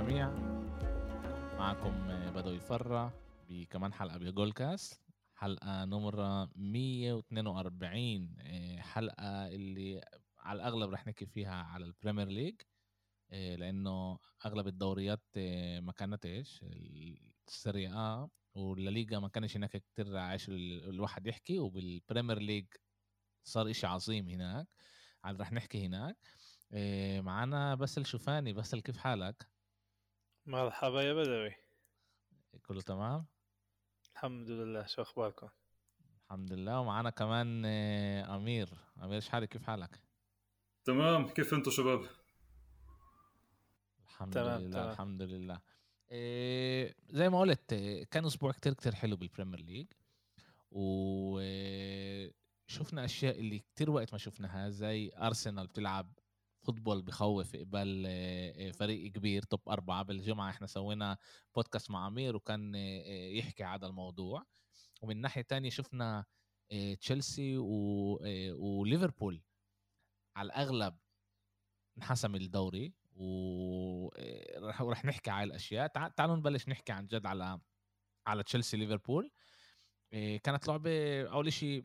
للجميع معكم بدوي فرة بكمان حلقة بجول كاست حلقة نمرة 142 آه، حلقة اللي على الأغلب رح نحكي فيها على ال Premier League آه، لأنه أغلب الدوريات آه، ما كانتش ال Serie A والليغا ما كانش هناك كتير على إيش الواحد يحكي وبال Premier League صار إشي عظيم هناك. رح نحكي هناك. معنا باسل شوفاني. باسل كيف حالك؟ مرحبا يا بدوي كله تمام؟ الحمد لله شو أخباركم؟ الحمد لله ومعنا كمان آه، أمير أمير شحالي كيف حالك؟ تمام كيف أنتم شباب؟ الحمد تمام لله تمام. الحمد لله إيه زي ما قلت كان أسبوع كتير كتير حلو بال Premier League وشفنا أشياء اللي كتير وقت ما شفناها زي ارسنال بتلعب فوتبول بخوف قبال آه، فريق كبير توب أربعة بالجمعة. إحنا سوينا بودكاست مع أمير وكان يحكي على الموضوع. ومن ناحية تانية شفنا تشيلسي وليفربول على الأغلب انحسم الدوري ورح نحكي على الأشياء. تعالوا نبلش نحكي عن جد على على تشيلسي ليفربول. كانت لعبة أول شيء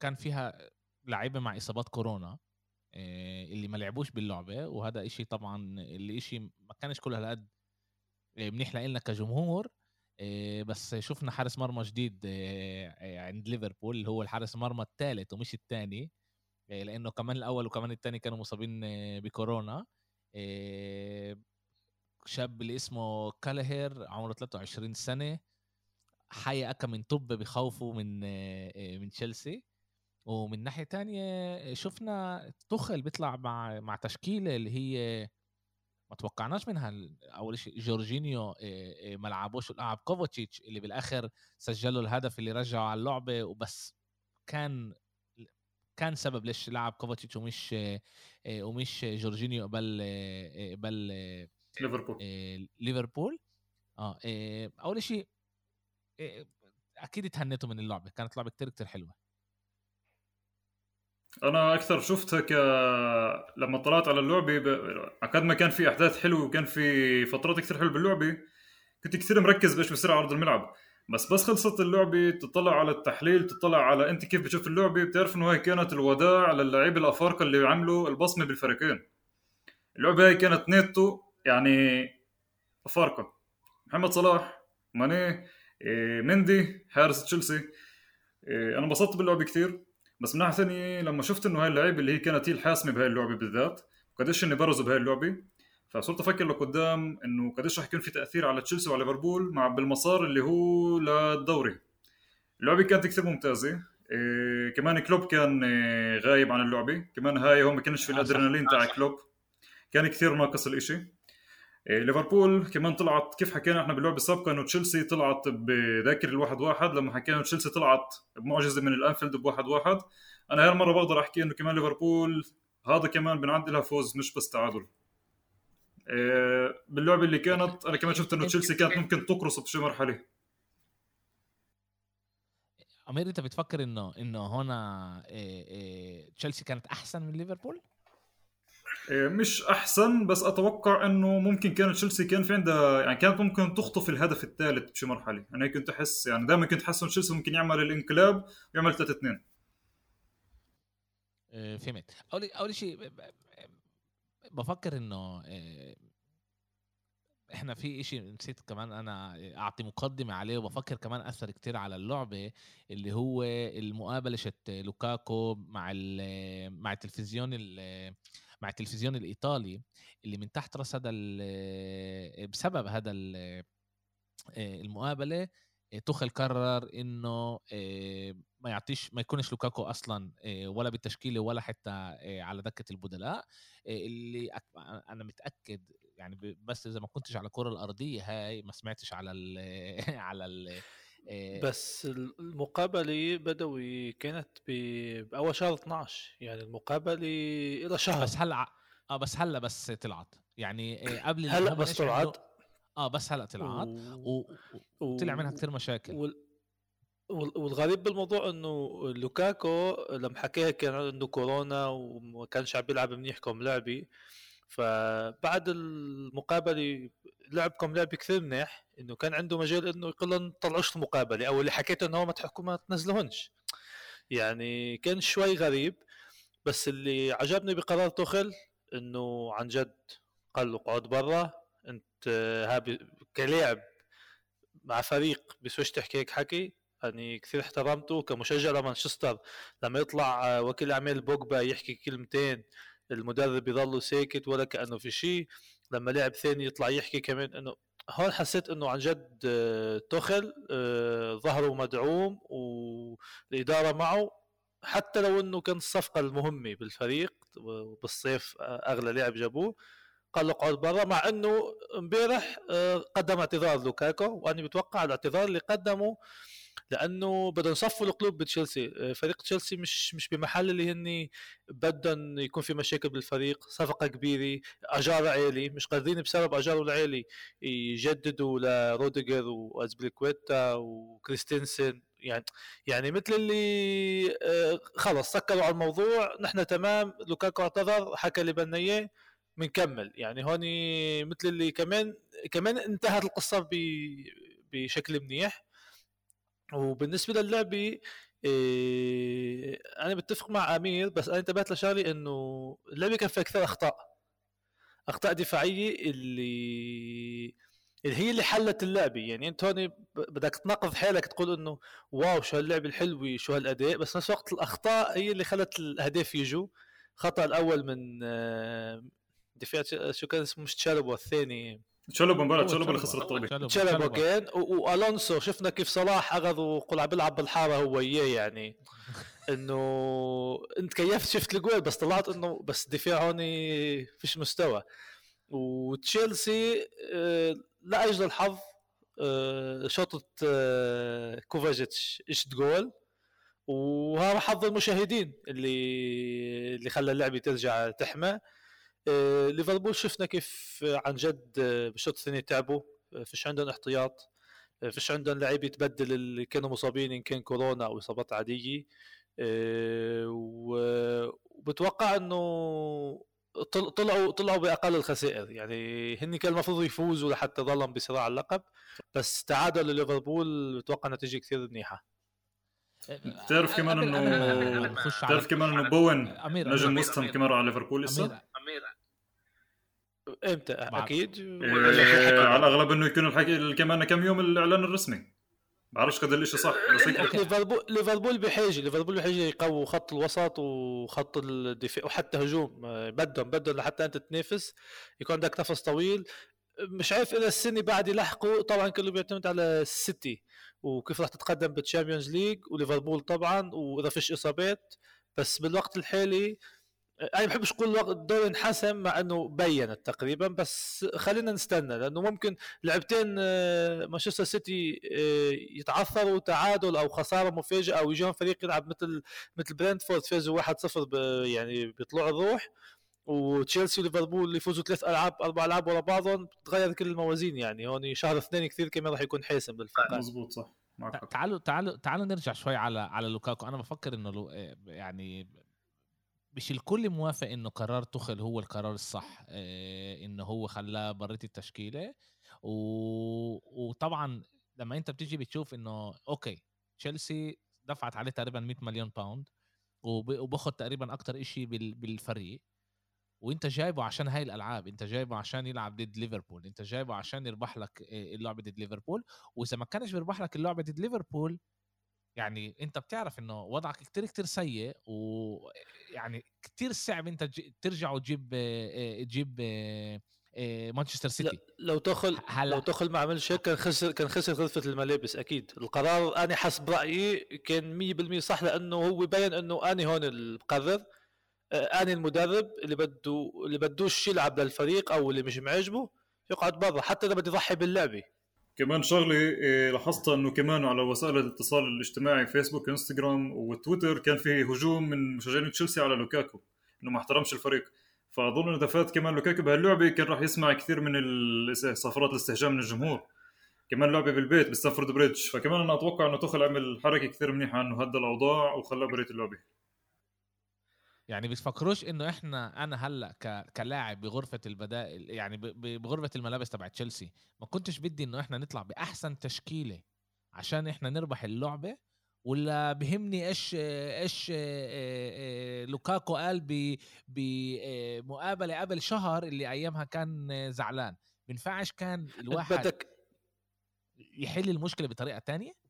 كان فيها لعيبة مع إصابات كورونا. اللي ما لعبوش باللعبة وهذا إشي طبعا اللي إشي ما كانش كل هالقد آه، منيح لنا كجمهور. آه، بس شفنا حارس مرمى جديد عند ليفربول اللي هو الحارس مرمى الثالث ومش الثاني. لأنه كمان الأول وكمان الثاني كانوا مصابين بكورونا. شاب اللي اسمه كالهير عمره 23 سنة حي أكا من طب بخوفه من من تشيلسي. ومن ناحية تانية شفنا تخل بيطلع مع مع تشكيلة اللي هي ما توقعناش منها أول شيء جورجينيو ما لعبوش لعب كوفوتشيتش اللي بالآخر سجلوا الهدف اللي رجعوا على اللعبة وبس. كان كان سبب ليش لعب كوفوتشيتش ومش ومش جورجينيو قبل قبل ليفربول. ليفربول. آه أول شيء أكيد تهنيتوا من اللعبة كانت لعبة كتير كتير حلوة. أنا أكثر شفتها ك لما طلعت على اللعبة ب... قد ما كان في أحداث حلوة وكان في فترات كثير حلوة باللعبة كنت كثير مركز بإيش بصير على ارض الملعب. بس بس خلصت اللعبة تطلع على التحليل تطلع على أنت كيف بتشوف اللعبة بتعرف إنه هي كانت الوداع للاعيبه الأفارقة اللي عملوا البصمة بالفريقين. اللعبة هي كانت نيتو يعني أفارقة. محمد صلاح ماني إيه، مندي حارس تشيلسي. إيه، أنا انبسطت باللعبة كثير. بس من ناحية ثانية لما شفت إنه هاي اللعيبة اللي هي كانت هي الحاسمة بهاي اللعبة بالذات وقديش إنهن برزوا بهاي اللعبة. فصرت أفكر لقدام إنه قديش رح يكون في تأثير على تشيلسي وعلى ليفربول مع بالمسار اللي هو للدوري. اللعبة كانت كثير ممتازة. إيه كمان كلوب كان إيه غايب عن اللعبة. كمان هاي هو ما كانش في الأدرينالين تاع كلوب. كان كثير ناقص الإشي. ليفربول كمان طلعت كيف حكينا إحنا باللعبة السابقة إنه تشيلسي طلعت بذاكر الواحد واحد لما حكينا تشيلسي طلعت بمعجزة من الأنفيلد بواحد واحد. أنا هالمره بقدر أحكي إنه كمان ليفربول هذا كمان بنعدي لها فوز مش بس تعادل. إيه باللعبة اللي كانت أنا كمان شفت إنه تشيلسي كانت ممكن تقرص بشي مرحلة. أمير أنت بتفكر إنه إنه هنا إيه إيه تشيلسي كانت أحسن من ليفربول؟ إيه، مش أحسن بس أتوقع إنه ممكن كان تشيلسي كان في عندها يعني كانت ممكن تخطف الهدف الثالث بشي مرحلة. أنا كنت احس يعني دائما كنت أحس إنه تشيلسي ممكن يعمل الانقلاب ويعمل 3 2 إيه، فهمت. اول أول شيء بفكر إنه إيه، إحنا في إشي نسيت كمان أنا أعطي مقدمة عليه وبفكر كمان أثر كتير على اللعبة اللي هو المقابلة شت لوكاكو مع مع التلفزيون مع التلفزيون الإيطالي اللي من تحت رأس هذا بسبب هذا المقابلة تخل قرر إنه ما يعطيش ما يكونش لوكاكو أصلا ولا بالتشكيلة ولا حتى على دكة البدلاء. اللي أنا متأكد يعني بس إذا ما كنتش على الكرة الأرضية هاي ما سمعتش على ال على ال بس المقابلة بدوي كانت باول شهر 12 يعني المقابلة إلى شهر. بس هلأ آه بس هلأ بس طلعت. يعني قبل هلأ بس طلعت؟ آه بس هلأ طلعت. وطلع منها كثير مشاكل. وال... والغريب بالموضوع إنه لوكاكو لما حكيها كان عنده كورونا وما كانش عم بيلعب منيح كم لعبه فبعد المقابلة لعبكم لعب كثير منيح إنه كان عنده مجال إنه يقول لهم طلعوش المقابله أو اللي حكيته إنه ما تحكوا ما تنزلوهنش يعني كان شوي غريب بس اللي عجبني بقرار توخل إنه عن جد قال له اقعد برا أنت هابي كلاعب مع فريق بسويش تحكي هيك حكي يعني كثير احترمته كمشجع لمانشستر. لما يطلع وكيل اعمال بوجبا يحكي كلمتين المدرب يضل ساكت ولا كأنه في شيء لما لاعب ثاني يطلع يحكي كمان إنه هون حسيت إنه عن جد آه، تخل آه، ظهره مدعوم والإدارة معه حتى لو إنه كان الصفقة المهمة بالفريق بالصيف آه، أغلى لاعب جابوه قال له اقعد برا مع إنه امبارح قدم اعتذار لوكاكو وأنا بتوقع الاعتذار اللي قدمه لأنه بدهم يصفوا القلوب بتشيلسي. آه، فريق تشيلسي مش مش بمحل اللي هن بدهم يكون في مشاكل بالفريق صفقة كبيرة أجار عالي مش قادرين بسبب أجاره العالي يجددوا لروديجر وازبليكويتا وكريستنسن يعني يعني مثل اللي آه، خلص سكروا على الموضوع نحن تمام لوكاكو اعتذر حكى اللي بدنا إياه بنكمل يعني هون مثل اللي كمان كمان انتهت القصة بشكل منيح. وبالنسبة للعبة إيه أنا بتفق مع أمير بس أنا انتبهت لشغلة إنه اللعبة كان فيها كثير أخطاء. أخطاء دفاعية اللي اللي هي اللي حلت اللعبة. يعني أنت هون بدك تنقذ حالك تقول إنه واو شو هاللعبة الحلوة شو هالأداء بس نفس الوقت الأخطاء هي اللي خلت الأهداف يجوا. خطأ الأول من آه، دفاع شو كان اسمه مش تشالب والثاني تشالوبا مباراة تشالوبا اللي خسر الطابة. تشالوبا كان وألونسو شفنا كيف صلاح أخذ وقل عم بيلعب بالحارة هو اياه يعني. إنه إنت كيفت شفت الجول بس طلعت إنه بس دفاع هون فيش مستوى. وتشيلسي آه، لا أجل الحظ آه، شوطة آه، كوفاجيتش. اشت جول. وهذا حظ المشاهدين اللي اللي خلى اللعبة ترجع تحمى. ليفربول شفنا كيف عن جد آه، بالشوط الثاني تعبوا. آه، فيش عندهم احتياط. فيش عندهم لعيبه تبدل اللي كانوا مصابين إن كان كورونا أو إصابات عادية. وبتوقع إنه طلعوا طلعوا بأقل الخسائر. يعني هن كان المفروض يفوزوا لحتى ضلهم بصراع اللقب بس تعادل ليفربول بتوقع نتيجة كثير منيحة. بتعرف كمان إنه بتعرف كمان إنه بوين نجم وستهم كمان على ليفربول لسه؟ إمتى؟ أكيد. إيه على الأغلب إنه يكون الحكي كمان كم يوم الإعلان الرسمي. بعرفش قد الإشي صح بس ليفربول ليفربول بحاجه ليفربول بحاجه يقووا خط الوسط وخط الدفاع وحتى هجوم. بدهم بدهم لحتى أنت تنافس يكون عندك نفس طويل. مش عارف إذا السنة بعد يلحقوا طبعا كله بيعتمد على السيتي وكيف راح تتقدم بال Champions League وليفربول طبعا وإذا فيش إصابات. بس بالوقت الحالي أنا ما بحبش أقول الدوري انحسم مع إنه بينت تقريبا بس خلينا نستنى لأنه ممكن لعبتين آه، مانشستر سيتي آه، يتعثروا تعادل أو خسارة مفاجئة أو يجيهم فريق يلعب مثل مثل برنتفورد فازوا 1-0 يعني بيطلعوا الروح. وتشيلسي وليفربول يفوزوا ثلاث ألعاب أربع ألعاب ورا بعضهم بتتغير كل الموازين يعني. هون شهر اثنين كثير كمان راح يكون حاسم للفرق مزبوط صح. تعالوا تعالوا تعالوا نرجع شوي على على لوكاكو. أنا بفكر إنه لو يعني مش الكل موافق انه قرار توخيل هو القرار الصح آه، انه هو خلاه بريت التشكيلة. و... وطبعا لما أنت بتيجي بتشوف إنه okay تشيلسي دفعت عليه تقريبا 100 مليون pound وباخذ تقريبا أكتر إشي بالفريق. وأنت جايبه عشان هاي الألعاب أنت جايبه عشان يلعب ضد ليفربول أنت جايبه عشان يربح لك آه، اللعبة ضد ليفربول. وإذا ما كانش بيربح لك اللعبة ضد ليفربول يعني أنت بتعرف إنه وضعك كتير كتير سيء ويعني كتير صعب أنت ترجع وتجيب تجيب مانشستر سيتي. لو تدخل هلأ لو تدخل ما عملش هيك كان خسر كان خسر غرفه الملابس أكيد. القرار أنا حسب رأيي كان 100% صح لأنه هو بين إنه أنا هون المقرر أنا المدرب اللي بده اللي بدوش يلعب للفريق أو اللي مش معجبه يقعد برا حتى إذا بده يضحي باللعبة. كمان شغله إيه، لاحظتها إنه كمان على وسائل الاتصال الاجتماعي فيسبوك انستغرام وتويتر كان في هجوم من مشجعين تشيلسي على لوكاكو إنه ما احترمش الفريق. فأظن إذا فات كمان لوكاكو بهاللعبة كان راح يسمع كثير من صفرات الاستهجان من الجمهور. كمان لعبة بالبيت بستانفورد بريدج. فكمان أنا أتوقع إنه توخيل عمل حركه كثير منيحة إنه هدى الأوضاع وخلاه بره اللعبة. يعني بتفكروش إنه إحنا أنا هلأ ك... كلاعب بغرفة البدائل يعني ب... بغرفة الملابس تبع تشيلسي ما كنتش بدي إنه إحنا نطلع بأحسن تشكيلة عشان إحنا نربح اللعبة ولا بهمني إيش إيش لوكاكو قال بمقابله قبل شهر اللي أيامها كان زعلان. بينفعش كان الواحد بدك يحل المشكلة بطريقة تانية؟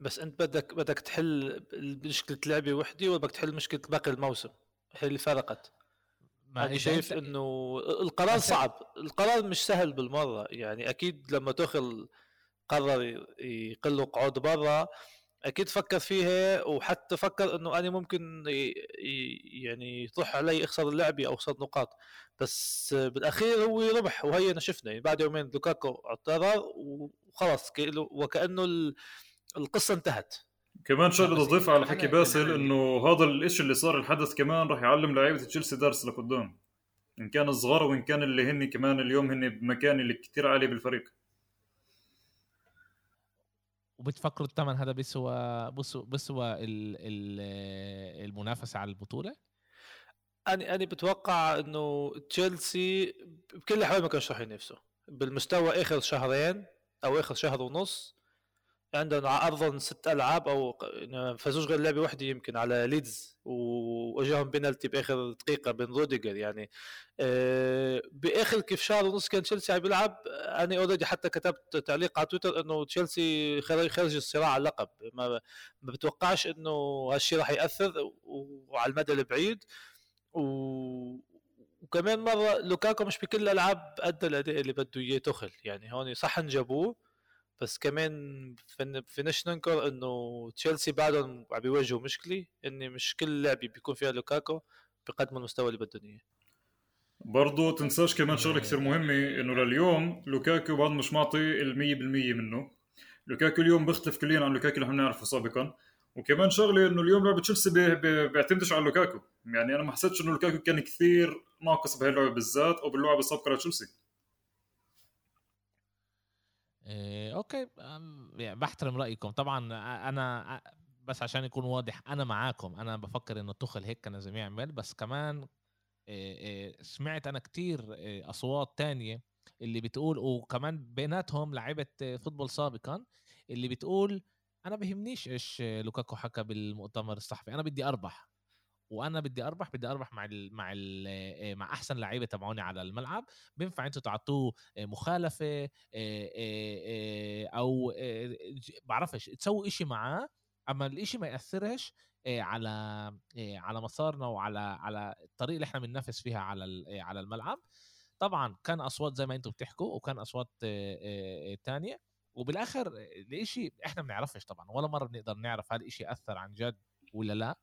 بس انت بدك بدك تحل مشكلة لعبة وحدة ولا بدك تحل مشكلة باقي الموسم هي اللي فرقت ما أنا شايف أنت- إنه القرار صعب القرار مش سهل بالمرة يعني أكيد لما توخل قرر يقل قعود برا أكيد فكر فيها وحتى فكر إنه أنا ممكن يعني يطرح علي أخسر اللعبة أو أخسر نقاط. بس بالأخير هو ربح وهي أنا شفنا يعني بعد يومين لوكاكو اعتذر وخلص كأنه- وكأنه ال- القصة انتهت. كمان شغلة تضيف على حكي باسل اللي- إنه هذا الإشي اللي صار الحدث كمان راح يعلم لعيبة تشيلسي درس لقدام. إن كان صغار وإن كان اللي هن كمان اليوم هن بمكان اللي كتير عالي بالفريق. وبتفكروا الثمن هذا بيسوى بيسوى, بيسوى ال- ال- المنافسة على البطولة؟ أنا أنا بتوقع إنه تشيلسي بكل الاحوال ما كانش راح ينافسوا. بالمستوى آخر شهرين أو آخر شهر ونص على ارضهم ست ألعاب أو ما فازوش غير لعبة واحدة يمكن على ليدز واجاهم بينالتي بآخر دقيقة بين روديجر يعني. آه، بآخر كيف شهر ونص كان تشيلسي عم بيلعب أنا already حتى كتبت تعليق على تويتر إنه تشيلسي خارج الصراع على اللقب. ما ما بتوقعش إنه هالشيء راح يأثر وعلى المدى البعيد. و... وكمان مرة لوكاكو مش بكل الألعاب ادى الأداء اللي بده إياه توخيل يعني هون صح انجابوه بس كمان فن- فيش ننكر إنه تشيلسي بعدهم عم بيواجهوا مشكلة ان مش كل لعبه بيكون فيها لوكاكو بقدموا المستوى اللي بدهم إياه. برضو تنساش كمان شغلة كثير مهمة إنه لليوم لوكاكو بعد مش معطي ال 100% منه. لوكاكو اليوم بيختلف كليا عن لوكاكو اللي إحنا بنعرفه سابقا. وكمان شغلة إنه اليوم لعبة تشيلسي بي- بي- بيعتمدش على لوكاكو. يعني أنا ما حسيتش إنه لوكاكو كان كثير ناقص بهي اللعبه بالذات أو باللعبة السابقة لتشيلسي. إيه okay يعني بحترم رأيكم. طبعا أنا بس عشان يكون واضح أنا معاكم. أنا بفكر انه تخل هيك كان لازم يعمل بس كمان إيه إيه سمعت أنا كتير إيه أصوات تانية اللي بتقول وكمان بيناتهم لعيبة فوتبول سابقا اللي بتقول أنا بهمنيش إيش لوكاكو حكى بالمؤتمر الصحفي. أنا بدي أربح. وأنا بدي أربح بدي أربح مع ال مع ال إيه، مع أحسن لعيبة تبعوني على الملعب. بينفع أنتوا تعطوه إيه، مخالفة إيه، أو بعرفش تسووا إشي معاه. أما الإشي ما يأثرش على على مسارنا وعلى على الطريقة اللي إحنا بننافس فيها على على الملعب. طبعا كان أصوات زي ما أنتم بتحكوا وكان أصوات تانية. وبالآخر الإشي إحنا ما بنعرفش طبعا ولا مرة بنقدر نعرف هل الإشي أثر عن جد ولا لا.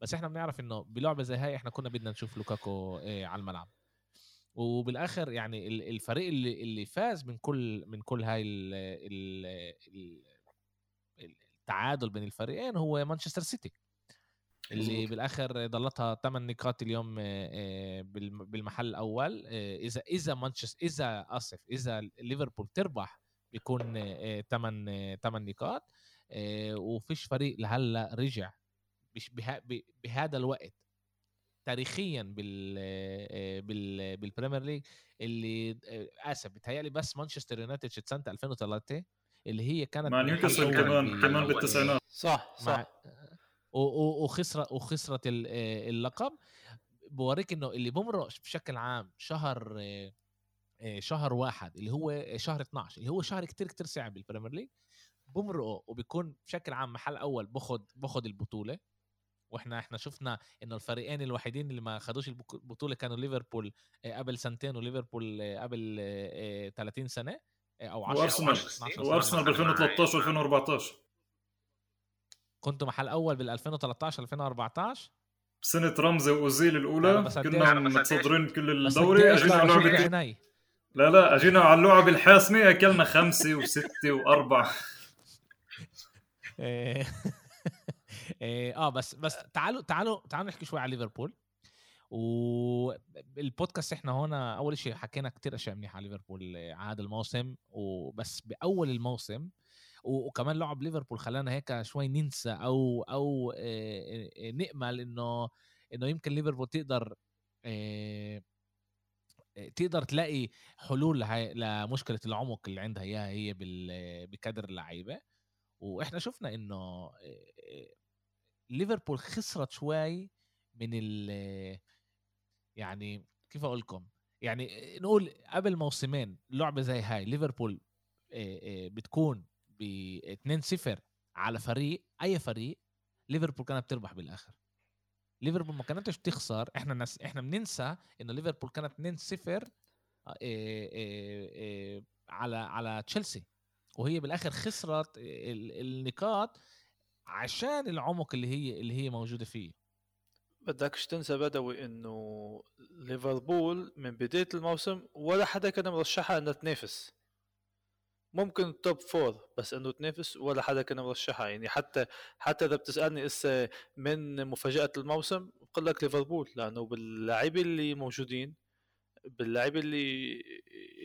بس إحنا بنعرف إنه بلعبة زي هاي إحنا كنا بدنا نشوف لوكاكو إيه، على الملعب. وبالآخر يعني ال- الفريق اللي اللي فاز من كل من كل هاي ال ال ال التعادل بين الفريقين هو مانشستر سيتي. اللي. بالآخر ضلتها 8 نقاط اليوم آه، بالم- بالمحل الأول. آه، إذا إذا مانشستر إذا آسف إذا ليفربول تربح بيكون 8 8 نقاط. وفيش فريق لهلأ رجع بش- بها- بهذا الوقت تاريخيا بال آه، بال بال Premier League اللي آه، آسف بتهيألي بس مانشستر يونايتد إجت سنة 2003 اللي هي كانت مع نيوكاسل كمان كمان بالتسعينات. صح مع صح. و- و- وخسرت وخسرت ال- آه، اللقب. بوريك إنه اللي بمرق بشكل عام شهر آه، آه، شهر واحد اللي هو شهر 12 اللي هو شهر كتير كتير صعب بال Premier League بمرقه وبيكون بشكل عام محل أول باخد باخد البطولة. وإحنا إحنا شفنا انه الفريقين الوحيدين اللي ما خدوش البطولة كانوا ليفربول آه، قبل سنتين وليفربول آه، قبل آه، آه، 30 سنة أو 10 وأرسنال. 12 سنة. وأرسنال ب 2013 و2014 كنتوا محل أول بال 2013 2014 سنة رمزي وأوزيل لا، الاولى كنا متصدرين كل الدوري. أجينا على لعبة لا لا أجينا على اللعبة الحاسمة أكلنا خمسة وستة وأربعة. آه بس بس تعالوا تعالوا تعالوا نحكي شوي على ليفربول. والبودكاست إحنا هنا أول شيء حكينا كتير أشياء منيحة على ليفربول آه، هذا الموسم وبس بأول الموسم. وكمان لعب ليفربول خلانا هيك شوي ننسى أو أو آه، آه، نأمل إنه إنه يمكن ليفربول تقدر آه، آه، تقدر تلاقي حلول لمشكلة العمق اللي عندها إياها هي بكادر اللعيبة. وإحنا شفنا إنه آه، ليفربول خسرت شوي من ال يعني كيف أقول لكم يعني نقول قبل موسمين لعبة زي هاي ليفربول بتكون ب 2-0 على فريق أي فريق ليفربول كانت بتربح بالآخر. ليفربول ما كانتش بتخسر إحنا نس... إحنا بننسى إنه ليفربول كانت 2-0 على على تشيلسي وهي بالآخر خسرت النقاط عشان العمق اللي هي اللي هي موجودة فيه. بدكش تنسى بدوي إنه ليفربول من بداية الموسم ولا حدا كان مرشحها إنها تنافس. ممكن ال top four بس إنه تنافس ولا حدا كان مرشحها. يعني حتى حتى إذا بتسألني إسا من مفاجأة الموسم بقول لك ليفربول لأنه باللاعبين اللي موجودين باللاعبين اللي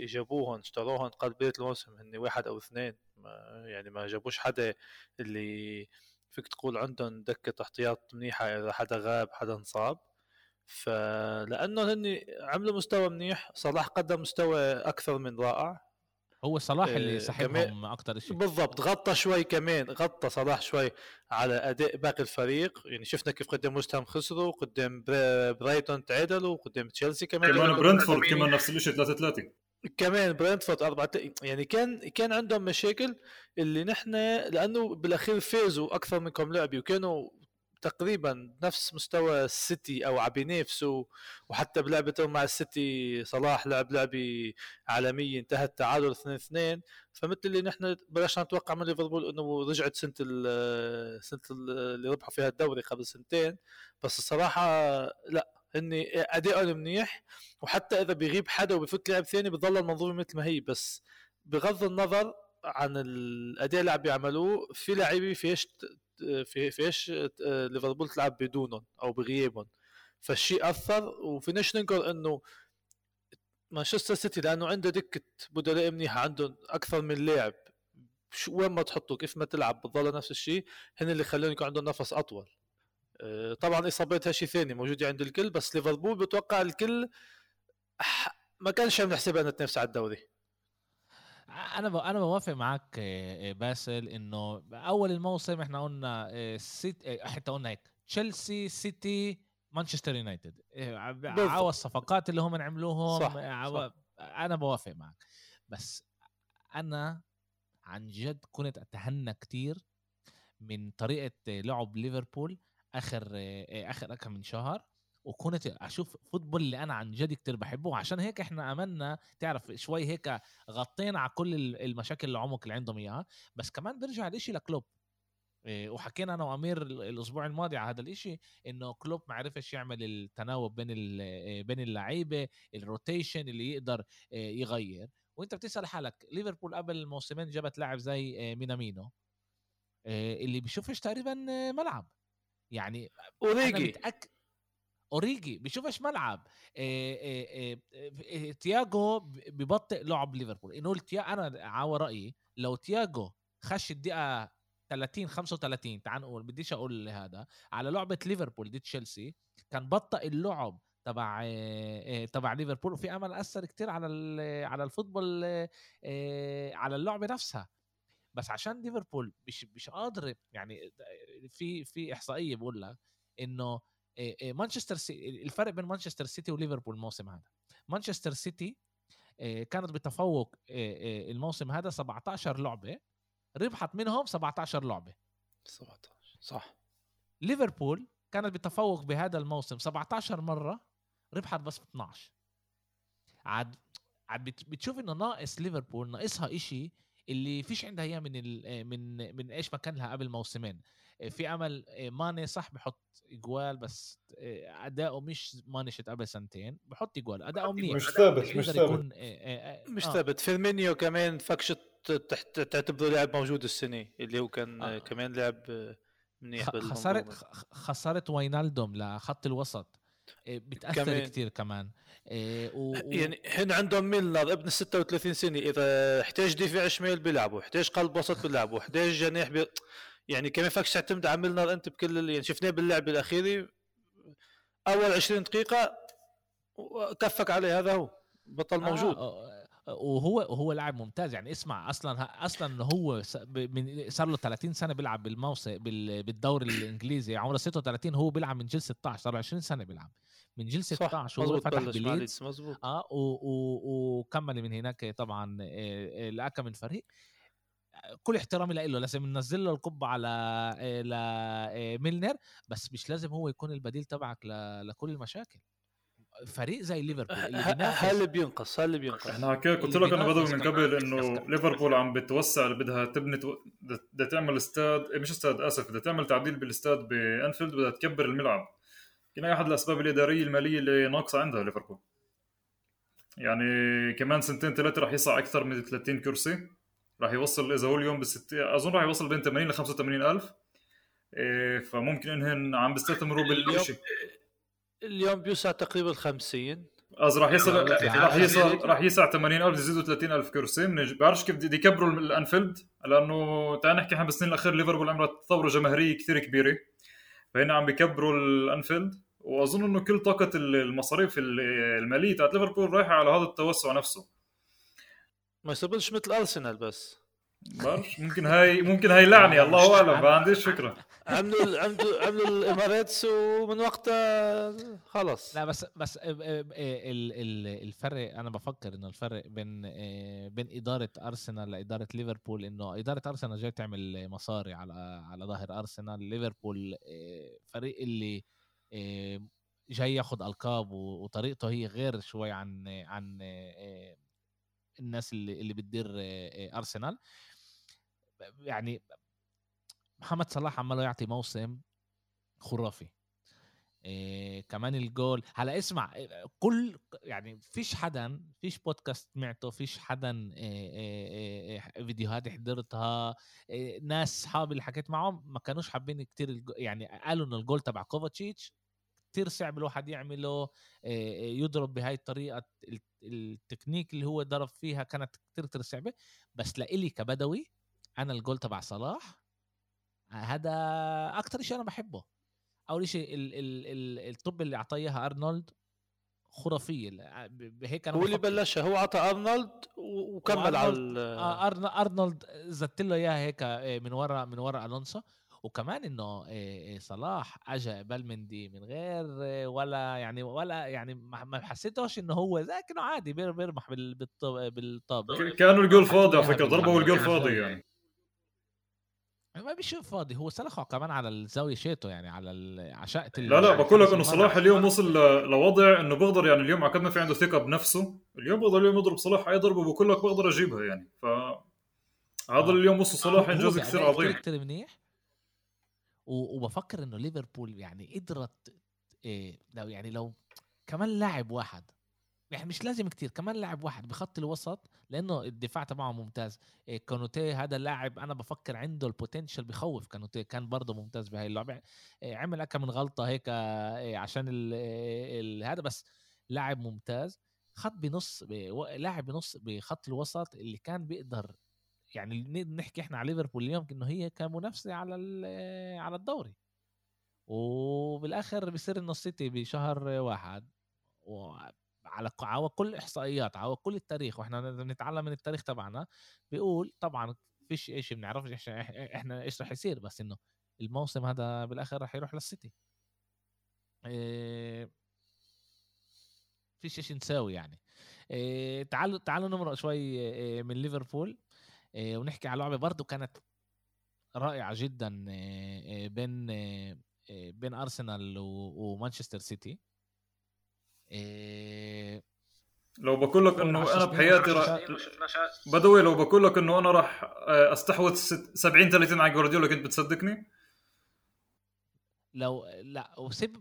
جابوهم اشتروهم قبل بداية الموسم هن واحد أو اثنين. ما يعني ما جابوش حدا اللي فيك تقول عندهم دكة احتياط منيحة إذا حدا غاب حدا انصاب. فلانه هن عملوا مستوى منيح صلاح قدم مستوى أكثر من رائع. هو صلاح اللي آه، سحبهم أكثر شيء بالضبط غطى شوي كمان غطى صلاح شوي على أداء باقي الفريق. يعني شفنا كيف قدام وستهام خسروا قدام برايتون تعادلوا قدام تشيلسي كمان كمان برنتفورد كمان نفس الشيء 3 3 كمان برنتفورد أربعة يعني كان كان عندهم مشاكل اللي نحن لأنه بالأخير فازوا أكثر من كم لعبه وكانوا تقريبا نفس مستوى السيتي أو عم بينافسوا وحتى بلعبته مع السيتي صلاح لعب لعبة عالمية انتهت تعادل 2 2 فمثل اللي نحن بلشنا نتوقع من ليفربول إنه رجعت سنة سنة اللي ربحوا فيها الدوري قبل سنتين. بس الصراحة لا. هن ادائهم منيح وحتى إذا بيغيب حدا وبفوت لاعب ثاني بتضل المنظومة مثل ما هي. بس بغض النظر عن الأداء اللي عم بيعملوه في لعيبة فيش في فيش ليفربول تلعب بدونهم أو بغيابهم. فالشيء أثر وفيناش ننكر إنه مانشستر سيتي لأنه عنده دكة بدلاء منيحة عندهم أكثر من لاعب. وين ما تحطه كيف ما تلعب بتضل نفس الشيء. هن اللي خلوني يكون عندهم نفس أطول. طبعا اصاباتها شيء ثاني موجوده عند الكل بس ليفربول بتوقع الكل ما كانش عم نحسبها انها تنافس على الدوري أنا أنا بوافق معك آه، باسل إنه أول الموسم إحنا قلنا آه، سيت آه، حتى قلنا هيك تشيلسي سيتي مانشستر يونايتد على الصفقات اللي هم عملوهم صح. صح. أنا بوافق معك بس أنا عن جد كنت أتهنى كتير من طريقة لعب ليفربول آخر آخر كم من شهر وكنت أشوف فوتبول اللي أنا عن جد كتير بحبه وعشان هيك إحنا امنا تعرف شوي هيك غطينا على كل المشاكل العمق اللي عندهم إياها بس كمان برجع الإشي لكلوب. إيه، وحكينا أنا وأمير الأسبوع الماضي على هذا الإشي إنه كلوب ما عرفش يعمل التناوب بين إيه، بين اللعيبة ال rotation اللي يقدر يغير. وأنت بتسأل حالك ليفربول قبل الموسمين جابت لاعب زي مينامينو اللي بيشوفش تقريبا ملعب. يعني أوريجي. متأكد أوريجي بيشوفش ملعب. إيه إيه إيه تياجو ببطئ لعب ليفربول. إنه تيا أنا على رأيي لو تياجو خش الدقيقة 30 35 تعال نقول بديش أقول هذا على لعبة ليفربول ضد تشيلسي كان بطئ اللعب تبع تبع ليفربول وفي أمل أثر كتير على على الفوتبول على اللعبه نفسها. بس عشان ليفربول مش مش قادر يعني في في إحصائية بقول لك إنه مانشستر سيتي الفرق بين مانشستر سيتي وليفربول الموسم هذا. مانشستر سيتي كانت بتفوق الموسم هذا 17 لعبة ربحت منهم 17 لعبة. 17 صح. ليفربول كانت بتفوق بهذا الموسم 17 مرة ربحت بس 12 عاد عاد بتشوف إنه ناقص ليفربول ناقصها إشي اللي فيش عندها إياه من من من إيش ما كان لها قبل موسمين. في أمل ماني صح بحط إجوال بس أداؤه مش مانشت قبل سنتين بحط إجوال. أداؤه منيح. مش ثابت مش ثابت. مش آه. ثابت. فيرمينيو كمان فكشت تحت تعتبره لاعب موجود السنة اللي هو كان آه. كمان لاعب منيح خسرت خسرت وينالدوم لخط الوسط. بتأثر كمان. كتير كمان. و... يعني هن عندهم ميلنر ابن 36 سنة. إذا احتاج دفاع شمال بيلعبوا احتاج قلب وسط بيلعبوا احتاج جناح بي... يعني كمان فاكش تعتمد على ميلنر. أنت بكل اللي يعني شفناه باللعبه الاخيره أول 20 دقيقة كفك عليه هذا هو بطل موجود. آه وهو هو لاعب ممتاز. يعني اسمع أصلا أصلا هو من صار له 30 سنة بيلعب بالموسم بالدوري الإنجليزي. عمره 36 هو بيلعب من جيل 16 صار له 20 سنة بيلعب. من جيل 16 هو فتح بليدز. مزبوط آه وكمل من هناك طبعا آه، لأكم من فريق كل احترامي له لازم ننزل له القبه على آه، لميلنر آه، بس مش لازم هو يكون البديل تبعك لكل المشاكل. فريق زي ليفربول اللي هل بينقص؟ هل بينقص؟ إحنا حكيت قلت لك أنا بدوي من قبل إنه ليفربول عم بتوسع بدها تبني بدها تعمل استاد إيه، مش استاد آسف بدها تعمل تعديل بالاستاد بأنفيلد بدها تكبر الملعب. يمكن أحد الأسباب الإدارية المالية اللي ناقصة عندها ليفربول. يعني كمان سنتين ثلاثة راح يصع أكثر من 30 كرسي. راح يوصل إذا هو اليوم بالست أظن راح يوصل بين 80 ل 85 ألف. إيه فممكن إنهن عم بيستثمروا بالشيء اليوم بيوسع تقريبا 50 قصدي راح يصل راح يصل راح يسع 80000 يزيدوا 30000 كرسي. من بعرفش كيف بده يكبروا الأنفيلد؟ لأنه تعال نحكي إحنا بالسنين الأخيرة ليفربول عملت ثورة جماهيرية كثير كبيرة. فهنا عم بيكبروا الأنفيلد. وأظن إنه كل طاقة المصاريف المالية تاعت ليفربول رايحة على هذا التوسع نفسه. ما يصيرش مثل أرسنال بس. بعرفش ممكن هاي ممكن هاي لعنه الله اعلم ما عنديش فكره عملوا عملوا عملوا الاماراتس ومن وقتها خلص لا بس بس الفرق أنا بفكر إنه الفرق بين بين إدارة أرسنال لإدارة ليفربول إنه إدارة أرسنال جاي تعمل مصاري على على ظهر أرسنال. ليفربول فريق اللي جاي ياخذ ألقاب وطريقته هي غير شوي عن عن الناس اللي اللي بتدير أرسنال. يعني محمد صلاح عماله يعطي موسم خرافي. إيه كمان الجول. هلا اسمع كل يعني فيش حدا فيش بودكاست سمعته فيش حدا إيه إيه فيديوهات حضرتها. إيه ناس صحابي اللي حكيت معهم ما كانوش حابين كتير يعني قالوا انه الجول تبع كوفاتشيتش كتير صعب الواحد يعمله. يضرب بهاي الطريقة التكنيك اللي هو ضرب فيها كانت كتير كتير صعبة. بس لإلي كبدوي أنا الجول تبع صلاح هذا أكثر شيء أنا بحبه. أول شيء الطب اللي اعطاه أرنولد خرافية. هيك أنا هو اللي بلشها هو اعطى أرنولد وكمل على آه، أرنولد زدت له إياها هيك آه، من ورا من ورا ألونسو. وكمان إنه آه، صلاح اجى بالمندي من غير ولا يعني ولا يعني ما حسيتوش إنه هو زي كأنه عادي بيرمح بالطاب كانوا الجول فاضي على فكرة ضربه والجول فاضي يعني. ما بيشوف فاضي. هو سلخه كمان على الزاوية شيته يعني على عشاء لا لا بقول لك إنه صلاح اليوم وصل لوضع إنه بقدر يعني اليوم عقد ما في عنده ثقة بنفسه. اليوم بقدر اليوم يضرب صلاح أي ضربة بقول لك بقدر أجيبها يعني. ف هذا آه. اليوم وصل صلاح انجاز كثير عظيم. كثير منيح. وبفكر إنه ليفربول يعني قدرت إيه لو يعني لو كمان لاعب واحد يعني مش لازم كتير كمان لاعب واحد بخط الوسط لأنه الدفاع تبعه ممتاز. إيه كانوتي هذا اللاعب أنا بفكر عنده البوتنشل بخوف كانوتي كان برضه ممتاز بهاي اللعبة. إيه عمل كم من غلطة هيك إيه عشان ال هذا بس لاعب ممتاز. خط بنص لاعب بنص بخط الوسط اللي كان بيقدر يعني نحكي إحنا على ليفربول اليوم إنه هي كمنافسة على على الدوري. وبالآخر بصير إنه السيتي بشهر واحد على على كل الاحصائيات على كل التاريخ وإحنا بنتعلم من التاريخ تبعنا بيقول طبعا فيش شيء بنعرفش إحنا إيش رح يصير بس إنه الموسم هذا بالآخر رح يروح للسيتي. إيه فيش شيء نساوي يعني. تعالوا تعالوا نمرق شوي من ليفربول. ونحكي على لعبة برضه كانت رائعة جدا بين بين أرسنال ومانشستر سيتي. إيه لو بقول لك إنه أنا بحياتي راح بدوي لو بقول لك إنه أنا راح آه، أستحوذ 70 30 على جوارديولا كنت بتصدقني؟ لو لا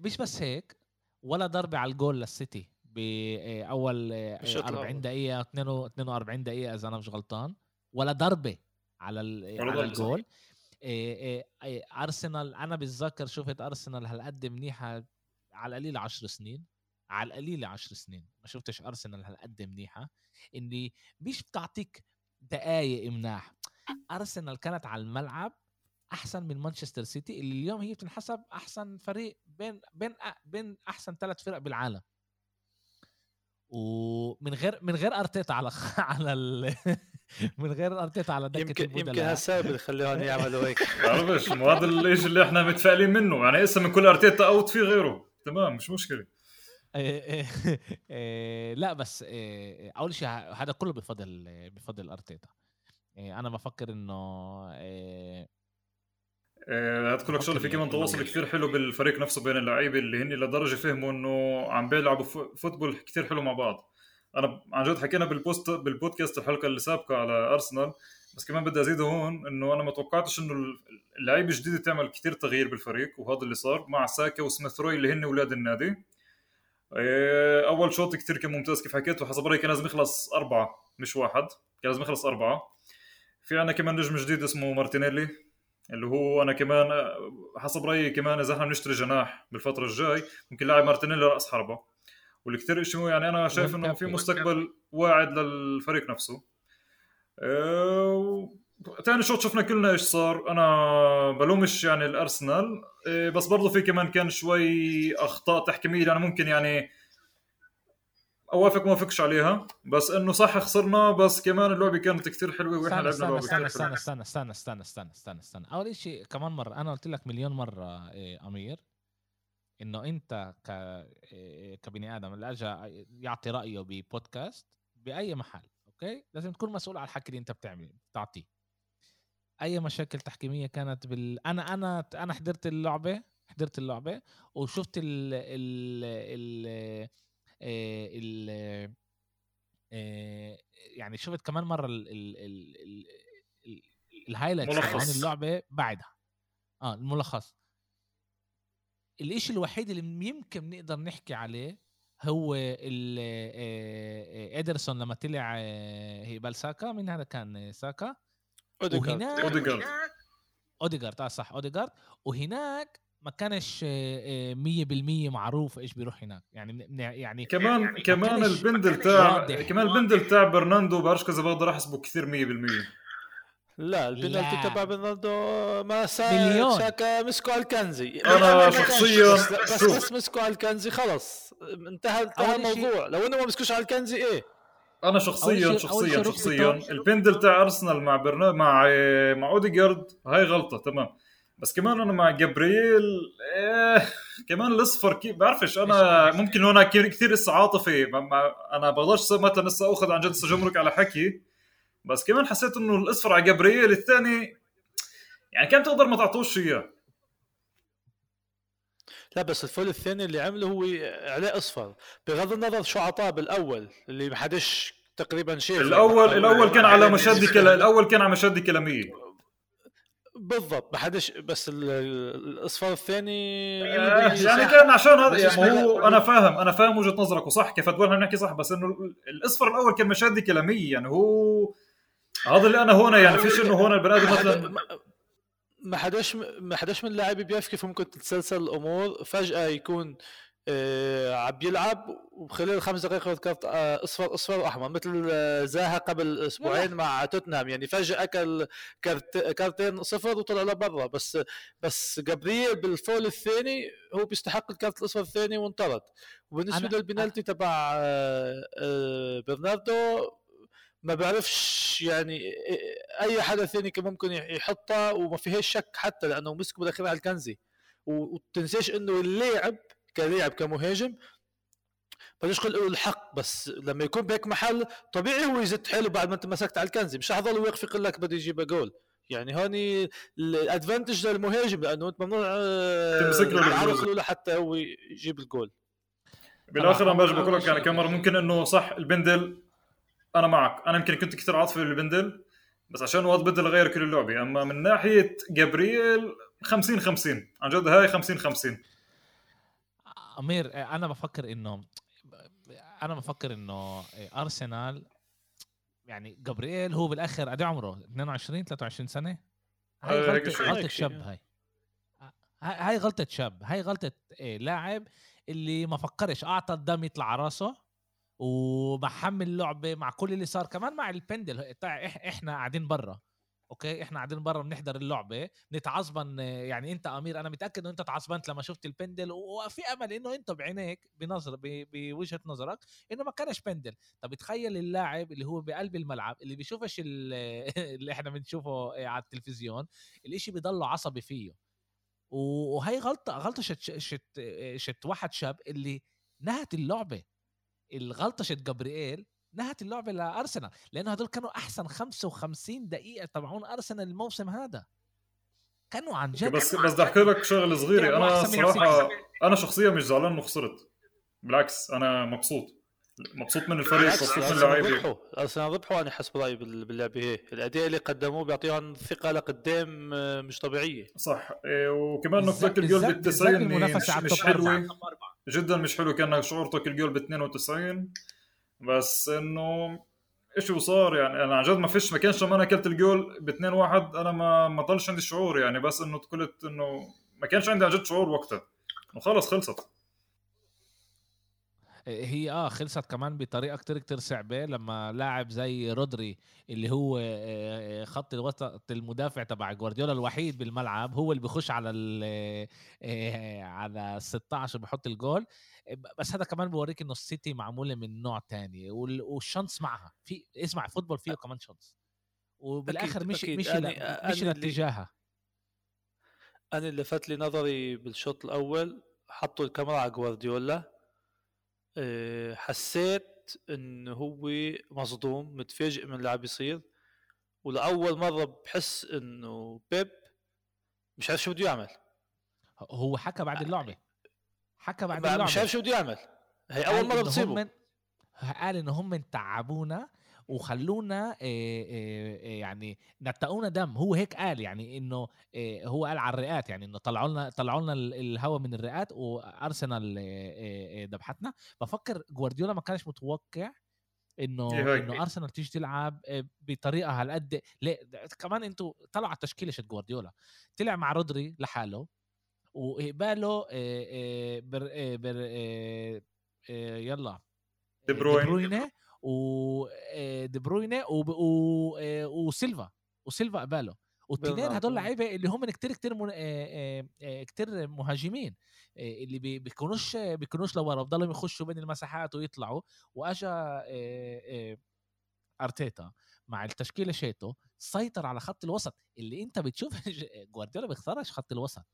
مش بس هيك ولا ضربة على الجول للسيتي باول آه، 40 دقيقة 42 دقيقة إذا أنا مش غلطان. ولا ضربة على على الجول. أرسنال أنا بتذكر شفت أرسنال هالقد منيحة على القليل 10 سنين. على القليله 10 سنين. ما شفتش أرسنال هالقد منيحة. إني مش بتعطيك دقائق مناح. أرسنال كانت على الملعب أحسن من مانشستر سيتي اللي اليوم هي بتنحسب أحسن فريق بين بين بين أحسن ثلاث فرق بالعالم. ومن غير من غير أرتيتا على على ال... من غير أرتيتا على دكة يمكن يمكن هالسبب اللي خليهم يعملوا هيك. بعرفش مو هذا الشيء اللي إحنا متفائلين منه. يعني اسا من كل أرتيتا اوت في غيره. تمام مش مشكلة. لا بس أول شيء هذا كله بفضل بفضل أرتيتا. أنا بفكر إنه اذكر لك شغلة في كمان تواصل كثير حلو بالفريق نفسه بين اللعيبة اللي هن لدرجة فهموا إنه عم بيلعبوا فوتبول كثير حلو مع بعض. أنا عن جد حكينا بالبوست بالبودكاست الحلقة اللي سابقة على أرسنال بس كمان بدي ازيد هون إنه أنا ما توقعتش إنه اللعيبة الجديدة تعمل كثير تغيير بالفريق وهذا اللي صار مع ساكا وسميث روي اللي هن أولاد النادي. أول شوط كثير كان ممتاز كيف حكيت وحسب رأيي كان لازم يخلص أربعة مش واحد. كان لازم يخلص أربعة. في عنا كمان نجم جديد اسمه مارتينيلي اللي هو أنا كمان حسب رأيي كمان إذا إحنا بنشتري جناح بالفترة الجاي ممكن لاعب مارتينيلي رأس حربة. واللي كثير شيء يعني أنا شايف إنه في مستقبل واعد للفريق نفسه. أه ثاني شوط شفنا كلنا إيش صار. أنا بلومش يعني الأرسنال. إيه، بس برضه في كمان كان شوي أخطاء تحكيمية يعني ممكن يعني أوافق ما افقش عليها. بس إنه صح خسرنا بس كمان اللعبة كانت كثير حلوة وإحنا لعبنا استنى استنى, استنى استنى استنى استنى استنى استنى استنى. أول شيء كمان مرة أنا قلت لك مليون مرة إيه أمير إنه أنت ك إيه، كبني آدم اللي اجى يعطي رأيه ببودكاست بأي محل أوكي؟ لازم تكون مسؤول على الحكي اللي أنت بتعمله بتعطيه. أي مشاكل تحكيمية كانت بال أنا أنا أنا حضرت اللعبة حضرت اللعبة وشفت ال ال ال آه، ال آه، يعني شفت كمان مرة ال highlights عن اللعبة بعدها. آه الملخص. الإشي الوحيد اللي يمكن نقدر نحكي عليه هو ادرسون آه، لما طلع هيبال ساكا من هذا كان؟ ساكا. اوديجارد اوديجارد اوديجارد آه صح اوديجارد وهناك ما كانش 100% معروف إيش بيروح هناك. يعني يعني كمان يعني كمان البندل تاع كمان البندل تاع برناندو بعرفش كذا بقدر احسبه كثير 100% لا البنالتي تبع برناردو ما سا شاكا مسكو الكنزي أنا شخصيا بس, بس مسكو الكنزي خلاص انتهى انتهى الموضوع. لو إنه ما مسكوش على الكنزي إيه؟ أنا شخصيا شخصيا شخصيا. البندل تاع أرسنال مع برنا مع مع اوديجارد هاي غلطة تمام. بس كمان أنا مع جبريل إيه كمان الأصفر كيف بعرفش أنا ممكن هنا كثير اسا عاطفي أنا بقدرش مثلا لسه أخذ عن جد جمرك على حكي. بس كمان حسيت إنه الأصفر على جبريل الثاني يعني كان تقدر ما تعطوش إياه. لا بس الفول الثاني اللي عمله هو عليه أصفر. بغض النظر شو عطاه بالأول اللي ما حدش تقريبا شيء الأول الأول كان على مشادي كلا الأول كان على مشادي كلامية. بالضبط ما حدش بس الاصفار الثاني يعني كان عشان هذا يعني هو أنا فاهم أنا فاهم وجهة نظرك وصح كيف تقول نحكي صح بس إنه الأصفر الأول كان مشادي كلامية يعني هو هذا اللي أنا هون يعني فيش إنه هون البني آدم مثلا ما حدش ما حدش من اللاعبين بيعرف كيف ممكن تتسلسل الأمور. فجأة يكون آه عم يلعب وخلال خمس دقائق ياخذ كارت آه أصفر أصفر واحمر مثل آه زاها قبل أسبوعين مع توتنهام. يعني فجأة أكل كارت كارتين صفر وطلع لبرا بس بس جابرييل بالفول الثاني هو بيستحق الكارت الأصفر الثاني وانطرد. وبالنسبة للبنالتي تبع آه، آه، برناردو ما بعرفش يعني أي حدا ثاني كان ممكن يحطها وما فيهاش شك حتى لأنه مسك بالاخير على الكنزي. وتنساش إنه اللاعب كلاعب كمهاجم بديش أقول له الحق بس. لما يكون بهيك محل طبيعي هو يزت حاله بعد ما أنت مسكت على الكنزي. مش حضل واقف يقول لك بده يجيب جول. يعني هوني الأدفانتج للمهاجم لأنه أنت ممنوع آه، تمسك له لحتى هو يجيب الجول. بالآخر أنا بقول لك يعني كم مره ممكن إنه صح البندل أنا معك. أنا يمكن كنت كثير عاطفي بالبندل بس عشان وقت بدل غير كل اللعبة. أما من ناحية جابرييل 50 50 عن جد هاي 50 50 أمير أنا بفكر إنه أنا بفكر إنه أرسنال يعني جابرييل هو بالآخر قد عمره؟ 22 23 سنة؟ هاي غلطة غلطة شاب هاي. هاي غلطة شاب. هاي غلطة إيه لاعب اللي ما فكرش أعطى الدم يطلع على راسه. ومحمل لعبة مع كل اللي صار كمان مع البندل. إحنا قاعدين برا أوكي؟ إحنا قاعدين برا بنحضر اللعبة نتعصبن يعني أنت أمير أنا متأكد إنه أنت تعصبنت لما شفت البندل وفي أمل إنه أنت بعينيك بنظر بوجهة نظرك إنه ما كانش بندل. طب تخيل اللاعب اللي هو بقلب الملعب اللي بيشوفش اللي إحنا بنشوفه على التلفزيون الإشي بيضله عصبي فيه. وهي غلطة غلطة شت شت شت واحد شاب اللي نهت اللعبة. الغلطة شت جبريل نهت اللعبة لأرسنال لأنه هدول كانوا أحسن 55 دقيقة تبعون أرسنال الموسم هذا. كانوا عن جد بس بس بدي أحكي لك شغلة صغيرة. أنا صراحة أنا شخصيا مش زعلان انه خسرت بالعكس أنا مبسوط. مبسوط من الفريق مبسوط من اللعيبة. أرسنال ربحوا أنا حسب رايي باللعبة هي. الأداء اللي قدموه بيعطيهم ثقة لقدام آه، مش طبيعية. صح. إيه، وكمان نقطة الجول بال 90 مش, مش حلوة. جدا مش حلو كان شعورتك الجول ب 92 بس إنه إيش وصار يعني. أنا عن جد ما فيش ما كانش لما أنا أكلت الجول ب 2 1 أنا ما ما ضلش عندي شعور يعني. بس إنه قلت إنه ما كانش عندي عن جد شعور وقتها. وخلص خلصت. هي آه خلصت كمان بطريقة كتير كتير صعبة لما لاعب زي رودري اللي هو آه، آه، خط الوسط المدافع تبع جوارديولا الوحيد بالملعب هو اللي بيخش على ال آه، على ال 16 وبيحط الجول. بس هذا كمان بوريك إنه السيتي معمولة من نوع تاني وال chance معها. في اسمع football فيه كمان chance. وبالآخر مش أكيد. مش أنا مش لاتجاهها. أنا اللي فات لي نظري بالشوط الأول حطوا الكاميرا على جوارديولا. حسيت انه هو مصدوم متفاجئ من اللي عم بيصير. ولأول مرة بحس إنه بيب مش عارف شو بده يعمل. هو حكى بعد اللعبة. حكى بعد اللعبه مش عارف شو بده يعمل. هي أول مرة بتصيبه. قال إنه هم تعبونا. وخلونا يعني نتقونا دم. هو هيك قال يعني إنه هو قال على الرئات يعني إنه طلعوا لنا طلعوا لنا الهواء من الرئات وأرسنال ذبحتنا. بفكر جوارديولا ما كانش متوقع إنه إيه إنه أرسنال تيجي تلعب بطريقة هالقد. ليه؟ كمان إنتوا طلع على تشكيله جوارديولا. طلع مع رودري لحاله وقباله بر بر يلا دي بروين ودي بروينة وسيلفا وسيلفا قباله. والتنين هدول لعيبة اللي هم كتير كتير من... كتير مهاجمين اللي بي... بيكونوش بيكونوش لورا بضلهم يخشوا بين المساحات ويطلعوا. وأجا أرتيتا مع التشكيلة شيتو سيطر على خط الوسط. اللي أنت بتشوف جوارديولا بيختارش خط الوسط.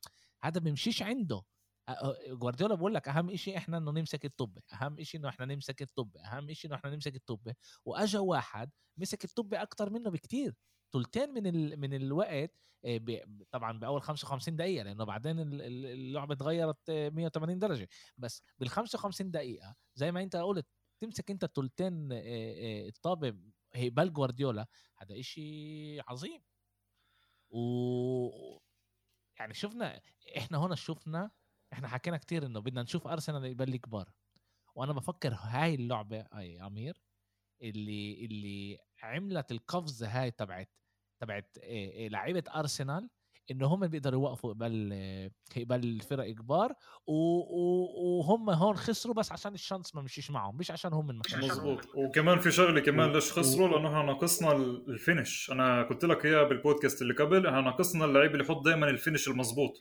هذا بيمشيش عنده. جوارديولا بقول لك أهم شيء إحنا إنه نمسك الطبه أهم شيء إنه إحنا نمسك الطبه أهم شيء إنه إحنا نمسك الطبه وأجا واحد مسك الطبه أكتر منه بكتير. ثلثين من ال... من الوقت ب... طبعا بأول 55 دقيقة لأنه بعدين اللعبة تغيرت 180 درجة. بس بال 55 دقيقة زي ما أنت قلت تمسك أنت ثلثين الطابة هي بال جوارديولا هذا إشي عظيم. و يعني شفنا إحنا هنا شفنا إحنا حكينا كتير إنه بدنا نشوف أرسنال يبلي كبار. وأنا بفكر هاي اللعبة أي أمير اللي اللي عملت القفزة هاي تبعت تبعت إيه إيه لعيبة أرسنال إنه هم بيقدروا يوقفوا قبل قبل الفرق كبار وهم هون خسروا بس عشان ال chance ما مشيش معهم مش عشان هم مزبوط وكمان في شغلة كمان ليش خسروا؟ لأنه إحنا ناقصنا ال finish. أنا قلت لك إياها بالبودكاست اللي قبل إحنا ناقصنا اللعيب اللي يحط دائما ال finish المزبوط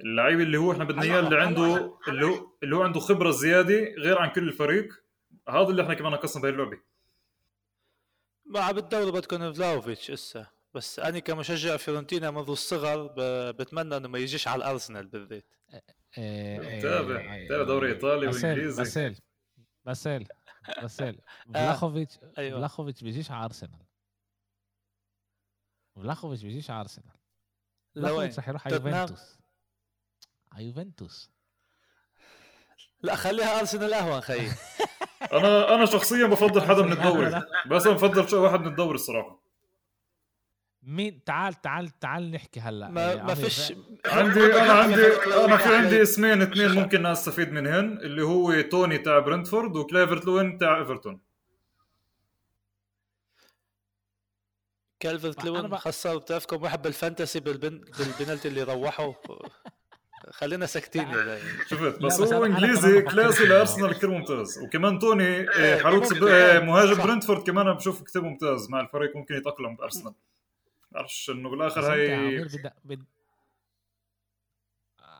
اللعيب اللي هو إحنا بدنا إياه اللي عنده اللي هو اللي هو عنده خبرة زيادة غير عن كل الفريق هذا اللي إحنا كمان ناقصنا بهي اللعبة. مع بالدوري بدكم فلاخوفيتش إسا بس أنا كمشجع فيورنتينا منذ الصغر بتمنى إنه ما يجيش على الأرسنال بالذات. تابع تابع دوري إيطالي وإنجليزي. باسيل باسيل باسيل فلاخوفيتش أيوة. فلاخوفيتش بيجيش على أرسنال. فلاخوفيتش بيجيش على أرسنال. فلاخوفيتش رح يروح على يوفنتوس. يوفنتوس لا خليها ارسنال اهون خيي أنا أنا شخصيا بفضل حدا من الدوري بس أنا بفضل واحد من الدوري الصراحة. مين؟ تعال تعال تعال نحكي هلأ. ما, إيه، ما فيش عندي أنا عندي أنا في عندي اسمين اثنين ممكن أستفيد منهن اللي هو توني تاع برنتفورد وكالفرت لوين تاع إيفرتون. كالفرت لوين خسر بتعرفكم واحد بال fantasy بالبن... بالبنالتي اللي روحوا خلينا ساكتين شفت بس هو إنجليزي كلاسي لأرسنال كثير ممتاز. وكمان توني إيه، حروس مهاجم برنتفورد كمان بشوف كثير ممتاز. مع الفريق ممكن يتأقلم بأرسنال. بعرفش انه بالاخر بس أنت يا هي عمير بدك بد...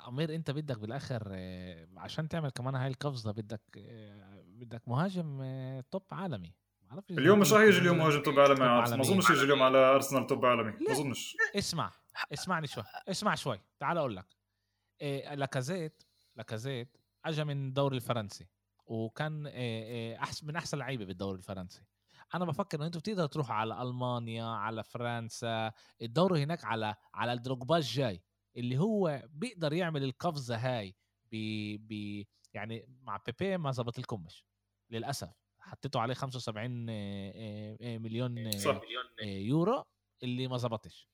عمير أنت بدك بالآخر آه، عشان تعمل كمان هاي القفزة بدك آه، بدك مهاجم آه، توب عالمي. اليوم مش راح يجي اليوم مهاجم توب عالمي على. ما. أظنش يجي اليوم على أرسنال توب عالمي. ما. أظنش. اسمع اسمعني شوي اسمع شوي. تعال أقول لك. إيه لاكازيت لاكازيت اجى من الدوري الفرنسي وكان إيه إيه احسن من أحسن لعيبة بالدوري الفرنسي. أنا بفكر إنه أنتم بتقدروا تروحوا على ألمانيا على فرنسا الدوري هناك على على الدروجبا الجاي اللي هو بيقدر يعمل القفزة هاي ب ب يعني مع بيبي ما زبط لكمش للأسف. حطيتوا عليه 75 إيه، إيه، إيه، مليون إيه، يورو اللي ما زبطش.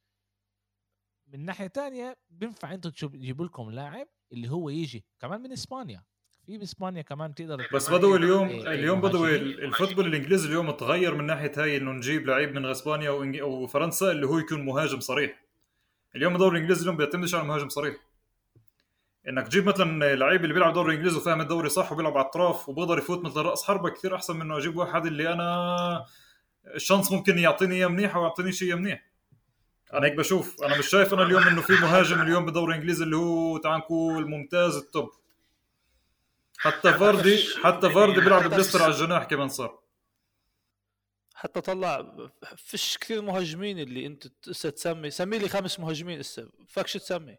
من ناحية تانية بينفع أنتوا تجيبوا لكم لاعب اللي هو يجي كمان من إسبانيا. في باسبانيا كمان تقدر بس بدوي اليوم إيه، اليوم بدوي. الفوتبول الإنجليزي اليوم تغير من ناحية هاي إنه نجيب لعيب من إسبانيا وفرنسا اللي هو يكون مهاجم صريح. اليوم الدوري الإنجليزي اليوم بيعتمدش على مهاجم صريح. إنك تجيب مثلا لعيب اللي بيلعب دوري إنجليزي وفاهم الدوري صح وبيلعب على الاطراف وبقدر يفوت مثل رأس حربة كثير أحسن من إنه أجيب واحد اللي أنا ال chance ممكن يعطيني إياه منيح أو يعطيني شيء منيح. أنا هيك بشوف. أنا مش شايف أنا اليوم إنه في مهاجم اليوم بالدوري الانجليزي اللي هو تعال نقول ممتاز ال top. حتى فاردي حتى فاردي بيلعب بليستر على الجناح كمان صار. حتى طلع فيش كثير مهاجمين اللي أنت هسه تسمي. سمي لي خمس مهاجمين هسه فكش تسمي.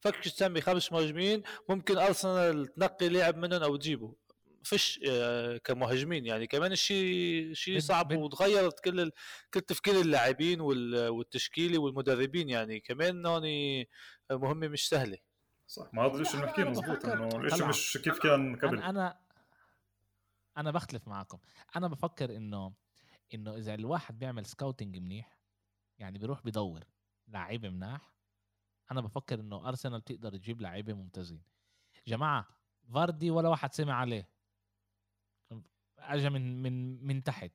فكش تسمي خمس مهاجمين. ممكن أرسنال تنقي لاعب منهم أو تجيبه. فيش آه، كمهاجمين. يعني كمان الشيء شيء صعب وتغيرت كل ال... كل تفكير اللاعبين وال... والتشكيلي والمدربين. يعني كمان هون مهمة مش سهلة. صح. ما هذا الشيء اللي بنحكيه أنا مزبوط بفكر- إنه الشيء هلا. مش كيف كان قبل. أنا أنا أنا بختلف معكم أنا بفكر إنه إنه إذا الواحد بيعمل سكاوتنج منيح يعني بيروح بدور لعيبة مناح أنا بفكر إنه ارسنال تقدر تجيب لعيبة ممتازين. جماعة فاردي ولا واحد سمع عليه. اجى من من من تحت.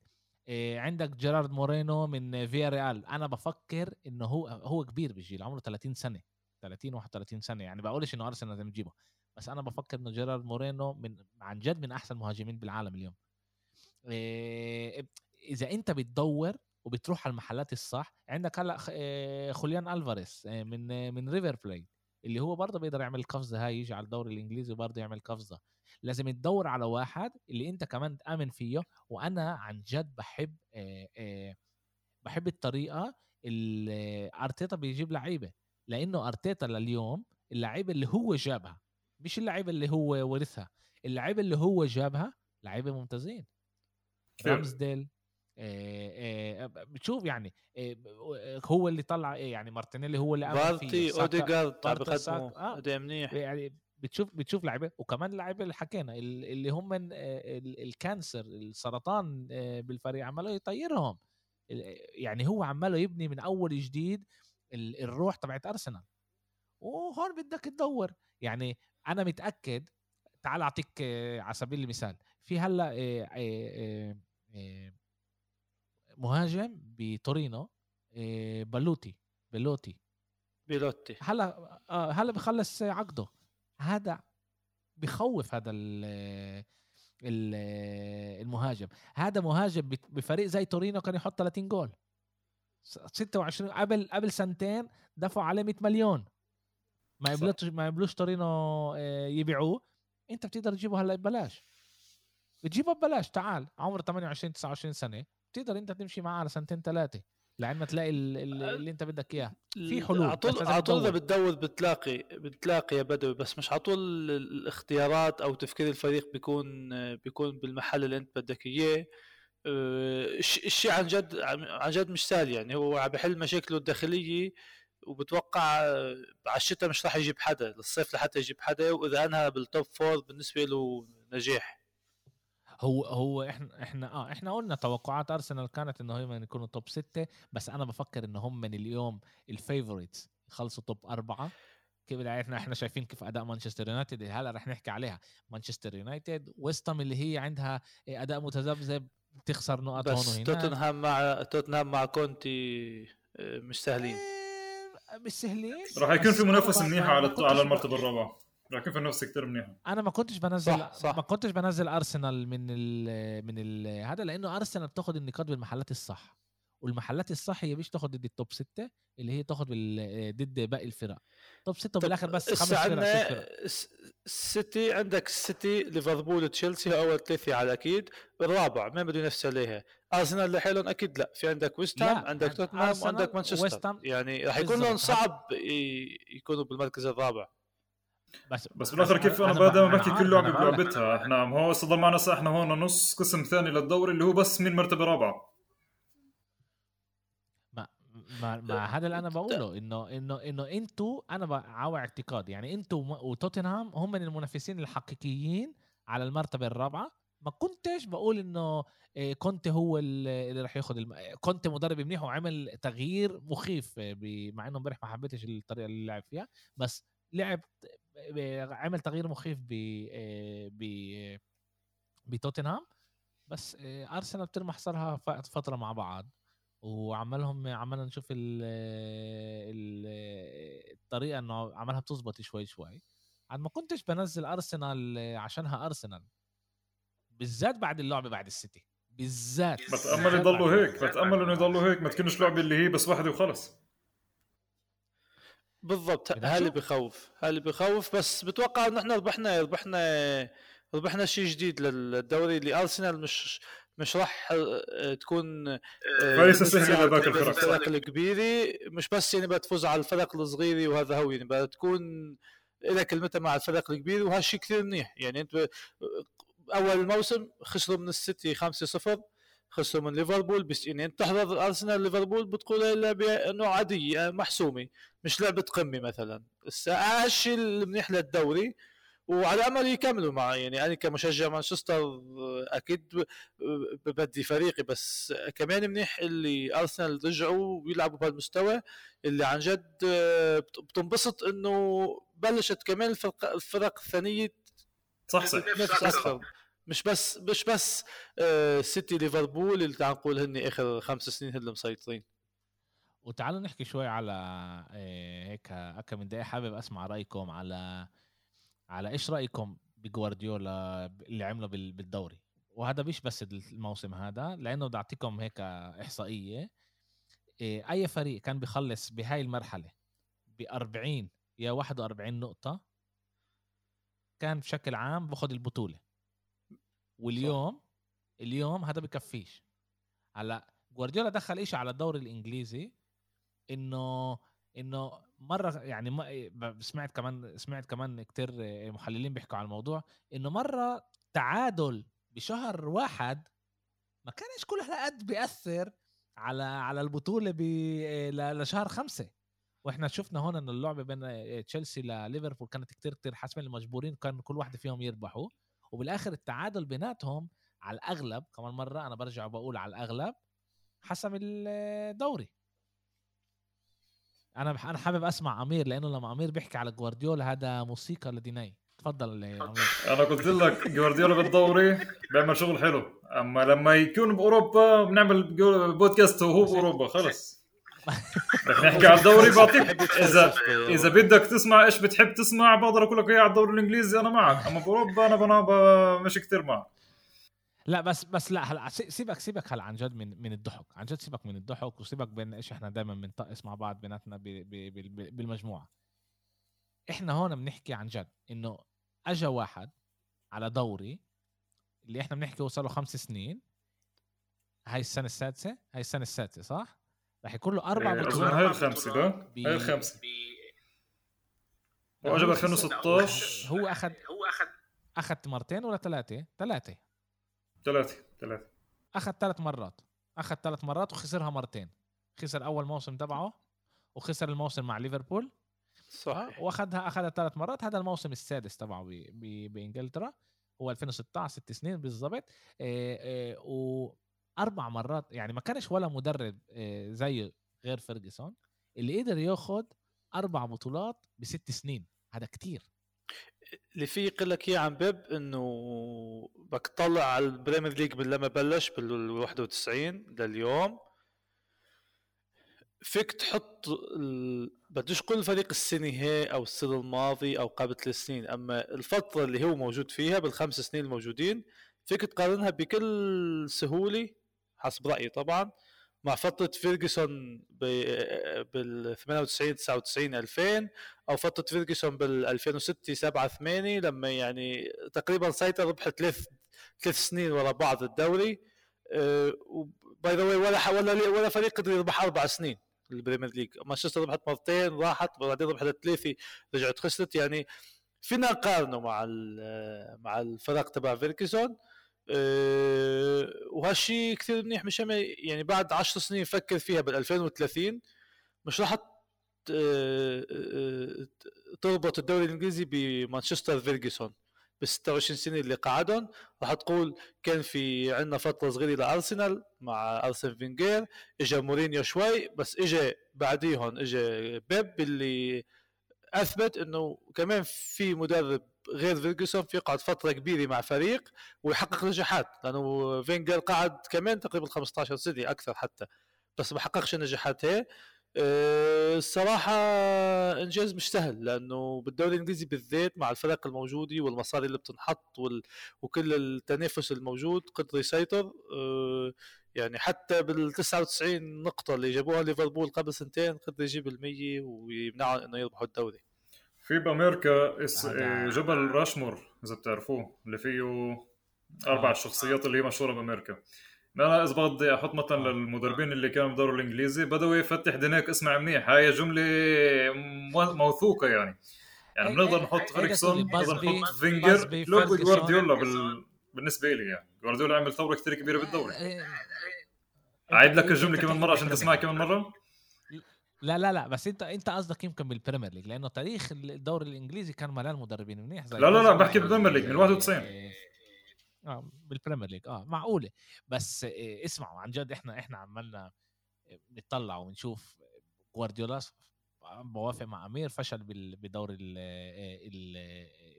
إيه عندك جيرارد مورينو من فيا ريال أنا بفكر إنه هو هو كبير بالجيل عمره 30 سنة. 30 31 سنة. يعني بقولش إنه أرسنال لازم تجيبه بس أنا بفكر إنه جيرارد مورينو من عن جد من أحسن المهاجمين بالعالم اليوم. إيه إذا أنت بتدور وبتروح على المحلات الصح عندك هلا إيه، خوليان ألفاريز من من ريفر بلايت اللي هو برضه بيقدر يعمل القفزه هاي يجي على الدوري الإنجليزي وبرضه يعمل قفزة. لازم تدور على واحد اللي أنت كمان تآمن فيه وأنا عن جد بحب بحب الطريقة اللي أرتيتا بيجيب لعيبة لأنه أرتيتا لليوم اللعيبه اللي هو جابها مش اللعيبه اللي هو ورثها اللعيبه اللي هو جابها لعيبة ممتازين. رامزديل آه، آه، بتشوف يعني آه، هو اللي طلع يعني مارتينيلي هو اللي بارتي أوديجارد ساكا، بقدموا آه. منيح يعني بتشوف بتشوف لعيبه وكمان لعيبه اللي حكينا ال- اللي هم ال cancer السرطان آه، بالفريق عماله يطيرهم. يعني هو عماله يبني من أول جديد ال- الروح تبعت أرسنال. وهون بدك تدور. يعني أنا متأكد تعال أعطيك آه، على سبيل المثال في هلأ آه، مهاجم بتورينو آه، بلوتي بلوتي. بيلوتي هلأ هلأ بخلص عقده. هذا بخوف هذا ال ال المهاجم. هذا مهاجم بفريق زي تورينو كان يحط 30 جول. س- 26 قبل قبل سنتين دفعوا عليه 100 مليون. ما صح. يقبلوش ما يقبلوش تورينو آه، يبيعوه. انت بتقدر تجيبه هلا ببلاش. بتجيبه ببلاش تعال. عمره 28 29 سنة. بتقدر انت تمشي معاه على سنتين ثلاثة لعما تلاقي ال- ال- اللي انت بدك إياه. في حلول، على طول على طول إذا تدور. بتدور بتلاقي بتلاقي يا بدوي بس مش على طول ال- الاختيارات أو تفكير الفريق بيكون بيكون بالمحل اللي أنت بدك إياه. الش- الشيء عن جد عن جد مش سهل يعني. هو عم بحل مشاكله الداخلية وبتوقع على الشتاء مش راح يجيب حدا للصيف لحتى يجيب حدا وإذا أنهى بالتوب فور بالنسبة له نجاح. هو هو إحنا إحنا آه إحنا قلنا توقعات أرسنال كانت إنه هم يكونوا top ستة بس أنا بفكر إنه هم من اليوم ال favorites يخلصوا top أربعة. كيف إحنا إحنا شايفين كيف أداء مانشستر يونايتد. هلأ رح نحكي عليها. مانشستر يونايتد ويست هام اللي هي عندها أداء متذبذب بتخسر نقط هون بس وهناك. توتنهام مع توتنهام مع كونتي آه، مش سهلين. إيه، مش سهلين. راح يكون بس في منافسة منيحة على على المرتبه الرابعة. يكون في منافسه كثير منيحه أنا ما كنتش بنزل صح، صح. ما كنتش بنزل أرسنال من ال من ال هذا لأنه أرسنال بتاخذ النقاط بالمحلات الصح والمحلات الصح هي مش تاخذ ضد ال top ستة اللي هي تاخذ بال- ضد باقي الفرق. top ستة بالاخر بس خمس فرق السيتي عندك السيتي ليفربول تشيلسي اول ثلاثة على أكيد الرابع مين بده ينافس عليها. أرسنال لحالهم أكيد لا. في عندك ويست هام لا، عندك عند توتنهام وعندك مانشستر. يعني راح يكون لهم. صعب يكونوا بالمركز الرابع. بس بس بالاخر كيف أنا دائما بحكي كل لعبه. بلعبتها إحنا هو ضل معنا إحنا هون نص قسم ثاني للدوري اللي هو بس مين مرتبة رابعة. ما ما, هذا اللي أنا بقوله. انه انه إنه أنتوا أنا على اعتقاد يعني أنتوا وتوتنهام هم من المنافسين الحقيقيين على المرتبة الرابعة. ما كنتش بقول إنه إيه، كونتي هو ال- اللي راح ياخذ الم... كونتي مدرب منيح وعمل تغيير مخيف آه، ب... مع إنه امبارح ما حبيتش الطريقة اللي لعب فيها. بس لعب عمل تغيير مخيف ب آه، ب بتوتنهام. بس آه، أرسنال بترمح صارها فترة مع بعض. وعملهم عملنا نشوف ال ال الطريقة إنه عملها بتزبط شوي شوي. عاد ما كنتش بنزل أرسنال عشانها أرسنال. بالذات بعد اللعبه بعد السيتي. بالذات. بتأمل يضلوا هيك بتأمل إنه يضلوا هيك ما تكونش لعبه اللي هي بس واحدة وخلص. بالضبط هذا اللي. بخوف هذا اللي بخوف بس بتوقع إنه إحنا ربحنا ربحنا ربحنا شيء جديد للدوري اللي أرسنال مش مش راح آه، تكون آه، مثل سهلة لباقي الفرق. الفرق الكبيره مش بس يعني بتفوز على الفرق الصغيره وهذا هو يعني بتكون لك كلمتها مع الفرق الكبيره وهالشيء كثير منيح يعني أنت ب- أول الموسم خسروا من السيتي 5-0 خسروا من ليفربول بس يعني أنت تحضر ارسنال ليفربول بتقول هي لعبه إنه عادية محسومة مش لعبة قمة مثلا. بس هالشيء المنيح للدوري وعلى أمل يكملوا معه يعني أنا كمشجع مانشستر أكيد بدي فريقي بس كمان منيح اللي أرسنال رجعوا ويلعبوا بهالمستوى اللي عن جد بت- بتنبسط إنه بلشت كمان الفرق, الفرق الثانية صح صح. أكثر مش بس مش بس آه، سيتي ليفربول اللي تعال نقول هن آخر خمس سنين هن مسيطرين. وتعالوا نحكي شوي على إيه، هيك هكا من دقيقة حابب أسمع رأيكم على على إيش رأيكم بجوارديولا اللي عمله بال- بالدوري؟ وهذا مش بس الموسم هذا لأنه بدي أعطيكم هيك إحصائية. إيه، أي فريق كان بيخلص بهاي المرحلة ب 40 يا 41 نقطة كان بشكل عام باخذ البطولة. واليوم اليوم هذا بكفيش. هلأ جوارديولا دخل إشي على الدوري الإنجليزي إنه إنه مرة يعني ما ب- سمعت كمان سمعت كمان كتير محللين بيحكوا على الموضوع إنه مرة تعادل بشهر واحد ما كانش كل هالقد بيأثر على على البطولة ب ل- لشهر خمسة. وإحنا شفنا هون ان اللعبة بين تشيلسي لليفربول كانت كتير كتير حاسمة المجبورين كان كل واحدة فيهم يربحوا وبالآخر التعادل بيناتهم على الأغلب كمان مرة أنا برجع بقول على الأغلب حسم الدوري. أنا أنا حابب أسمع أمير لأنه لما أمير بيحكي على جوارديولا هذا موسيقى لديناي تفضل أمير. أنا قلت لك جوارديولا بالدوري بيعمل شغل حلو. أما لما يكون بأوروبا بنعمل بودكاست وهو بأوروبا خلص. نحكي على الدوري بعطيك اذا إذا بدك تسمع إيش بتحب تسمع بقدر أقول لك إياه على الدوري الإنجليزي أنا معك. أما باوروبا أنا بنا ب- مش كثير معك. لا بس بس لا هلا سي- سيبك سيبك هلا عن جد من من الضحك. عن جد سيبك من الضحك وسيبك بين إيش إحنا دائما بنطقس مع بعض بيناتنا ب- ب- بال- بالمجموعة. إحنا هون بنحكي عن جد إنه اجى واحد على دوري اللي إحنا بنحكي وصل له خمس سنين. هاي السنة السادسة هاي السنة السادسة صح؟ رح يكون له أربع إيه، أظن بطولات هاي الخمسة ده هاي الخمسة. هو 2016 هو اخذ هو اخذ اخذ مرتين ولا ثلاثة؟ ثلاثة. ثلاثة ثلاثة. اخذ ثلاث مرات. اخذ ثلاث مرات وخسرها مرتين. خسر أول موسم تبعه وخسر الموسم مع ليفربول. صحيح. واخذها اخذها ثلاث مرات. هذا الموسم السادس تبعه ب- ب- بإنجلترا. هو 2016 ست سنين بالضبط. إيه، واربع مرات يعني ما كانش ولا مدرب إيه، زيه غير فيرجسون اللي قدر ياخذ أربع بطولات بست سنين. هذا كتير. اللي في يقول لك اياه عن بيب إنه تطلع على البريمير ليج من لما بلش بال 91 لليوم. فيك تحط ال... بديش كل فريق السنة هي أو السنة الماضي أو قبل ثلاث سنين أما الفترة اللي هو موجود فيها بالخمس سنين الموجودين فيك تقارنها بكل سهولة حسب رأيي طبعا. مع فترة فيرجسون بال 98 99 2000 أو فترة فيرجسون بال 2006 7 8 لما يعني تقريبا سيطر ربح ثلاث ثلاث سنين ورا بعض الدوري. by the way ولا ولا فريق قدر يربح أربع سنين البريمير ليج. مانشستر ربحت مرتين راحت بعدين ربحت ثلاثة رجعت خسرت. يعني فينا نقارنه مع مع الفرق تبع فيركسون أه وهالشيء كثير منيح مش يعني بعد 10 سنين فكر فيها بال 2030 مش راح تربط الدوري الإنجليزي بمانشستر فيرجسون. بال 26 سنة اللي قعدهم راح تقول كان في عندنا فترة صغيرة لارسنال مع أرسن فينجير اجى مورينيو شوي بس اجى بعديهم اجى بيب اللي أثبت إنه كمان في مدرب غير فيرجسون في يقعد فترة كبيرة مع فريق ويحقق نجاحات. لأنه فينجر قعد كمان تقريبا 15 سنة أكثر حتى بس ما حققش النجاحات هي أه الصراحة إنجاز مش سهل لأنه بالدوري الإنجليزي بالذات مع الفرق الموجودة والمصاري اللي بتنحط وال... وكل التنافس الموجود قدر يسيطر. أه يعني حتى بال 99 نقطة اللي جابوها ليفربول قبل سنتين قدر يجيب ال 100 ويمنعهم إنه يربحوا الدوري. في بامريكا اس... جبل راشمور إذا بتعرفوه اللي فيه أربع آه. شخصيات اللي هي مشهورة بأمريكا. أنا إذا بدي أحط مثلا للمدربين اللي كانوا بالدوري الإنجليزي بدوي فتح دينيك اسمع منيح هاي جملة موثوقة يعني. يعني إيه، بنقدر إيه، نحط فيرجسون بنقدر نحط فينجر لو جوارديولا بال... بالنسبة لي يعني. جوارديولا عمل ثورة كثير كبيرة بالدوري. إيه، اعيد لك الجملة كمان مرة عشان تسمعها كمان مرة؟ لا لا لا بس انت انت قصدك يمكن بالبريمير ليج لأنه تاريخ الدوري الإنجليزي كان مليان مدربين منيح زي لا لا لا بحكي بالبريمير ليج من 91 آه بالبريمير ليج آه معقولة. بس إيه اسمعوا عن جد إحنا إحنا عمالنا نطلع ونشوف جوارديولا بوافق مع أمير فشل بالدوري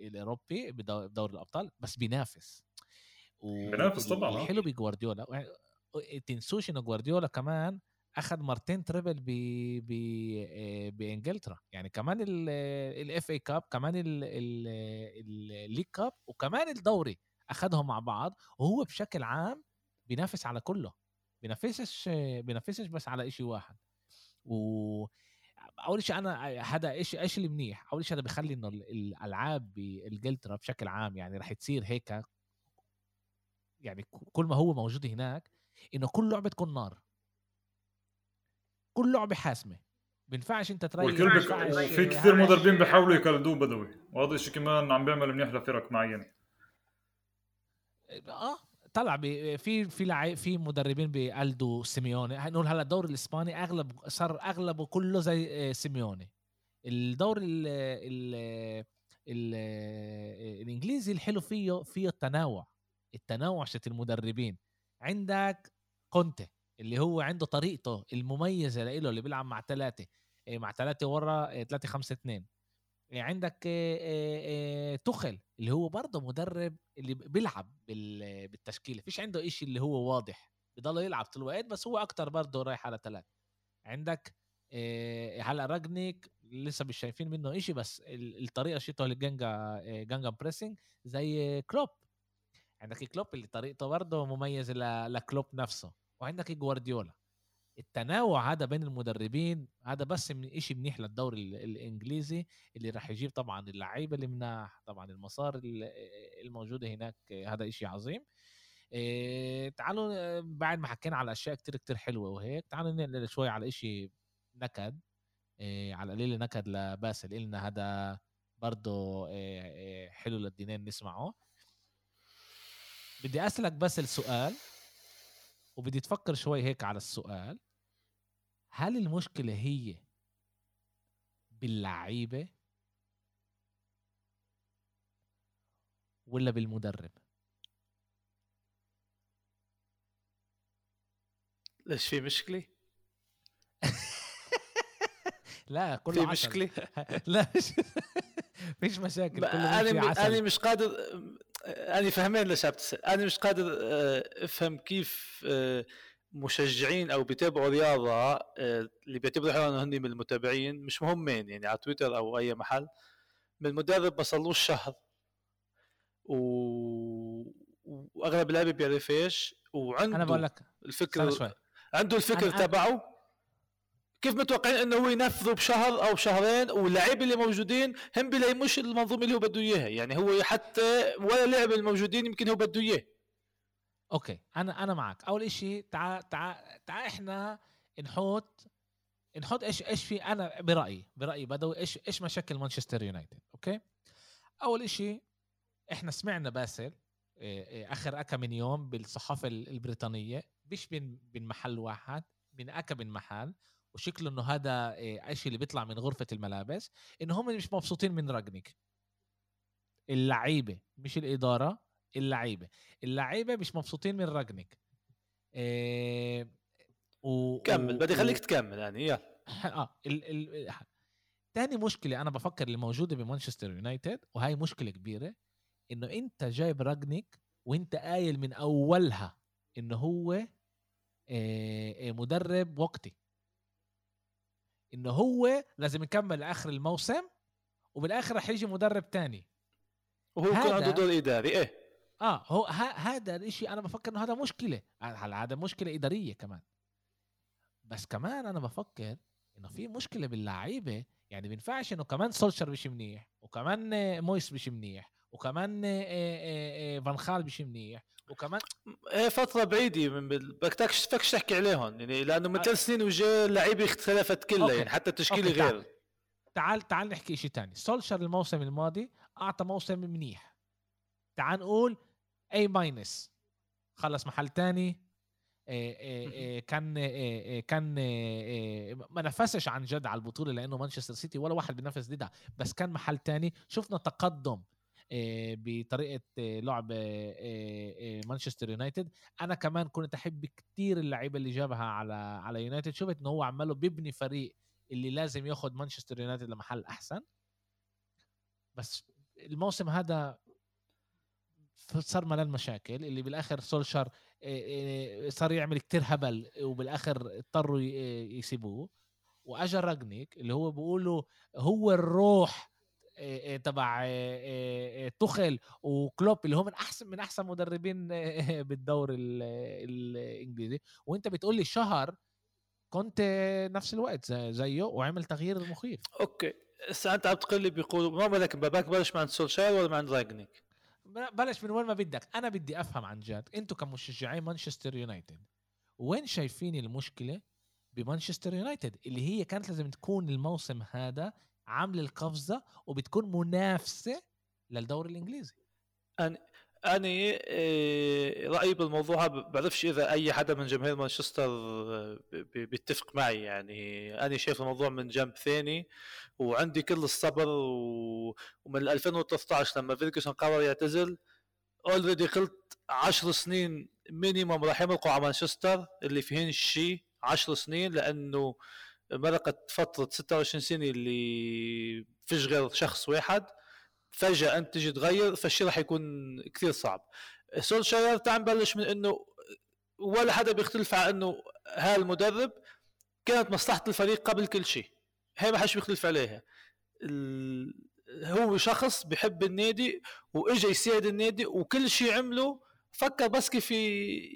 الأوروبي بدوري الأبطال بس بينافس. بينافس طبعا الحلو بجوارديولا تنسوش انه جوارديولا كمان اخذ مرتين treble ب ب بإنجلترا. يعني كمان ال FA Cup كمان ال League Cup وكمان الدوري اخذهم مع بعض وهو بشكل عام بينافس على كله. بينافسش بينافسش بس على شيء واحد. و أول شيء أنا هذا إيش إيش اللي منيح؟ أول شيء هذا بخلي إنه الألعاب بإنجلترا بشكل عام يعني رح تصير هيك يعني كل ما هو موجود هناك إنه كل لعبة تكون نار. كل لعبة حاسمة. بينفعش انت تريح والكل بك... في كثير مدربين بيحاولوا يكلدوه بدوي. وهذا الشيء كمان عم بيعمل منيح لفرق معينة. آه طلع في في لعيب في مدربين بيقلدوا سيميوني. نقول هلا الدوري الإسباني أغلب صار أغلبه كله زي آه، سيميوني. الدوري ال ال ال الإنجليزي الحلو فيه فيه التنوع. التنوع شيت المدربين. عندك كونتي. اللي هو عنده طريقته المميزة له اللي بيلعب مع ثلاثة آه، مع ثلاثة ورا ثلاثة خمسة اثنين عندك توخل اللي هو برضه مدرب اللي بيلعب بالتشكيلة. فيش عنده إشي اللي هو واضح بضل يلعب طول الوقت بس هو أكتر برضه رايح على ثلاث عندك هلا رانجنيك لسه مش شايفين منه إشي بس الطريقة شيته لل gegen gegenpressing زي كلوب. عندك كلوب اللي طريقته برضه مميزة لكلوب نفسه. وعندك جوارديولا؟ التنوع هذا بين المدربين هذا بس من شيء منيح للدوري الإنجليزي اللي راح يجيب طبعا اللعيبة اللي مناح طبعا المسار الموجوده هناك هذا شيء عظيم. إيه تعالوا بعد ما حكينا على أشياء كتير كتير حلوة وهيك تعالوا ننقل شوي على شيء نكد. إيه على قليل نكد لباسل إلنا هذا برضه إيه حلو للدينين نسمعه. بدي أسألك بس السؤال. وبدي تفكر شوي هيك على السؤال هل المشكلة هي باللعيبة ولا بالمدرب؟ ليش في مشكلة؟ لا كله في مشكلة؟ لا فيش مشاكل أنا أنا مش قادر أنا فهمين ليش بتسال أنا مش قادر آه، أفهم كيف آه، مشجعين أو بيتابعوا رياضة آه، اللي بيعتبروا حالهم هن من المتابعين مش مهمين يعني على تويتر أو أي محل. من المدرب ما صارلوش شهر و... وأغلب اللعيبه بيعرفش وعنده أنا بقول لك الفكرة شوي. عنده الفكر أنا- تبعه. كيف متوقعين إنه هو ينفذه بشهر أو شهرين واللعيبه اللي موجودين هم بلاقيموش المنظومة اللي هو بده إياها. يعني هو حتى ولا لاعب الموجودين يمكن هو بده إياه. أوكي أنا أنا معك. أول إشي تعا تعا تعا إحنا نحط نحط إيش إيش في أنا برأيي برأيي بدوي إيش إيش مشاكل مانشستر يونايتد okay؟ أول إشي إحنا سمعنا باسل إيه، إيه، آخر أكا من يوم بالصحافة ال- البريطانية مش من محل واحد من أكا من محل وشكله إنه هذا إيه، إشي اللي بيطلع من غرفة الملابس إنه هم مش مبسوطين من رانجنيك اللعيبة مش الإدارة اللعيبة. اللعيبة مش مبسوطين من راجنيك إيه و... كمل بدي خليك تكمل يعني يلا. آه ال... ال... تاني مشكلة أنا بفكر اللي موجودة بمانشستر يونايتد وهي مشكلة كبيرة إنه أنت جايب راجنيك وأنت قايل من أولها إنه هو آه، آه، مدرب وقتي. إنه هو لازم يكمل لاخر الموسم وبالآخر رح يجي مدرب تاني. وهو يكون عنده دور اداري إيه. آه هو هذا الإشي أنا بفكر إنه هذا مشكلة. هلا هذا مشكلة إدارية كمان؟ بس كمان أنا بفكر إنه في مشكلة باللعيبه يعني بينفعش إنه كمان سولشر مش منيح وكمان مويس مش منيح. وكمان آه، آه، آه، فان خال مش منيح. وكمان إيه فترة بعيدة من بدكش فكش تحكي عليهم يعني لأنه من. ثلاث سنين وجاء اللعيبه اختلفت كلها. يعني حتى التشكيلة تعال. غير. تعال تعال نحكي شيء تاني. سولشاير الموسم الماضي أعطى موسم منيح. تعال نقول A minus خلص محل إيه كان كان ما نافسش عن جد على البطولة لأنه مانشستر سيتي ولا واحد بينافس ضدها بس كان محل تاني. شفنا تقدم بطريقة إيه لعب إيه مانشستر يونايتد. أنا كمان كنت أحب كتير اللعيبة اللي جابها على على يونايتد. شفت انه هو عماله بيبني فريق اللي لازم ياخد مانشستر يونايتد لمحل أحسن. بس الموسم هذا صار ملان مشاكل. اللي بالآخر سولشار صار يعمل كتير هبل وبالآخر اضطروا يسيبوه. وأجا راجنيك اللي هو بيقولوا هو الروح تبع تخل وكلوب اللي هو من أحسن من أحسن مدربين بالدوري ال- الإنجليزي. وأنت بتقول لي شهر كنت نفس الوقت زي- زيه وعمل تغيير مخيف. okay. هسه أنت عم تقول لي بيقولوا ما بدك بدك بلش مع سولشاير ولا مع رانجنيك بلش من وين ما بدك. أنا بدي أفهم عن جد أنتوا كمشجعين مانشستر يونايتد وين شايفين المشكلة بمانشستر يونايتد اللي هي كانت لازم تكون الموسم هذا عامله القفزة وبتكون منافسة للدوري الإنجليزي أنا إيه، رأيي بالموضوع بعرفش إذا أي حدا من جماهير مانشستر آه، بي- بيتفق معي يعني أنا شايف الموضوع من جنب ثاني وعندي كل الصبر. ومن 2013 لما فيرجسون قرر يعتزل already قلت 10 سنين minimum راح يمرقوا على مانشستر اللي فيهن شيء 10 سنين لأنه مرقت فترة 26 سنة اللي فيش غير شخص واحد. فجأة أنت تجي تغير فالشيء راح يكون كثير صعب. سولشاير تعال نبلش من إنه ولا حدا بيختلف على إنه هذا المدرب كانت مصلحة الفريق قبل كل شيء هي ما حدش بيختلف عليها. هو شخص بحب النادي واجى يساعد النادي وكل شيء عمله فكر بس كيف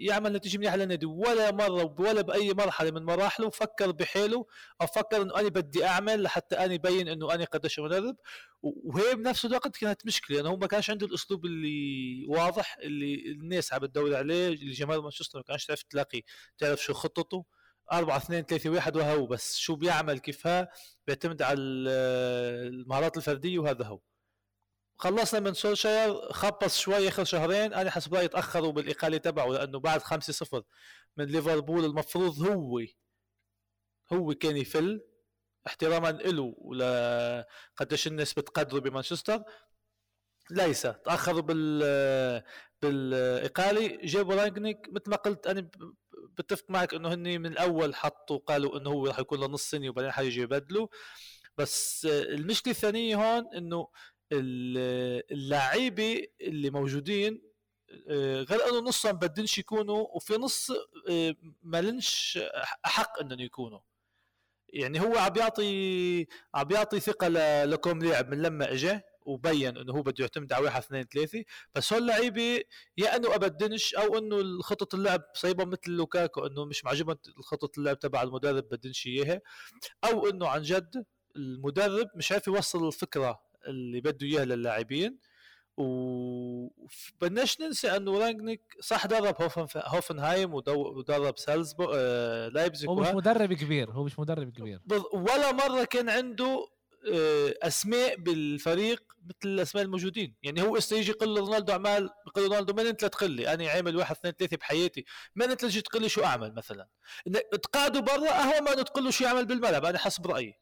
يعمل نتيجة منيحة للنادي. ولا مرة ولا بأي مرحلة من مراحله فكر بحاله أو فكر إنه أنا بدي أعمل لحتى أنا ابين إنه أنا قديش مدرب. وهي بنفس الوقت كانت مشكلة لأنه هو ما كانش عنده الأسلوب اللي واضح اللي الناس عم بتدور عليه اللي جماهير مانشستر ما كانش تعرف تلاقي تعرف شو خطته 4 2 3 1 وهو بس. شو بيعمل كيفها بيعتمد على ال- المهارات الفردية وهذا هو. خلصنا من سولشاير خبص شوي آخر شهرين أنا حسب رأيي تأخروا بالإقالة تبعه لأنه بعد 5-0 من ليفربول المفروض هو هو كان يفل احتراما له ولا قديش الناس بتقدره بمانشستر. ليس تأخروا بال بالإقالة. جابوا رانجنيك مثل ما قلت أنا بتفق معك إنه هن من الأول حطوا قالوا إنه هو راح يكون له نص سنة وبعدين حيجي يبدلوا. بس المشكلة الثانية هون إنه اللعيبه اللي موجودين آه، غير إنه نصهم بدنش يكونوا وفي نص آه، ما لنش احق إنهم يكونوا. يعني هو عم بيعطي عم بيعطي ثقة لكم لاعب من لما اجى وبين إنه هو بده يعتمد على واحد اثنين ثلاثة. بس هول اللعيبة يا إنه ابدنش أو إنه خطط اللعب صيبه مثل لوكاكو إنه مش معجبهم خطط اللعب تبع المدرب بدنش إياها. أو إنه عن جد المدرب مش عارف يوصل الفكرة اللي بده اياها للاعبين. وبدناش ننسى إنه رانجنيك صح درب هوفن هوفنهايم ودرب سالزبورغ آه لايبزيج هو مش مدرب كبير هو مش مدرب كبير. ولا مرة كان عنده آه أسماء بالفريق مثل الأسماء الموجودين. يعني هو است يجي يقول رونالدو أعمل بقول رونالدو من انت تقول لي أنا عامل واحد اثنين ثلاثة بحياتي من انت تجي تقول لي شو أعمل مثلا. تقعدوا برا اهون ما تقول له شو يعمل بالملعب أنا حسب رأيي.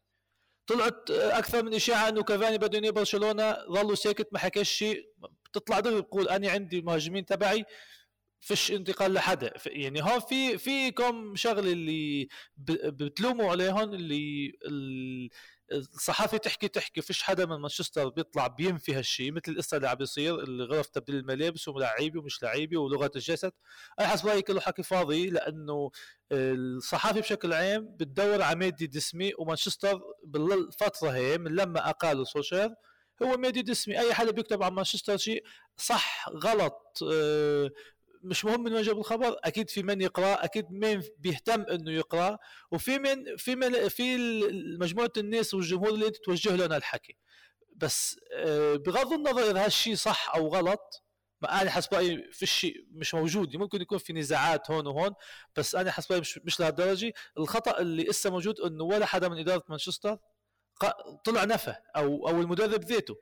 طلعت أكثر من إشاعة إنه كافاني بده ينهي برشلونة. ظلوا ساكت ما حكاش شيء. بتطلع دغري بقول أنا عندي المهاجمين تبعي فيش انتقال لحدا يعني هون في في كم شغلة اللي بتلوموا عليهم اللي الصحافه تحكي تحكي فيش حدا من مانشستر بيطلع بينفي هالشيء مثل القصة اللي عم بيصير غرف تبديل الملابس ولاعيبه ومش لعيبة ولغة الجسد. أنا حسب رايي كله حكي فاضي لأنه الصحافه بشكل عام بتدور على مادي دسمي ومانشستر بالفترة هي من لما اقالوا سوشير هو مادي دسمي أي حدا بيكتب عن مانشستر شيء صح غلط آه، مش مهم من وين جاب الخبر أكيد في من يقرأ أكيد مين بيهتم إنه يقرأ وفي من في من في مجموعة الناس والجمهور اللي توجه لهم الحكي. بس آه، بغض النظر إذا هالشيء صح أو غلط ما أنا حسب رأيي في شيء مش موجود. ممكن يكون في نزاعات هون وهون بس أنا حسب رأيي مش, مش لهالدرجة. الخطأ اللي لسه موجود إنه ولا حدا من إدارة مانشستر طلع نفى أو أو المدرب ذاته.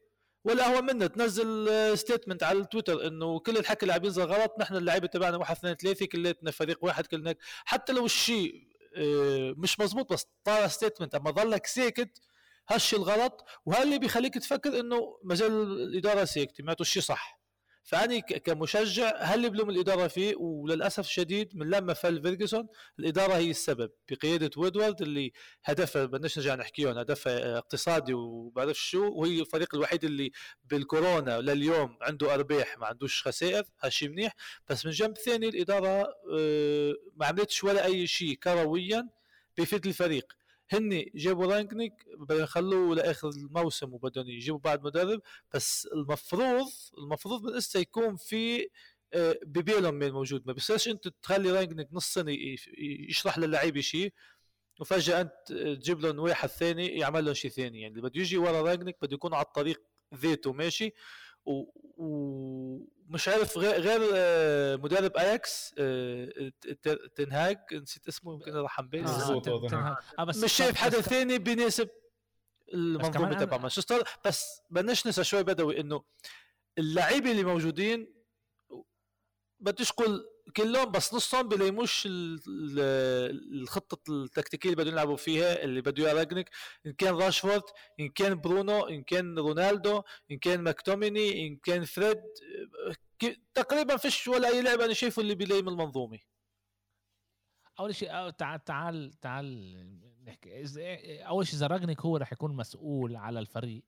ولا هو منه تنزل statement على التويتر إنه كل الحكي اللي عم ينزل غلط نحن اللعيبة تبعنا واحد اثنين ثلاثة كلياتنا فريق واحد كلنا حتى لو الشيء آه، مش مزبوط بس طالع statement أما ضلك ساكت هالشيء الغلط وهاللي بيخليك تفكر إنه مجال الإدارة ساكتة معناته الشيء صح. فأنا كمشجع هل بلوم الإدارة فيه؟ وللأسف الشديد من لما فل فيرجسون الإدارة هي السبب. بقيادة وودوارد اللي هدفها بدناش نرجع نحكيهم هدفها اقتصادي وبعرف شو وهي الفريق الوحيد اللي بالكورونا لليوم عنده أرباح ما عندوش خسائر هالشيء منيح. بس من جنب ثاني الإدارة آه، ما عملتش ولا أي شيء كرويا بيفيد الفريق. هن جابوا رانجنيك يخلوه لآخر الموسم وبدهم يجيبوا بعد مدرب بس المفروض المفروض من اسا يكون في آه، ببالهم من موجود. ما بصيرش أنت تخلي رانجنيك نص سنة يشرح للعيبه شيء وفجأة أنت تجيب لهم واحد ثاني يعمل لهم شيء ثاني. يعني اللي بده يجي ورا رانجنيك بده يكون على الطريق ذاته ماشي؟ ومش عارف غير, آه، مدرب اياكس آه، تين هاج نسيت اسمه يمكن بالي آه مش شايف حدا ثاني بيناسب المنظومة تبع مانشستر. بس بدناش ننسى شوي بدوي إنه اللعيبة اللي موجودين بديش أقول كلهم بس نصهم بلايموش الخطة التكتيكية اللي بدهم يلعبوا فيها اللي بده إياها إن كان راشفورد إن كان برونو إن كان رونالدو إن كان ماكتوميني إن كان فريد تقريبا فيش ولا أي لعبة أنا شايفه اللي بيلايم المنظومة. أول شيء تعال تعال تعال نحكي. أول شيء إذا راجنك هو رح يكون مسؤول على الفريق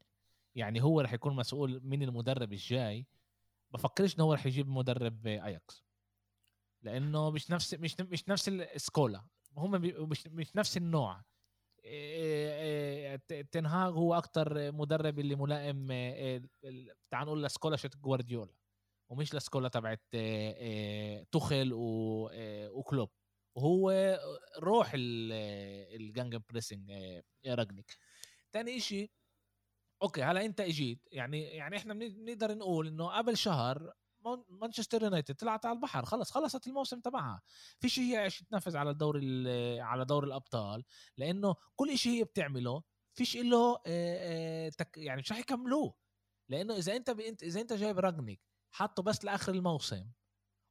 يعني هو رح يكون مسؤول من المدرب الجاي بفكرش إنه هو رح يجيب مدرب أياكس. لأنه مش نفس مش مش نفس السكولا هم مش مش نفس النوع. تنهاغ هو أكتر مدرب اللي ملائم تعال نقول لسكولا شت جوارديولا. ومش لسكولا تبعت تخل وكلوب. وهو روح الجانج بريسنج راجنيك تاني إشي أوكي هلا أنت إجيت. يعني يعني إحنا بنقدر نقول إنه قبل شهر مانشستر يونايتد طلعت على البحر خلص خلصت الموسم تبعها. في شيء هي تنفذ على دور على دور الأبطال لأنه كل شيء هي بتعمله فيش له يعني مش رح يكملوه. لأنه إذا أنت إذا أنت جايب رانجنيك حطه بس لآخر الموسم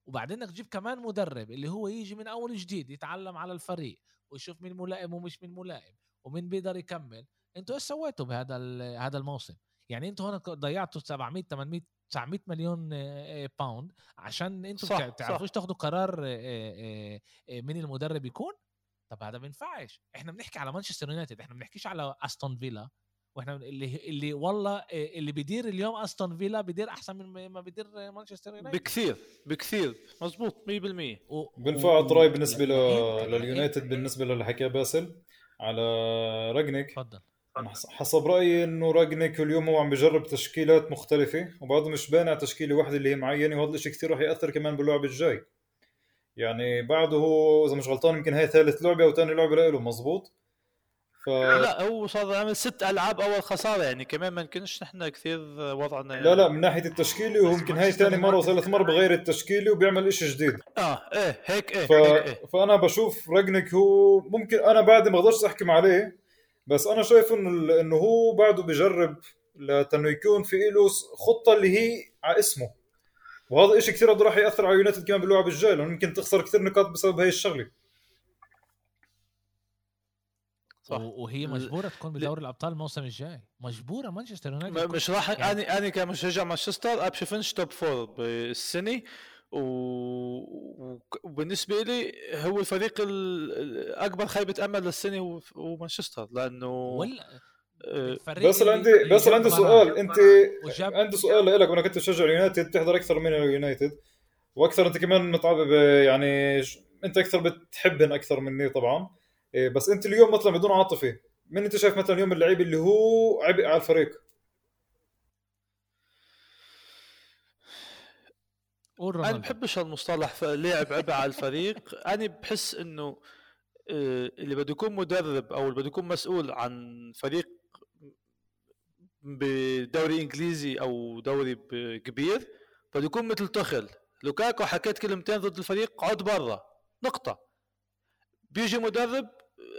وبعدين بدك تجيب كمان مدرب اللي هو يجي من أول جديد يتعلم على الفريق ويشوف مين ملائم ومش مين ملائم ومين بيقدر يكمل أنتوا إيش سويتوا بهذا هذا الموسم؟ يعني أنتوا هون ضيعتوا 700 800 900 مليون باوند عشان أنتم تعرفوش تاخذوا قرار من المدرب يكون؟ طب هذا ما بينفعش إحنا بنحكي على مانشستر يونايتد إحنا بنحكيش على أستون فيلا. وإحنا اللي اللي والله اللي بيدير اليوم أستون فيلا بيدير أحسن من ما بيدير مانشستر يونايتد. بكثير بكثير. مزبوط 100% بنفع راي بالنسبة لليونايتد بالنسبة للي حكى باسل على رانجنيك تفضل حسب رأيي إنه رانجنيك اليوم هو عم بجرب تشكيلات مختلفة وبعده مش باني تشكيلة واحدة اللي هي معينة وهذا الشيء كثير راح يأثر كمان باللعب الجاي. يعني بعده هو إذا مش غلطان يمكن هاي ثالث لعبة أو ثاني لعبة له مزبوط ف لا هو صار عمل ست ألعاب أول خسارة يعني كمان ما يمكنش نحن كثير وضعنا لا لا من ناحية التشكيلة وهو يمكن هاي ثاني مرة وثالث مرة بغير التشكيلة وبيعمل إشي جديد. آه إيه هيك إيه, ف... هيك إيه. فأنا بشوف راجنيك هو ممكن أنا بعد ما أقدرش أحكم عليه بس أنا شايف إنه ال- إنه هو بعده بجرب لأنه يكون في له خطة اللي هي على اسمه. وهذا إشي كثير راح يأثر على يونايتد كمان باللعب الجاي لأنه ممكن تخسر كثير نقاط بسبب هاي الشغلة. صح. وهي مجبورة تكون بدوري الأبطال الموسم الجاي. مجبورة مانشستر يونايتد مش راح يعني- اني أني كمشجع مانشستر بشوفنش top four بالسنة. وبالنسبة لي هو الفريق ال- ال- أكبر خيبه امل للسنة هو هو مانشستر لأنه ولا آه، الفريق بس عندي بس عندي. سؤال أنت عندي سؤال لك وأنا كنت بشجع اليونايتد بتحضر أكثر من اليونايتد وأكثر أنت كمان متعب يعني أنت أكثر بتحبن أكثر مني طبعا إيه، بس أنت اليوم مثلا بدون عاطفة من أنت شايف مثلا اليوم اللعيب اللي هو عبء على الفريق أنا بحبش هالمصطلح لاعب عبء على الفريق. أنا بحس إنه آه، اللي بده يكون مدرب أو اللي بده يكون مسؤول عن فريق بدوري إنجليزي أو دوري كبير بده يكون مثل تخل لوكاكو حكيت كلمتين ضد الفريق عد برا. نقطة. بيجي مدرب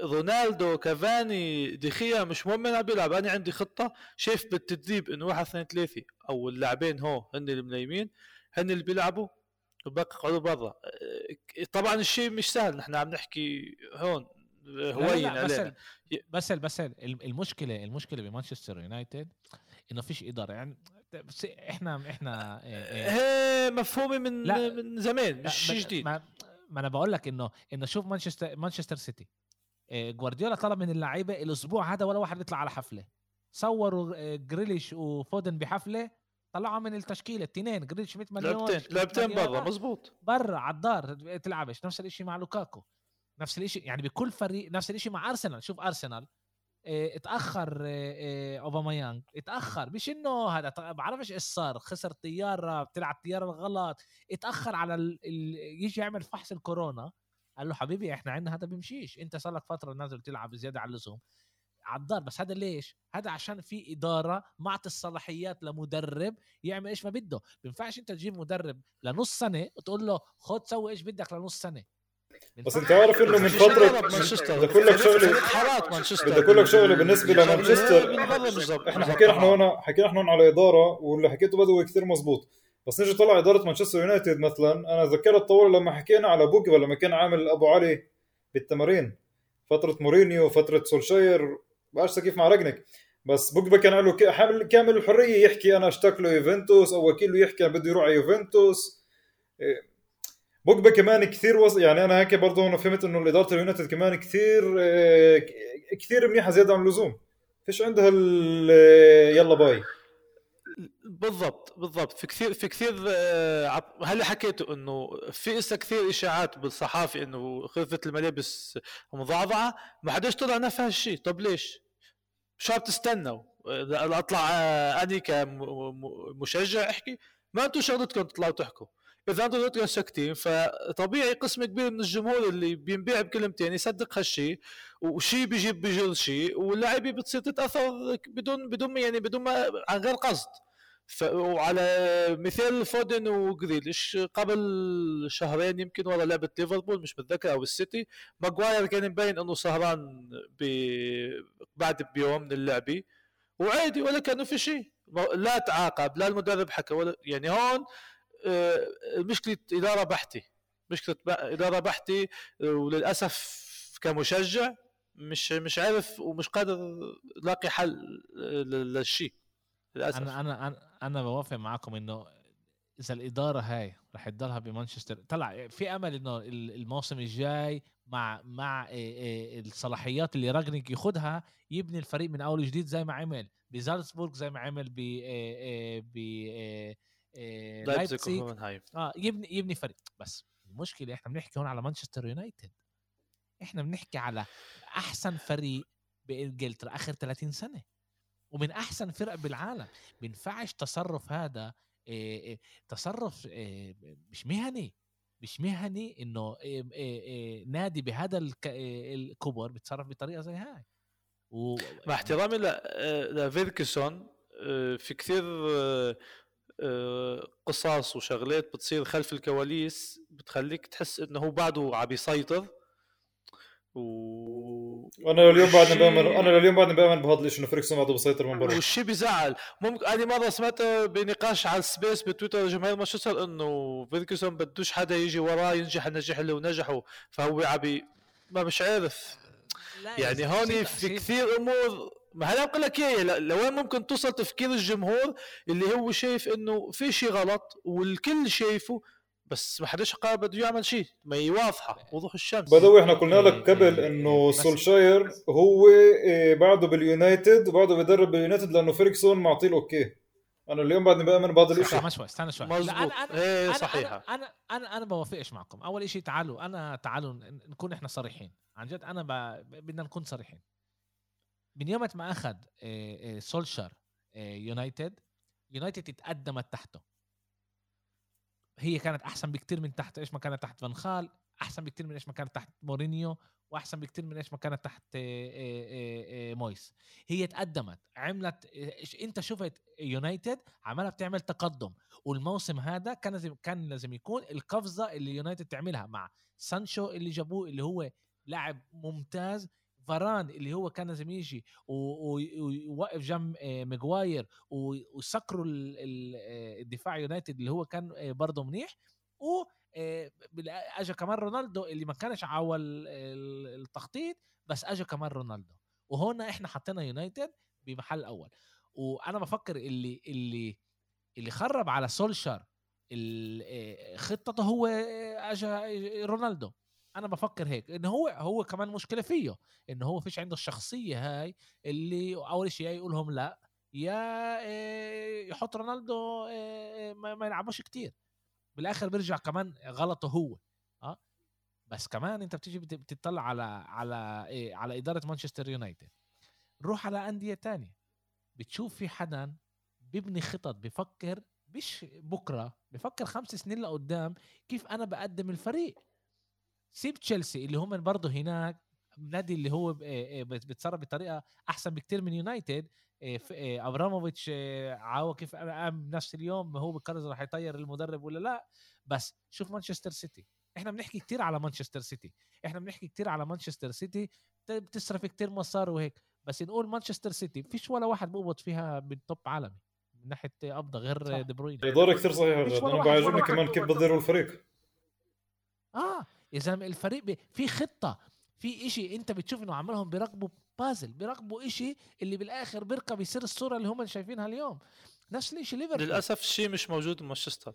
رونالدو كافاني ديخيا مش مهم مين عم بيلعب. أنا عندي خطة. شايف بالتدريب إنه واحد اثنين ثلاثة أو اللاعبين هو هن اللي منيمين هن اللي بيلعبوا وبقى قعدوا برا. أه، طبعا الشيء مش سهل نحن عم نحكي هون هوين علينا. بس بس الم- المشكلة المشكلة بمانشستر يونايتد إنه فيش إدارة. يعني بس إحنا إحنا إيه، إيه، هي مفهومة من لا. من زمان مش شيء جديد. ما, ما أنا بقول لك إنه إنه شوف مانشستر مانشستر سيتي. إيه، جوارديولا طلب من اللعيبة الأسبوع هذا ولا واحد بيطلع على حفلة. صوروا إيه، جريليش وفودن بحفلة طلعوا من التشكيلة الاثنين جريليش 100 مليون لعبتين. برا مزبوط برا على الدار تلعبش نفس الشيء مع لوكاكو نفس الشيء يعني بكل فريق نفس الشيء مع أرسنال. شوف أرسنال إيه، اتأخر إيه، إيه، أوباميانج اتأخر مش إنه هذا بعرفش إيش صار؟ خسر طيارة بتلعب طيارة الغلط اتأخر على ال... ال... يجي يعمل فحص الكورونا قال له حبيبي إحنا عندنا هذا بيمشيش أنت صار لك فترة نازل تلعب زيادة على اللزوم. على الدار بس هذا ليش؟ هذا عشان في إدارة معطي الصلاحيات لمدرب يعمل إيش ما بده، بينفعش أنت تجيب مدرب لنص سنة وتقول له خد سوي إيش بدك لنص سنة. بس أنت عارف إنه من فتره بدي أقول لك شغله فريق حارات مانشستر. بدي أقول لك شغلة بالنسبة لمانشستر. إحنا حكينا إحنا. هون حكينا إحنا هون على إدارة واللي حكيته بدوي كثير مزبوط. بس نيجي طلع إدارة مانشستر يونايتد مثلا. أنا ذكرت طول لما حكينا على بوجبا لما كان عامل أبو علي بالتمارين فترة مورينيو فترة سولشاير بعرفش كيف مع رجنك. بس بوجبا كان له كامل الحرية يحكي أنا اشتاق له يوفنتوس أو وكيله يحكي أنا بده يروح على يوفنتوس. إيه. بوجبا كمان كثير وص... يعني أنا هيك برضه هون فهمت إنه إدارة اليونايتد كمان كثير ك- كثير منيحة زيادة عن اللزوم. فيش عندها ال يلا باي. بالضبط بالضبط. في كثير في كثير آه، هلا حكيته إنه في إسا كثير إشاعات بالصحافة إنه خفة الملابس مضعضعة ما حداش طلع نفى هالشيء طب ليش؟ شو عم تستنوا؟ أطلع آه، أني كمشجع أحكي ما أنتم شغلتكم تطلعوا تحكوا إذا أنتم بدكم ساكتين فطبيعي قسم كبير من الجمهور اللي بينبيع بكلمتين يصدق هالشيء وشيء بيجيب بيجر شيء واللاعبين بتصير تتأثر بدون بدون يعني بدون ما عن غير قصد ف... وعلى مثال فودن وجريليش قبل شهرين يمكن ورا لعبة ليفربول مش متذكر أو السيتي. ماجواير كان مبين إنه سهران ب... بعد بيوم من اللعبه وعادي ولا كانه في شيء. لا تعاقب لا المدرب حكى ولا يعني هون آه، مشكلة إدارة بحته مشكلة إدارة بحته وللأسف كمشجع مش مش عارف ومش قادر لاقي حل آه، لل- للشيء. للأسف. أنا أنا أنا بوافق معكم إنه إذا الإدارة هاي رح تضلها بمانشستر طلع في أمل إنه ال- الموسم الجاي مع مع إيه إيه الصلاحيات اللي راجنيك ياخدها يبني الفريق من أول وجديد زي ما عمل بزالزبورغ زي ما عمل ب إيه ب لايبزيج آه يبني يبني فريق. بس المشكلة إحنا بنحكي هون على مانشستر يونايتد. إحنا بنحكي على أحسن فريق بإنجلترا آخر 30 سنة. ومن أحسن فرق بالعالم. بينفعش تصرف هذا إيه إيه تصرف إيه مش مهني مش مهني إنه نادي بهذا الك- الكبر بيتصرف بطريقة زي هاي. و... مع احترامي آه، لفيرغسون آه، في كثير آه، آه، قصص وشغلات بتصير خلف الكواليس بتخليك تحس إنه هو بعده عم يسيطر. و أنا اليوم بعدني بامن أنا اليوم بعدني بامن بهذا الشيء إنه فيرغسون بعده بيسيطر من برا. والشيء بيزعل ممكن أنا مره سمعت بنقاش على ال space بتويتر. جماهير مانشستر إنه فيرغسون بدوش حدا يجي وراه ينجح النجاح اللي نجحه. فهو عبي ما مش عارف. يعني هون في كثير أمور. ما هلا بقول لك اياه ل- لوين ممكن توصل تفكير الجمهور؟ اللي هو شايف إنه في شيء غلط والكل شايفه بس ما حداش قال بده يعمل شيء ما هي واضحة وضوح الشمس. بدوي إحنا قلنا لك قبل إيه، إنه سولشاير هو إيه، بعده باليونايتد وبعده بيدرب باليونايتد لأنه فيرغسون معطيه okay. أنا اليوم بعدني بأمن بهذا الشيء استنى شوي استنى شوي. مزبوط. أنا- أنا- إيه، أنا- صحيحة. أنا أنا أنا, أنا بوافقش معكم. أول شيء تعالوا أنا تعالوا نكون إحنا صريحين. عن جد أنا ب... بدنا نكون صريحين. من يوم ما أخذ إيه، إيه، سولشاير إيه، يونايتد يونايتد اتقدمت تحته. هي كانت أحسن بكتير من تحت إيش ما كانت تحت فان خال أحسن بكتير من إيش ما كانت تحت مورينيو وأحسن بكتير من إيش ما كانت تحت إيه، إيه، إيه، مويس. هي تقدمت عملت أنت شفت يونايتد عمالها بتعمل تقدم والموسم هذا كان لازم كان لازم يكون القفزة اللي يونايتد تعملها مع سانشو اللي جابوه اللي هو لاعب ممتاز فاران اللي هو كان لازم يجي ويوقف جنب آه، ماغواير و- وسكروا ال- ال- آه، الدفاع يونايتد اللي هو كان آه، برضه منيح و اجى كمان رونالدو اللي ما كانش على ال- التخطيط بس اجى كمان رونالدو. وهنا إحنا حطينا يونايتد بمحل أول. وأنا بفكر اللي اللي اللي خرب على آه، خطته هو اجى رونالدو. أنا بفكر هيك انه هو هو كمان مشكلة فيه انه هو فيش عنده الشخصية هاي اللي أول شيء يا يقولهم لأ يا آه، يحط رونالدو آه، ما ما يلعبوش كتير. بالآخر بيرجع كمان غلطه هو آه. بس كمان أنت بتيجي بت- بتطلع على على إيه على إدارة مانشستر يونايتد. روح على أندية تانية. بتشوف في حدا بيبني خطط بفكر مش بكرة بفكر خمس سنين لقدام كيف أنا بقدم الفريق. سيب تشيلسي اللي هم برضه هناك نادي اللي هو ب- إيه بت- بتصرف بطريقة أحسن بكتير من يونايتد إيه أبراموفيتش كيف قام نفس اليوم هو بقرر راح يطير المدرب ولا لا. بس شوف مانشستر سيتي. إحنا بنحكي كتير على مانشستر سيتي. إحنا بنحكي كتير على مانشستر سيتي. بت- بتصرف كتير مصاري وهيك. بس نقول مانشستر سيتي فيش ولا واحد بقبض فيها بال top عالمي. من ناحية قبضه غير. دي بروين كثير. ولا أنا بعجبني كمان كيف بديروا الفريق. آه. يا زلمة الفريق ب... في خطة في إشي أنت بتشوف إنه عملهم بيراقبوا بازل بيراقبوا إشي اللي بالآخر بيركب يصير الصورة اللي هم شايفينها اليوم. نفس الشيء ليفربول. للأسف الشيء مش موجود بمانشستر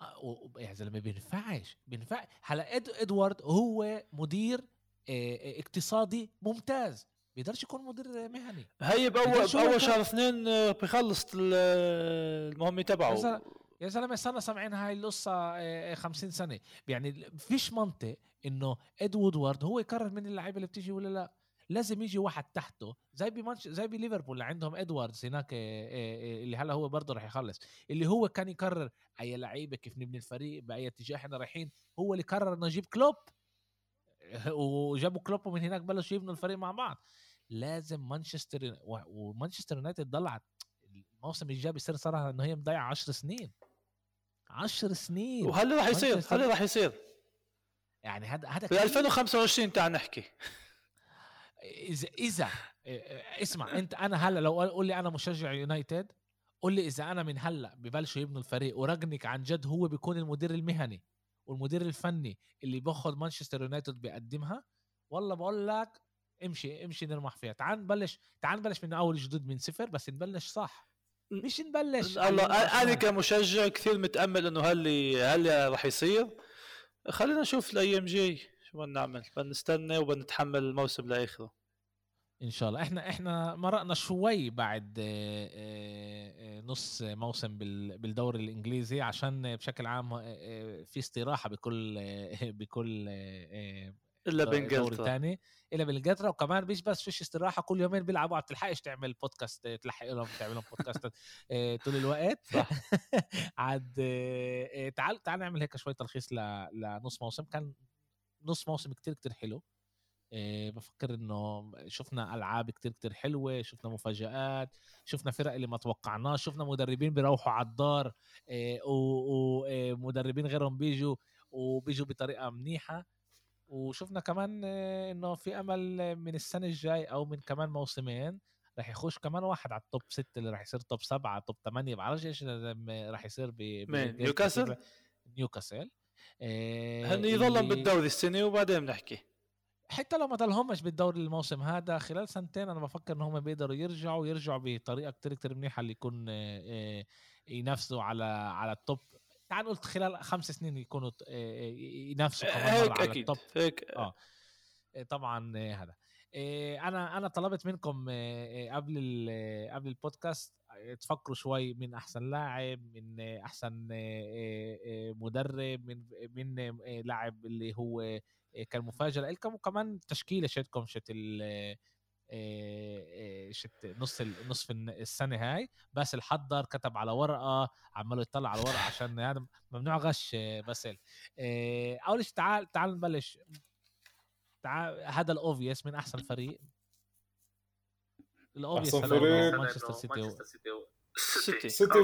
آه، يا زلمة بينفعش بينفع هلا إد... إدوارد هو مدير آه، آه، اقتصادي ممتاز بيقدرش يكون مدير مهني. هي باول بأول؟ شهر اثنين آه، بيخلص ال- المهمة تبعه. يا زلمة صرنا سامعين هاي القصة آه، آه، 50 سنة. يعني فيش منطق إنه اد وودوارد هو يقرر من اللعيبة اللي بتيجي ولا لا. لازم يجي واحد تحته زي بمانش زي بليفربول اللي عندهم إدواردز هناك آه، آه، آه، اللي هلا هو برضه راح يخلص. اللي هو كان يقرر أي لعيبة كيف نبني الفريق بأي اتجاه إحنا رايحين هو اللي قرر إنه يجيب كلوب. وجابوا كلوب ومن هناك بلشوا يبنوا الفريق مع بعض. لازم مانشستر ومانشستر يونايتد ضلعت. الموسم الجاي بيصير صراحة إنه هي مضيعة 10 سنين. 10 سنين. وهلا راح يصير؟ هلا راح يصير؟ يعني هذا هذا بال كتير. 2025 تعال نحكي. اذا اذا اسمع انت أنا هلا لو قول لي أنا مشجع يونايتد قول لي إذا أنا من هلا ببلشوا يبنوا الفريق ورجنك عن جد هو بيكون المدير المهني والمدير الفني اللي باخذ مانشستر يونايتد بيقدمها والله بقول لك امشي امشي نرمح فيها. تعال نبلش تعال نبلش من أول جديد من صفر بس نبلش صح. مش نبلش. الله. اليمين أنا. كمشجع كثير متأمل إنه هل هل راح يصير. خلينا نشوف الأيام جاي شو بدنا نعمل. بدنا نستنى وبنتحمل الموسم لآخره. إن شاء الله. إحنا إحنا مرقنا شوي بعد آه، آه، آه، نص موسم بال- بالدوري الإنجليزي عشان بشكل عام في استراحة بكل بكل إلا دوري بإنجلترا. تاني. إلا بإنجلترا وكمان مش بس فيش استراحة كل يومين بيلعبوا. ما بتلحقش تعمل بودكاست تلحق لهم تعمل لهم بودكاست آه، طول الوقت. صح. عاد آه، آه، تعال تعال نعمل هيك شوي تلخيص ل- لنص موسم. كان نص موسم كتير كتير حلو. آه، بفكر إنه شفنا ألعاب كتير كتير حلوة شفنا مفاجآت شفنا فرق اللي ما توقعناش شفنا مدربين بيروحوا على الدار ومدربين غيرهم بيجوا وبيجوا بطريقة منيحة. وشفنا كمان آه، إنه في أمل من السنة الجاي أو من كمان موسمين رح يخش كمان واحد على التوب ستة اللي رح يصير توب سبعة توب ثمانية بعرفش إيش رح يصير ب. نيوكاسل؟ نيوكاسل آه، هن اللي- بالدوري السنة وبعدين بنحكي حتى لو ما ضلهمش بالدوري الموسم هذا خلال سنتين أنا بفكر ان هم بيقدروا يرجعوا يرجعوا بطريقة كتير كتير منيحة اللي يكون آه، ينافسوا على على ال top تعال نقول خلال خمس سنين يكونوا آه، آه، ينافسوا هيك على أكيد هيك. آه. إيه طبعا إيه هذا. إيه أنا أنا طلبت منكم قبل قبل البودكاست تفكروا شوي من أحسن لاعب من أحسن مدرب من من لاعب اللي هو كان مفاجأة لكم وكمان تشكيلة شتكم شت شت نص نصف السنة هاي. بس الحضر كتب على ورقة عماله يطلع على الورقة عشان هذا ممنوع غش إيه، باسل. إيه أول شيء تعال تعال نبلش. تعال هذا ال obvious من أحسن فريق ال obvious إنه فريق. مانشستر سيتي. سيتي.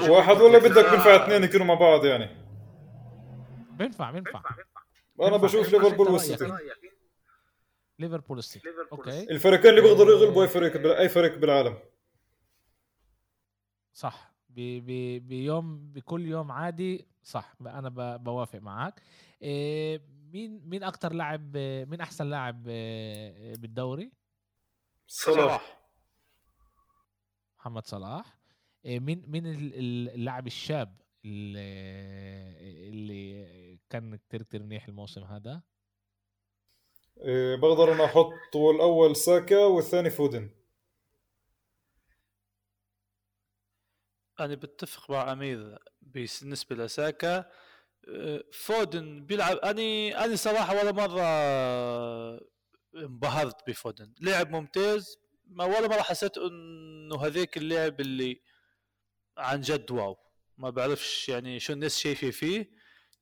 واحد ولا بدك بينفع اثنين يكونوا مع بعض يعني؟ بينفع بينفع. أنا. بشوف ليفربول والسيتي؟ ليفربول السيتي. okay. الفريقين اللي بيقدروا يغلبوا أي فريق أي فريق بالعالم. صح. ب- ب- بيوم بكل يوم عادي صح. أنا ب- بوافق معك إيه، مين مين أكتر لاعب مين أحسن لاعب بالدوري؟ صلاح. محمد صلاح. إيه، مين مين ال- ال- اللاعب الشاب اللي, اللي كان كتير كتير منيح الموسم هذا؟ بقدر أنا أحط الأول ساكا والثاني فودن. أنا بتفق مع أمير بالنسبة لساكا. أه، فودن بيلعب أني أنا صراحة ولا مرة انبهرت بفودن. لعب ممتاز ما ولا مرة حسيت إنه هذيك اللعب اللي عن جد واو. ما بعرفش يعني شو الناس شايفة فيه.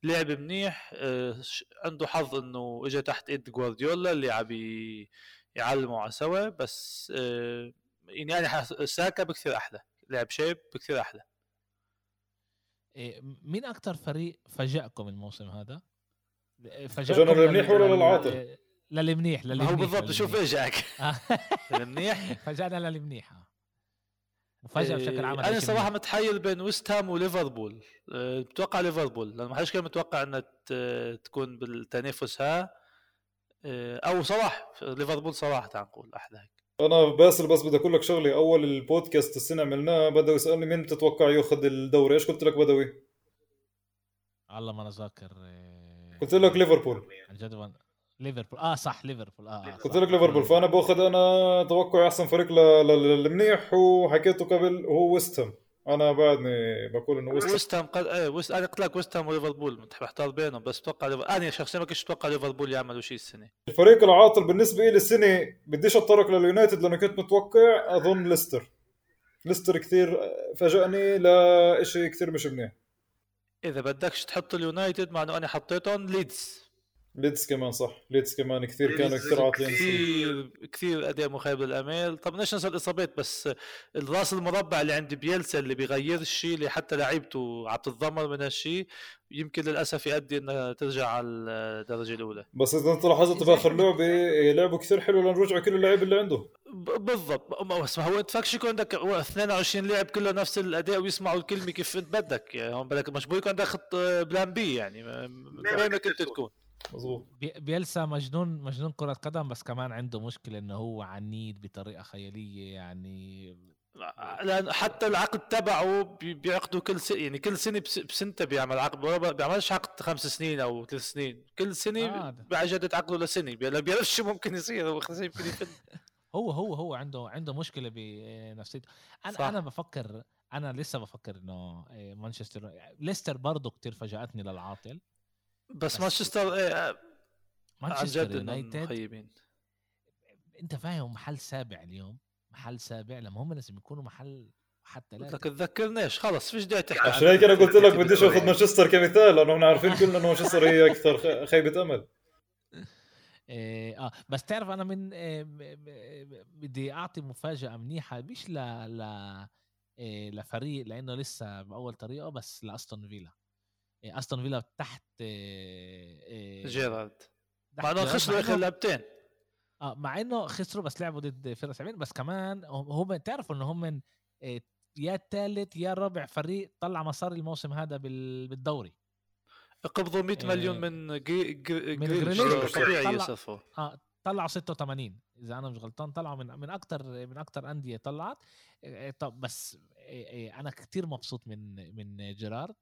لعب منيح ش- عنده حظ إنه اجى تحت إيد جوارديولا اللي عم ي- يعلموا على سوا بس أه، يعني أنا حس- ساكا بكثير أحلى لعب شيب بكثير أحلى إيه، مين أكتر فريق فاجأكم الموسم هذا فاجأنا للمنيح ولا للعاطل؟ للمنيح للمنيح هو بالضبط شوف للمنيح. اجاك آه. منيح فاجأنا للمنيح مفاجأة بشكل عام أنا إشي صراحة منيح. متحير بين ويست هام وليفربول. أه، بتوقع ليفربول لأنه ما حدش كان متوقع إنها ت- تكون بالتنافس ها. أه، أو صلاح ليفربول صراحة تعال نقول أحلى هيك. أنا باسل بس بدي أقول لك شغلة أول البودكاست السنة عملناه بدأوا يسالني مين بتتوقع يأخذ الدوري؟ إيش قلت لك بدوي؟ الله ما أنا ذاكر إيه، قلت لك ليفربول. عن جد ليفربول. آه صح ليفربول. آه, قلت. لك ليفربول فأنا بأخذ أنا توقعي أحسن فريق للمنيح وحكيته قبل هو ويست هام. أنا بعدني بقول إنه ويست هام. ويست هام قد... إيه ويست... أنا قلت لك ويست هام وليفربول محتار بينهم بس أتوقع ليفر... أنا شخصيا ما كنتش أتوقع ليفربول يعملوا شيء السنة. الفريق العاطل بالنسبة لي السنة بديش أتطرق لليونايتد لأنه كنت متوقع أظن ليستر. ليستر كثير فاجأني لشيء كثير مش منيح. إذا بدكش تحط اليونايتد مع إنه أنا حطيتهم ليدز. ليدز كمان صح. ليدز كمان كثير كانوا كثير عاطلين. كثير كثير أداء مخيب للامال طب بدناش ننسى الإصابات؟ بس الراس المربع اللي عند بيلسا اللي بيغير الشيء اللي حتى لعيبته عم تتضمر من هالشيء يمكن للأسف يؤدي إنها ترجع على الدرجة الأولى. بس إذا أنت لاحظت بآخر لعبة لعبوا كثير حلو لأن رجعوا كل اللعيبه اللي عنده. بالضبط. ما- بس ما هو انت فاكش يكون عندك 22 لاعب كله نفس الأداء ويسمعوا الكلمة كيف انت بدك. يعني هون بدك مجبور يكون عندك خط plan B يعني وين ما كنت تكون. مزبوط بي- بيلسا مجنون مجنون كرة قدم بس كمان عنده مشكلة إنه هو عنيد بطريقة خيالية يعني لأن حتى العقد تبعه بي- بيعقدوا كل سنه يعني كل سنة بس- بسنتة بيعمل عقد بيعملش عقد خمس سنين أو ثلاث سنين كل سنة آه. آه. بيجدد عقده لسنة بي- لا بيعرفش شو ممكن يصير هو يمكن يفل هو هو هو عنده عنده مشكلة بنفسيته أنا صح. أنا بفكر أنا لسه بفكر إنه إيه، مانشستر ليستر برضه كتير فاجأتني للعاطل بس مانشستر إيه، عن مانشستر يونايتد مخيبين. أنت فاهم محل سابع اليوم محل سابع لما هم لازم يكونوا محل حتى قلت لا لك تذكرنيش خلص فيش داعي تحكي. عشان هيك أنا قلت لك بديش آخذ مانشستر كمثال لأنه إحنا عارفين كلنا إنه مانشستر هي أكثر خ- خيبة أمل. إيه آه بس تعرف أنا من إيه م- م- بدي أعطي مفاجأة منيحة مش ل ل إيه لفريق لأنه لسه بأول طريقة بس لأستون فيلا. أستون فيلا تحت إيه إيه جيرارد. انه جيرارد، خسروا مع آخر إنه- لعبتين. آه مع إنه خسروا بس لعبوا ضد فرق صعبين بس كمان هم تعرفوا إنه هم من إيه يا الثالث يا الرابع فريق طلع مصاري الموسم هذا بال- بالدوري. قبضوا 100 مليون. من جري جري من. طبيعي طلع- يصرفوا آه طلعوا 86 إذا أنا مش غلطان. طلعوا من من أكثر من أكثر أندية طلعت. طب بس أنا كتير مبسوط من من جيرارد.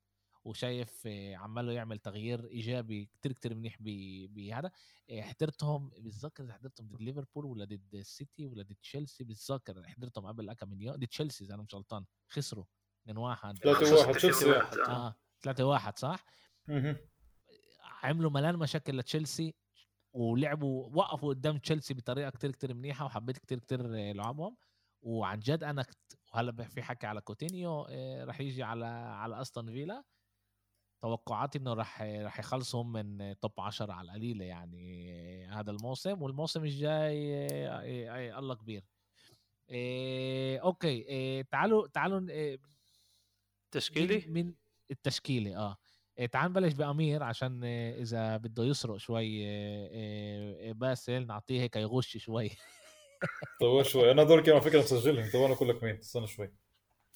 وشايف إيه، عماله يعمل تغيير إيجابي كتير كتير منيح ب- بهذا إيه، حضرتهم بتذكر اذا حضرتهم ضد ليفربول ولا ضد السيتي ولا ضد تشيلسي بتذكر حضرتهم قبل كم من يوم ضد تشيلسي إذا أنا مش غلطان. خسروا 2 1 3 1 تشيلسي آه. 3 1 صح. عملوا ملان مشاكل لتشيلسي ولعبوا وقفوا قدام تشيلسي بطريقة كتير كتير منيحة وحبيت كتير كتير آه، لعبهم. وعن جد أنا كت... وهلأ في حكي على كوتينيو آه، رح يجي على على أستون فيلا. توقعاتي إنه رح رح يخلصوا من top 10 على القليله يعني هذا الموسم والموسم الجاي الله كبير. آه، أوكي آه، تعالوا تعالوا آه، تشكيلي من, التشكيلة آه. إيه، تعال نبلش بأمير عشان آه، إذا بده يسرق شوي آه، باسل نعطيه هيك يغش شوي. طول شوي. أنا دول على فكرة مسجلهم طب أنا أقول لك مين. استنى شوي.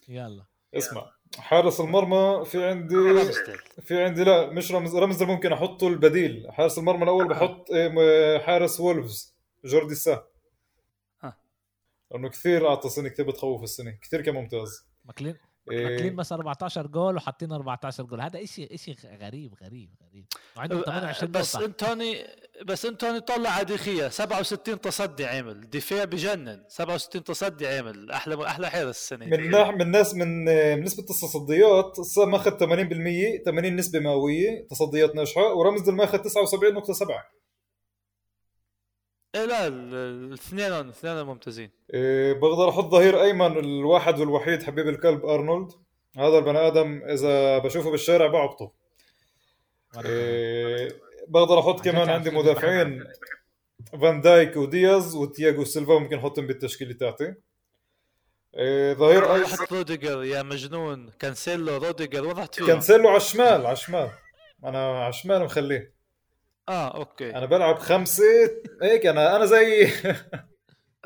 يلا. اسمع حارس المرمى في عندي في عندي لا مش رمز رمز ممكن أحطه البديل. حارس المرمى الأول بحط إيه، حارس وولفز جوردي سا. ها. لأنه كثير أعطى سنة كثير بتخوف السنة. كثير كان ممتاز. ماكلين إيه، ماكلين بس 14 جول وحاطين 14 جول. هذا اشي إشي غريب غريب غريب. وعندهم 28 بس نقطة. أنتوني بس انتوني طلع على دخية 67 تصدي عمل دفاع بجنن. 67 تصدي عمل أحلى أحلى حارس السنة. من ناح من ناس من من نسبة التصديات ماخذ 80% 80 نسبة مئوية. تصديات ناجحة. ورمز ماخذ 79.7 إيه لا ال- الاثنين الاثنين ممتازين. إيه بقدر أحط ظهير أيمن الواحد والوحيد حبيب القلب أرنولد. هذا البني آدم إذا بشوفه بالشارع بعبطه. إيه بقدر أحط كمان عندي مدافعين. فان دايك ودياز وتياغو سيلفا ممكن احطهم بالتشكيله تاعتي إيه ظهير ايمن حط روديجر يا مجنون. كانسيلو روديجر وين رحت فيهم؟ كانسيلو على الشمال على الشمال. أنا على الشمال مخليه. آه أوكي. أنا بلعب خمسة. هيك أنا أنا زي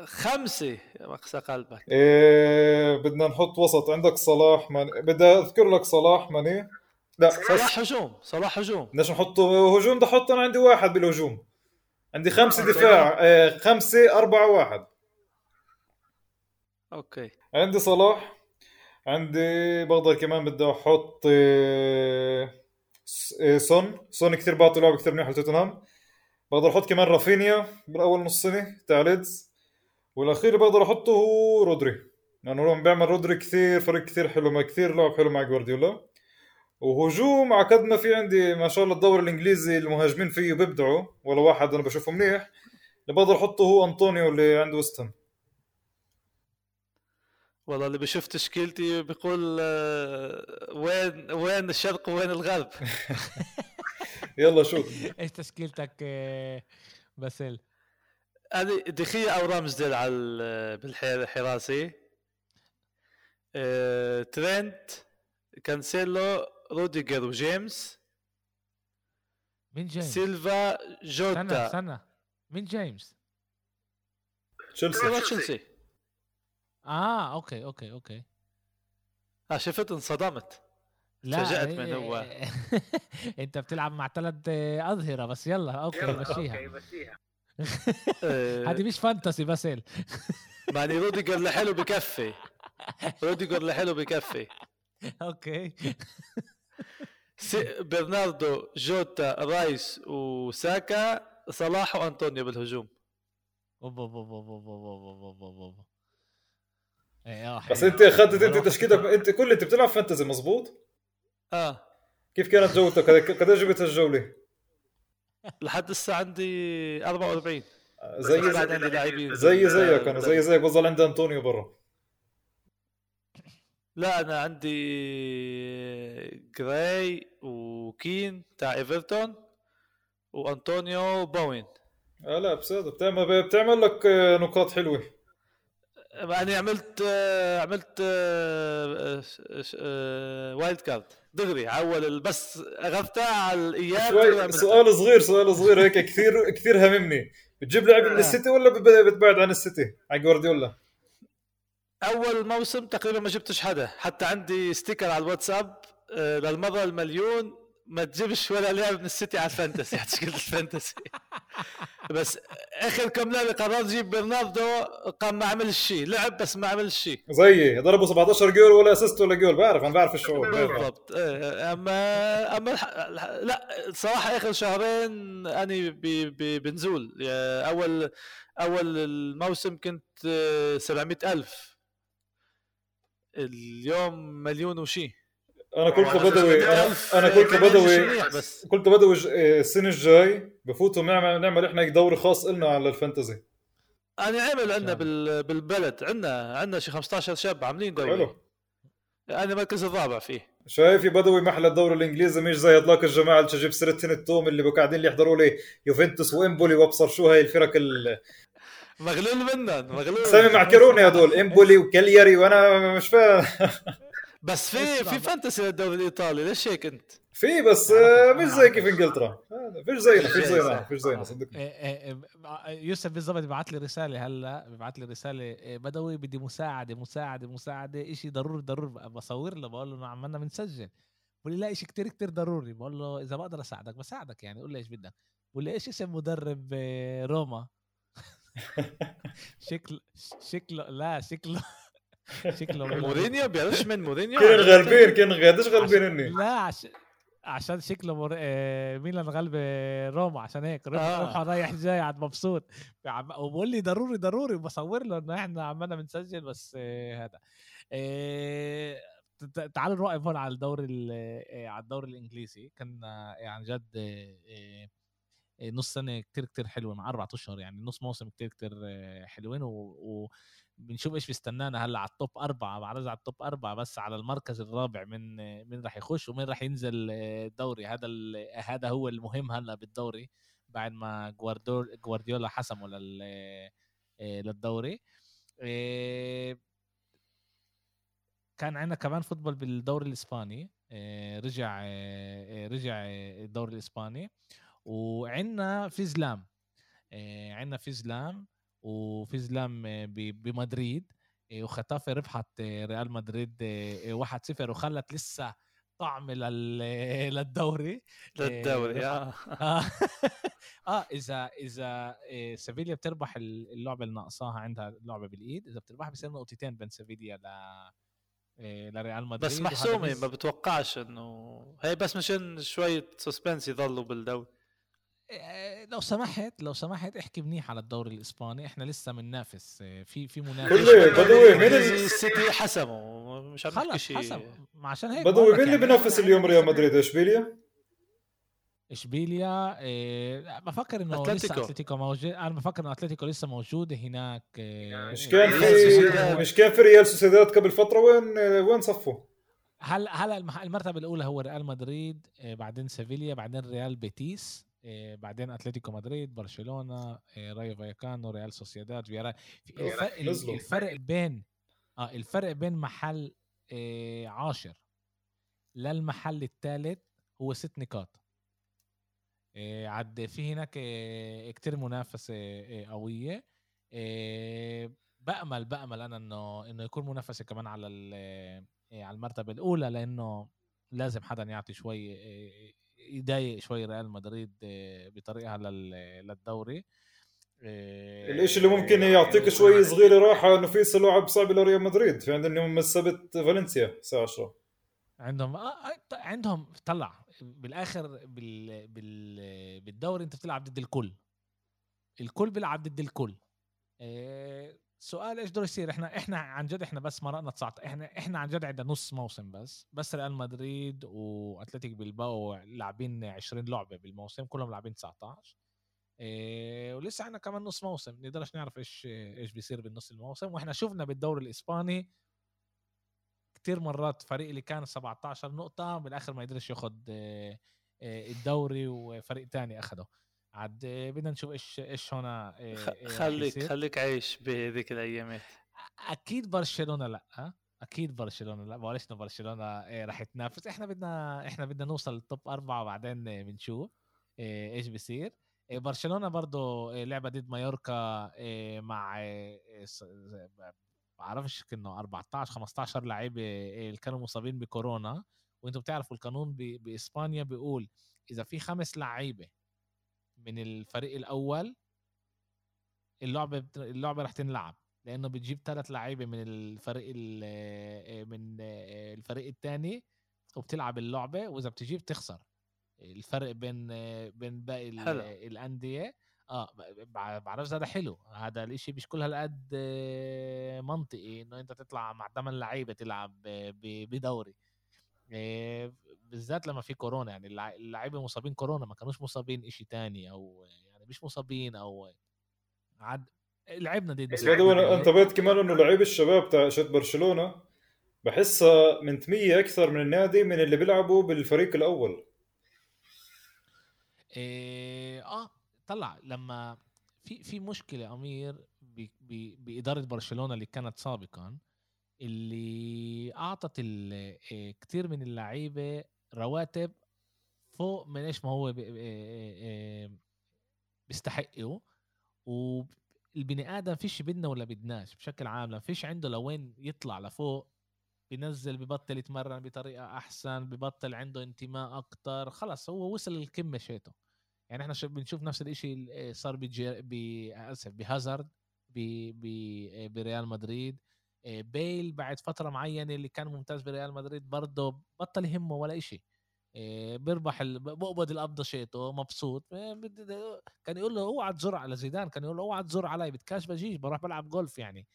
خمسة يا مقسى قلبك. إيه بدنا نحط وسط. عندك صلاح ماني بدي أذكر لك صلاح ماني. لا صلاح هجوم صلاح هجوم. بدناش نحط هجوم بدي أحط أنا عندي واحد بالهجوم. عندي خمسة دفاع إيه خمسة أربعة واحد. أوكي. عندي صلاح عندي بقدر كمان بدي أحط إيه سون. سون كثير بعطي لعب كثير منيح لتوتنهام. بقدر أحط كمان رافينيا بالأول نص سنة تاع ليدز والأخير اللي بقدر أحطه هو رودري. لأنه يعني بيعمل رودري كثير فريق كثير حلو مع كثير لعب حلو مع جوارديولا. وهجوم على قد ما في عندي ما شاء الله الدوري الإنجليزي المهاجمين فيه بيبدعوا ولا واحد أنا بشوفه منيح. اللي بقدر أحطه هو أنطونيو اللي عنده وست هام والله اللي بشوف تشكيلتي بيقول آه، وين وين الشرق وين الغرب. يلا شوف. إيش تشكيلتك آه، باسل هذه دي خيا أو رامزديل على ال- بالحراسي. آه، ترينت كانسيلو روديجر وجيمس مين جيمس؟ سيلفا استنى جوتا. استنى مين جيمس؟ تشيلسي. تشيلسي. آه أوكي أوكي أوكي. آه شفت انصدمت. لا تفاجأت إيه، من هو. أنت بتلعب مع ثلاث أظهرة بس يلا أوكي مشيها. آه، هذه مش fantasy باسل يعني روديجر لحاله بكفي. روديجر لحاله بكفي. أوكي. برناردو جوتا رايس وساكا صلاح وانطونيو بالهجوم اوبا اوبا اوبا اوبا اوبا اوبا اوبا بس انت اخذت انت تشكيلتك انت كل انت بتلعب fantasy مزبوط آه. كيف كانت جولتك قد إيش جبت الجولة؟ لحد الساعة عندي 44 آه، زي زي, زي زيك أنا زي زيك بظل عندي أنطونيو برا. لا أنا عندي جراي وكين تاع إيفرتون وأنطونيو بوين آه لا بصدق بتعمل بتعمل لك آه، نقاط حلوة. أنا عملت آه، عملت آه، آه، wild card دغري اول بس اخذتها على الإياب. سؤال صغير سؤال صغير هيك كثير كثير هممني. بتجيب لاعب من. السيتي ولا بتبعد عن السيتي؟ على جوارديولا. أول موسم تقريبا ما جبتش حدا. حتى عندي sticker على الواتساب آه، للمرة المليون ما تجيبش ولا لاعب من السيتي على ال fantasy. على تشكيلة ال fantasy. بس آخر كم لعبة قررت أجيب برناردو قام ما عمل شيء. لعب بس ما عمل شيء. زيي ضربوا 17 جول ولا assist ولا جول بعرف أنا بعرف الشعور. بالضبط. إيه، اما أما لا صراحة آخر شهرين أني ب... ب... بنزول. اول أول الموسم كنت آه، 700 ألف. اليوم مليون وشي. أنا قلت والله بدوي أنا, 700,000 أنا قلت كمان بدوي بس. قلت بدوي ج- إيه، السنة الجاي بفوتوا نعمل نعمل إحنا دوري خاص لنا على الفانتزي. أنا عمل عندنا. بالبلد عندنا عندنا شي 15 شاب عاملين دوري. حلو. أنا المركز الرابع فيه. شايف يا بدوي محل الدوري الإنجليزي مش زي هذلاك الجماعة اللي تجيب سيرتين التوم اللي قاعدين اللي يحضروا لي يوفنتوس وإمبولي وأبصر شو هاي الفرق ال... مغلول منن مغلول. سامي معكروني هدول إمبولي وكالياري وأنا مش فاهم بس في في فانتسي للدوري الإيطالي ليش هيك أنت؟ في بس آه، مش زي كيف إنجلترا. فيش زينا فيش زينا فيش زينا صدقني. إيه إيه يوسف بالضبط بيبعت لي رسالة هلا بيبعت لي رسالة بدوي بدي مساعدة مساعدة مساعدة إشي ضروري ضروري بصور له بقول له إنه عمالنا بنسجل بقول لي لا إشي كتير كتير ضروري. بقول له إذا بقدر أساعدك بساعدك يعني قول لي إيش بدك. بقول لي إيش اسم مدرب آه، روما؟ شكل شكله لا شكله شكله مورينيو بيعرفش من مورينيو؟ كين غالبين كين قديش غالبين إني. لا عش... عشان شكله مر... آه، ميلان غلب آه، روما عشان هيك. روح آه. رايح جاي عاد مبسوط. عم- وبقول لي ضروري ضروري بصور له إنه إحنا عمالنا بنسجل بس آه، هذا. آه، تعالوا نوقف هون على الدوري ال- على الدوري الإنجليزي. كان عن جد آه، آه، نص سنة كتير كتير حلوة مع أربع أشهر يعني نص موسم كتير كتير آه، حلوين. وبنشوف إيش بيستنانا هلأ على التوب أربعة بعرض على التوب أربعة بس على المركز الرابع من آه، مين راح يخش ومين راح ينزل آه، الدوري هذا. هذا هو المهم هلأ بالدوري بعد ما جوارديولا حسمه لل للدوري كان عندنا كمان football بالدوري الإسباني رجع رجع الدوري الإسباني وعندنا في زلام. آه، عندنا في زلام وفي زلام آه، بمدريد. آه، وخيتافي ربحت ريال مدريد آه، آه، 1-0 وخلت لسه طعم لل- للدوري. للدوري آه. آه. إذا إذا سيفيليا بتربح ال- اللعبة اللي ناقصاها عندها لعبة بالإيد إذا بتربح بصير نقطتين بين سيفيليا ل لريال مدريد بس محسومه ما بتوقعش انه هي بس مشان شوية suspense يضلوا بالدوري. لو سمحت لو سمحت احكي منيح على الدوري الإسباني. إحنا لسه بننافس إيه، في في منافس. بدوي مين ال- السيتي حسموا مش عم خلص شيء. حسب ما عشان هيك بدوي مين اللي يعني. بينافس إحنا اليوم؟ ريال لسه- مدريد. إشبيليا؟ إشبيليا إيه بفكر إنه لسه أتلتيكو. أتلتيكو موجود. أنا بفكر إنه أتلتيكو لسه موجود هناك. إيه، مش كان ريال في. مش كان في ريال سوسيداد قبل فترة. وين وين صفوا؟ هلا هلا المرتبة الأولى هو ريال مدريد آه، بعدين سيفيليا بعدين ريال بيتيس. آه، بعدين أتلتيكو مدريد برشلونة آه، رايو فايكانو ريال سوسيداد فيارا في- أوه، الفرق. الفرق بين آه الفرق بين محل آه، عاشر للمحل الثالث هو ست نقاط آه، عد في هناك آه، كتير منافسه آه، قوية آه، بأمل بأمل أنا إنه إنه يكون منافسة كمان على آه، على المرتبة الأولى لأنه لازم حدا يعطي شوي آه، يضايق شوي ريال مدريد آه، بطريقها لل- للدوري. آه، الإشي اللي ممكن يعطيك شوي صغيرة راحة إنه في لعب صعب لريال مدريد. في عندنا يوم السبت فالنسيا الساعة 10 عندهم آه عندهم طلع بالآخر بال بال بالدوري أنت بتلعب ضد الكل. الكل بيلعب ضد الكل. سؤال إيش بده يصير؟ إحنا إحنا عن جد إحنا بس مرقنا 19 إحنا إحنا عن جد عندنا نص موسم بس. بس ريال مدريد وأتلتيك بلباو لاعبين 20 لعبة بالموسم كلهم لاعبين 19 إيه ولسه عندنا كمان نص موسم. نقدرش نعرف إيش إيش بيصير بالنص الموسم. وإحنا شفنا بالدوري الإسباني كتير مرات فريق اللي كان 17 نقطة بالآخر ما قدرش ياخذ إيه الدوري وفريق تاني أخده. عاد بدنا نشوف إيش إيش هنا إيه خليك خليك عايش بهذيك الأيامات. أكيد برشلونة لا أكيد برشلونة لا. معلش برشلونة إيه راح تنافس إحنا بدنا إحنا بدنا نوصل للتوب أربعة وبعدين بنشوف إيه إيش بيصير. إيه برشلونة برضه لعبة ضد مايوركا إيه مع إيه بعرفش كأنه 14 15 لعيبة اللي كانوا مصابين بكورونا. وأنتم بتعرفوا القانون بإسبانيا بيقول إذا في خمس لعيبة من الفريق الأول اللعبة اللعبة رح تنلعب لأنه بتجيب ثلاث لعيبة من الفريق من الفريق الثاني وبتلعب اللعبة وإذا بتجيب تخسر. الفرق بين بين باقي الأندية آه بعرف هذا حلو. هذا الإشي مش كل هالقد منطقي إنه أنت تطلع مع ثمان لعيبة تلعب بدوري. بالذات لما في كورونا يعني اللعيبة مصابين كورونا ما كانوش مصابين إشي تاني أو يعني مش مصابين أو عاد لعبنا ضد بس انتبهت كمان إنه لعيب الشباب تاع شت برشلونة بحسها منتميه أكثر من النادي من اللي بيلعبوا بالفريق الأول. إيه آه طلع لما في في مشكلة أمير بإدارة برشلونة اللي كانت سابقا اللي أعطت كثير من اللعيبة رواتب فوق من إيش ما هو بيستحقوا والبني آدم فيش بدنا ولا بدناش بشكل عام. لما فيش عنده لوين يطلع لفوق بنزل ببطل يتمرن بطريقة أحسن ببطل عنده انتماء أكتر. خلص هو وصل للقمه شيته يعني إحنا بنشوف نفس الشيء صار بجي... آسف بهازارد بريال مدريد. بيل بعد فترة معينة اللي كان ممتاز بريال مدريد برضه بطل يهمه ولا إشي. بيربح بقبض القبضة شيته مبسوط كان يقول له أوعى تزر على زيدان كان يقول له أوعى تزر علي بتكاش بجيش بروح بلعب جولف يعني.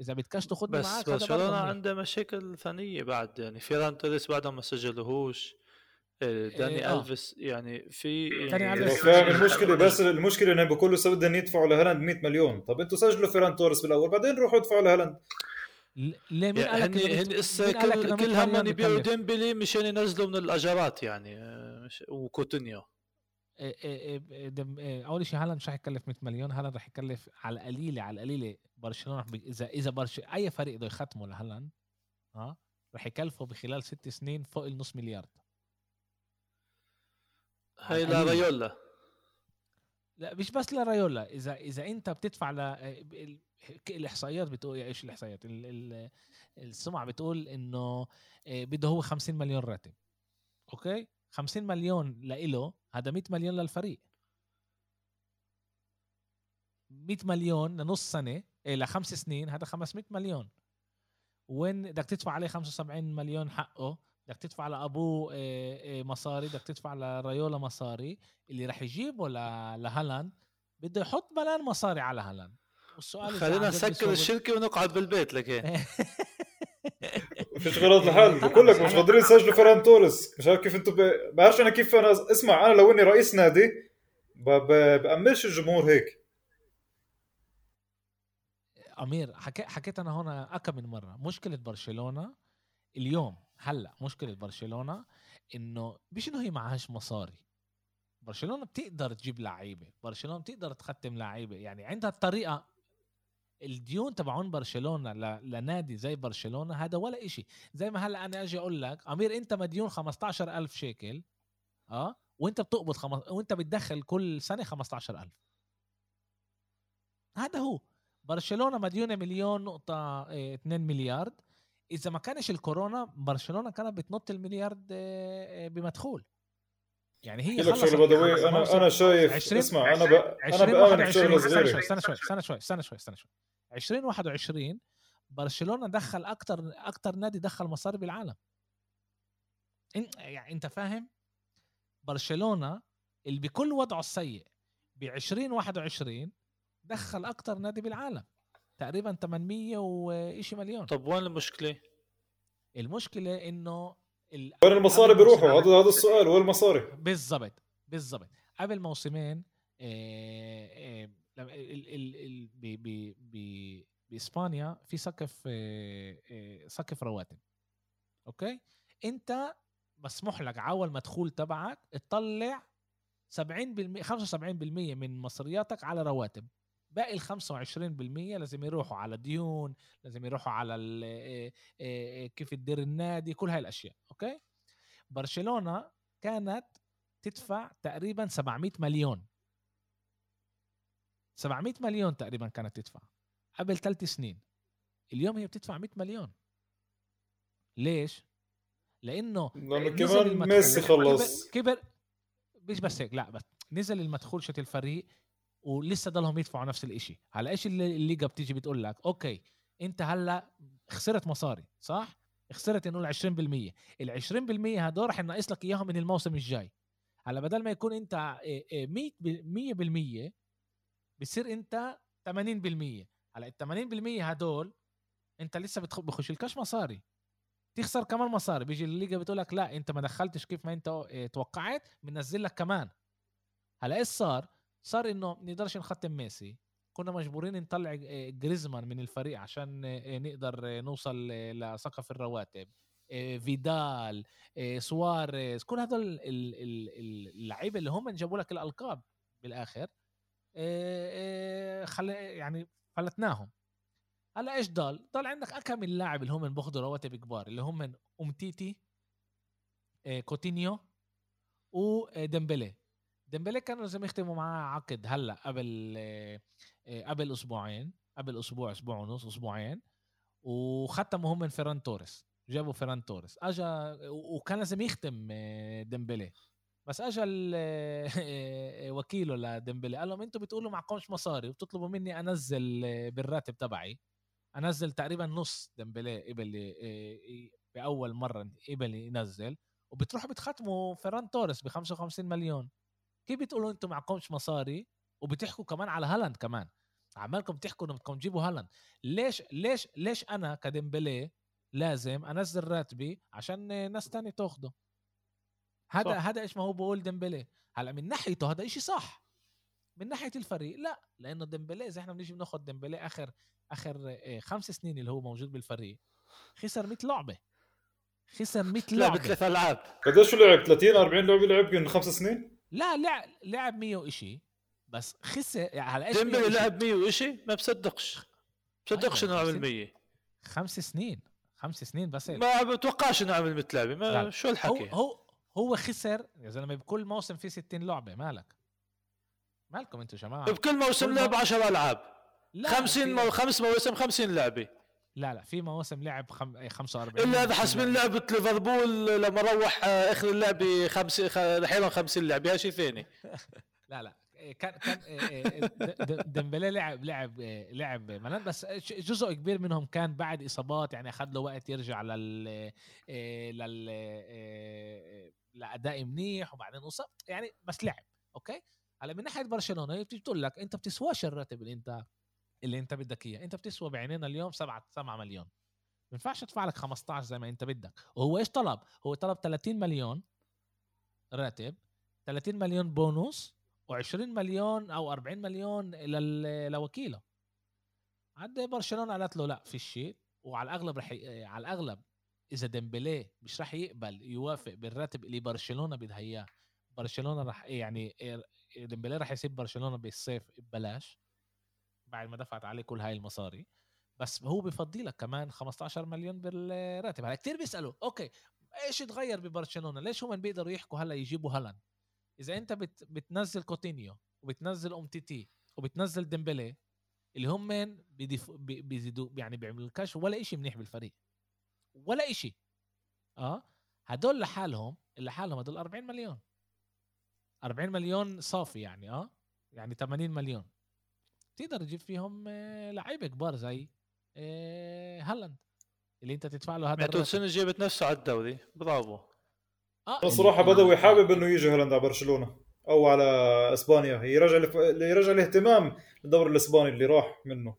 إذا بتكاش تاخذني معك بس برشلونة عنده مشاكل ثانية بعد يعني فيران توريس بعدهم ما سجلوهوش داني إيه ألفيس يعني في يعني المشكلة بس المشكلة إنه بكل سبب بدهم يدفعوا لهالاند 100 مليون. طب أنتوا سجلوا فيران توريس بالأول بعدين روحوا ادفعوا لهالاند. ليه مين قال لك هن هن كل, كل هم يبيعوا ديمبلي مشان ينزلوا من الاجارات يعني وكوتينيو. أول شيء هالاند مش رح يكلف 100 مليون هالاند رح يكلف على القليله على القليلة برشلونة اذا إذا برش أي فريق بده يختمه لهالاند ها رح يكلفه بخلال ست سنين فوق النص مليار هاي لرايولا لا مش بس لرايولا إذا إذا أنت بتدفع ل الإحصائيات بتقول إيش الإحصائيات؟ السمعة بتقول إنه بده هو 50 مليون راتب. أوكي؟ 50 مليون لإله هذا 100 مليون للفريق. 100 مليون لنص سنة إيه لخمس سنين هذا 500 مليون. وين بدك تدفع عليه 75 مليون حقه بدك تدفع لابوه مصاري بدك تدفع لرايولا مصاري اللي رح يجيبه لهالاند؟ بده يحط بلان مصاري على هالاند. والسؤال خلينا نسكر الشركة ونقعد بالبيت لكن فيش غلط لحال بقول لك مش قادرين يسجلوا فيران توريس. مش عارف كيف أنتم ب... بعرفش أنا كيف أنا أسمع. أنا لو إني رئيس نادي ب... ب... بأملش الجمهور هيك. أمير حكي... حكيت أنا هون اكم من مرة. مشكلة برشلونة اليوم هلأ مشكلة برشلونة إنه مش إنه هي معهاش مصاري. برشلونة بتقدر تجيب لعيبة برشلونة بتقدر تختم لعيبة. يعني عندها الطريقة الديون تبعون برشلونة لنادي زي برشلونة هذا ولا إشي. زي ما هلأ أنا أجي أقول لك أمير أنت مديون 15000 شيكل آه وأنت بتقبض خمس... وأنت بتدخل كل سنة 15000 هذا هو. برشلونة مديونة مليون نقطة 2 مليار إذا ما كانش الكورونا برشلونة كانت بتنط المليارد بمدخول. يعني هي خلصت بدوي أنا أنا شايف 20 اسمع أنا ب... أنا بامن بشغله صغيره استنى شوي استنى شوي استنى شوي استنى شوي. 2021 برشلونة دخل أكثر أكثر نادي دخل مصاري بالعالم. يعني أنت فاهم؟ برشلونة اللي بكل وضعه السيء ب 2021 دخل أكثر نادي بالعالم. تقريبا 800 وشي مليون. طب وين المشكلة؟ المشكلة إنه ال- وين المصاري بيروحوا؟ هذا هذا السؤال وين المصاري؟ بالضبط بالضبط. قبل موسمين آه، آه، لما ال- ال- ال- ب- ب- ب- بإسبانيا في سقف آه، سقف رواتب. أوكي؟ أنت مسموح لك على اول مدخول تبعك تطلع 70% 75% من مصرياتك على رواتب. باقي ال 25% لازم يروحوا على ديون لازم يروحوا على آه، آه، آه، كيف تدير النادي كل هاي الأشياء أوكي؟ برشلونة كانت تدفع تقريبا 700 مليون. 700 مليون تقريبا كانت تدفع قبل ثلاث سنين. اليوم هي بتدفع 100 مليون. ليش؟ لأنه نزل كمان ميسي خلص. كبر, كبر مش بس هيك لا بس نزل المدخول شت الفريق ولسه ضلهم يدفعوا نفس الإشي. هلا إيش اللي الليجا بتيجي بتقول لك okay أنت هلأ خسرت مصاري صح؟ خسرت نقول 20% ال 20% هدول رح ناقص لك إياهم من الموسم الجاي. هلأ بدل ما يكون أنت إيه، إيه، 100 ب- 100% بصير أنت 80% هلأ ال 80% هدول أنت لسه بخش لكش مصاري. تخسر كمان مصاري. بيجي الليجا بتقول لك لا أنت ما دخلتش كيف ما أنت آه، توقعت بننزل لك كمان. هلأ إيش صار؟ صار إنه ما نقدرش نختم ميسي. كنا مجبورين نطلع آه، جريزمان من الفريق عشان آه، نقدر آه، نوصل لسقف الرواتب. فيدال سواريز كل هدول ال- ال- ال- اللعيبة اللي هم جابوا لك الألقاب بالآخر خل يعني فلتناهم. هلأ إيش ضل؟ ضل عندك أكم اللاعب اللي هم بياخذوا رواتب كبار اللي هم أمتيتي آه، كوتينيو وديمبلي ديمبلي كانوا لازم يختموا معاه عقد هلأ قبل آه، قبل أسبوعين قبل أسبوع أسبوع ونص أسبوعين وختموا هم من فيران توريس جابوا فيران توريس. أجا وكان لازم يختم آه، ديمبلي بس اجى آه، وكيله لديمبلي قال لهم أنتم بتقولوا معكمش مصاري وبتطلبوا مني أنزل بالراتب تبعي أنزل تقريبا نص ديمبلي قبل بأول مرة قبل ينزل وبتروحوا بتختموا فيران توريس ب 55 مليون. كيف بتقولوا أنتم معكمش مصاري؟ وبتحكوا كمان على هالاند كمان. عمالكم تحكوا انكم تجيبوا هالاند. ليش ليش ليش أنا كديمبلي لازم أنزل راتبي عشان ناس تاني تاخده؟ هذا صح. هذا إيش ما هو بقول ديمبلي. هلا من ناحيته هذا إشي صح. من ناحية الفريق لا. لأنه ديمبلي إذا إحنا بنيجي بناخذ ديمبلي اخر آخر إيه، خمس سنين اللي هو موجود بالفريق خسر 100 لعبة. خسر 100 لعبة لعبة. ثلاث ألعاب. قديش شو لعب؟ 30 40 لعبة لعب من خمس سنين؟ لا لعب لعب 100 وإشي بس خسر يعني على إيش 100 ديمبلي؟ لعب 100 وشيء ما بصدقش. بصدقش أيوة، إنه عمل خمسين. 100 خمس سنين. خمس سنين بس. ما بتوقعش إنه عمل 100 لعبه لا. ما شو هو الحكي؟ هو هو خسر يا زلمة بكل موسم في 60 لعبة. مالك؟ مالكم أنتوا يا جماعة؟ بكل موسم لعب مو- 10 ألعاب. لا 50 في- مو... خمس مواسم 50 لعبة. لا لا في مواسم لعب خم... إيه، 45 إلا حسبين لعب- لعبة ليفربول لما روح آه، آخر اللعبه خمس خ- أحيانا 50 لعبه هذا شيء ثاني. لا لا إيه، كان كان إيه، ديمبلي لعب لعب لعب ملان بس جزء كبير منهم كان بعد إصابات يعني أخذ له وقت يرجع لل لل لأداء منيح وبعدين أصاب يعني بس لعب أوكي؟ هلأ من ناحية برشلونة هي بتيجي تقول لك أنت بتسواش الراتب اللي أنت اللي انت بدك اياه. انت بتسوى بعينينا اليوم 7 7 مليون. ما ينفعش ادفع لك 15 زي ما انت بدك. وهو إيش طلب؟ هو طلب 30 مليون راتب 30 مليون بونص و20 مليون أو 40 مليون لوكيله. عاد برشلونة قالت له لا في شيء. وعلى الأغلب رح ي... على الأغلب إذا ديمبلي مش راح يقبل يوافق بالراتب اللي برشلونة بدها إياه. برشلونة راح يعني ديمبلي راح يسيب برشلونة بالصيف ببلاش. بعد ما دفعت عليه كل هاي المصاري بس هو بفضي لك كمان 15 مليون بالراتب. هلا كثير بيسألوا okay إيش تغير ببرشلونة؟ ليش هم بيقدروا يحكوا هلا يجيبوا هالاند؟ إذا أنت بت بتنزل كوتينيو وبتنزل أمتيتي وبتنزل ديمبلي اللي هم. بي- بيزيدوا يعني بيعملوا لكاش ولا إشي منيح بالفريق. ولا إشي. آه؟ هدول لحالهم لحالهم هدول 40 مليون. 40 مليون صافي يعني آه؟ يعني 80 مليون. تقدر تجيب فيهم آه، لعيبة كبار زي آه، هالاند اللي انت تدفع له هذا الراتب. السنة الجايه بتنافسوا على الدوري برافو. آه أنا صراحة اللي- بدوي حابب إنه يجي هالاند على برشلونة أو على إسبانيا. يرجع الف... يرجع الاهتمام للدوري الإسباني اللي راح منه.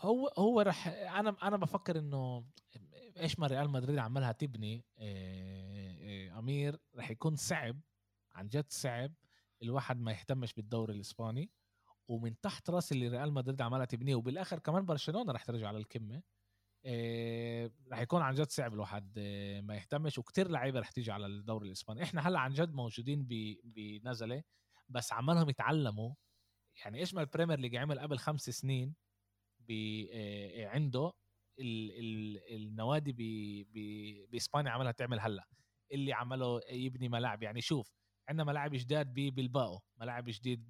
هو هو رح أنا أنا بفكر إنه إيش ما ريال مدريد عملها تبني آه، آه، أمير رح يكون صعب عن جد صعب الواحد ما يهتمش بالدوري الإسباني. ومن تحت راس اللي ريال مدريد عملها تبنيه وبالآخر كمان برشلونة رح ترجع للقمه إيه رح يكون عن جد صعب الواحد إيه ما يهتمش وكتير لعيبة رح تيجي على الدوري الإسباني. إحنا هلأ عن جد موجودين بنزلة بس عمالهم يتعلموا. يعني إيش ما ال Premier League عمل قبل خمس سنين إيه عنده ال ال النوادي بإسبانيا عملها تعمل هلأ. اللي عمله يبني ملاعب. يعني شوف عندنا ملاعب جداد ببلباو ملاعب جديد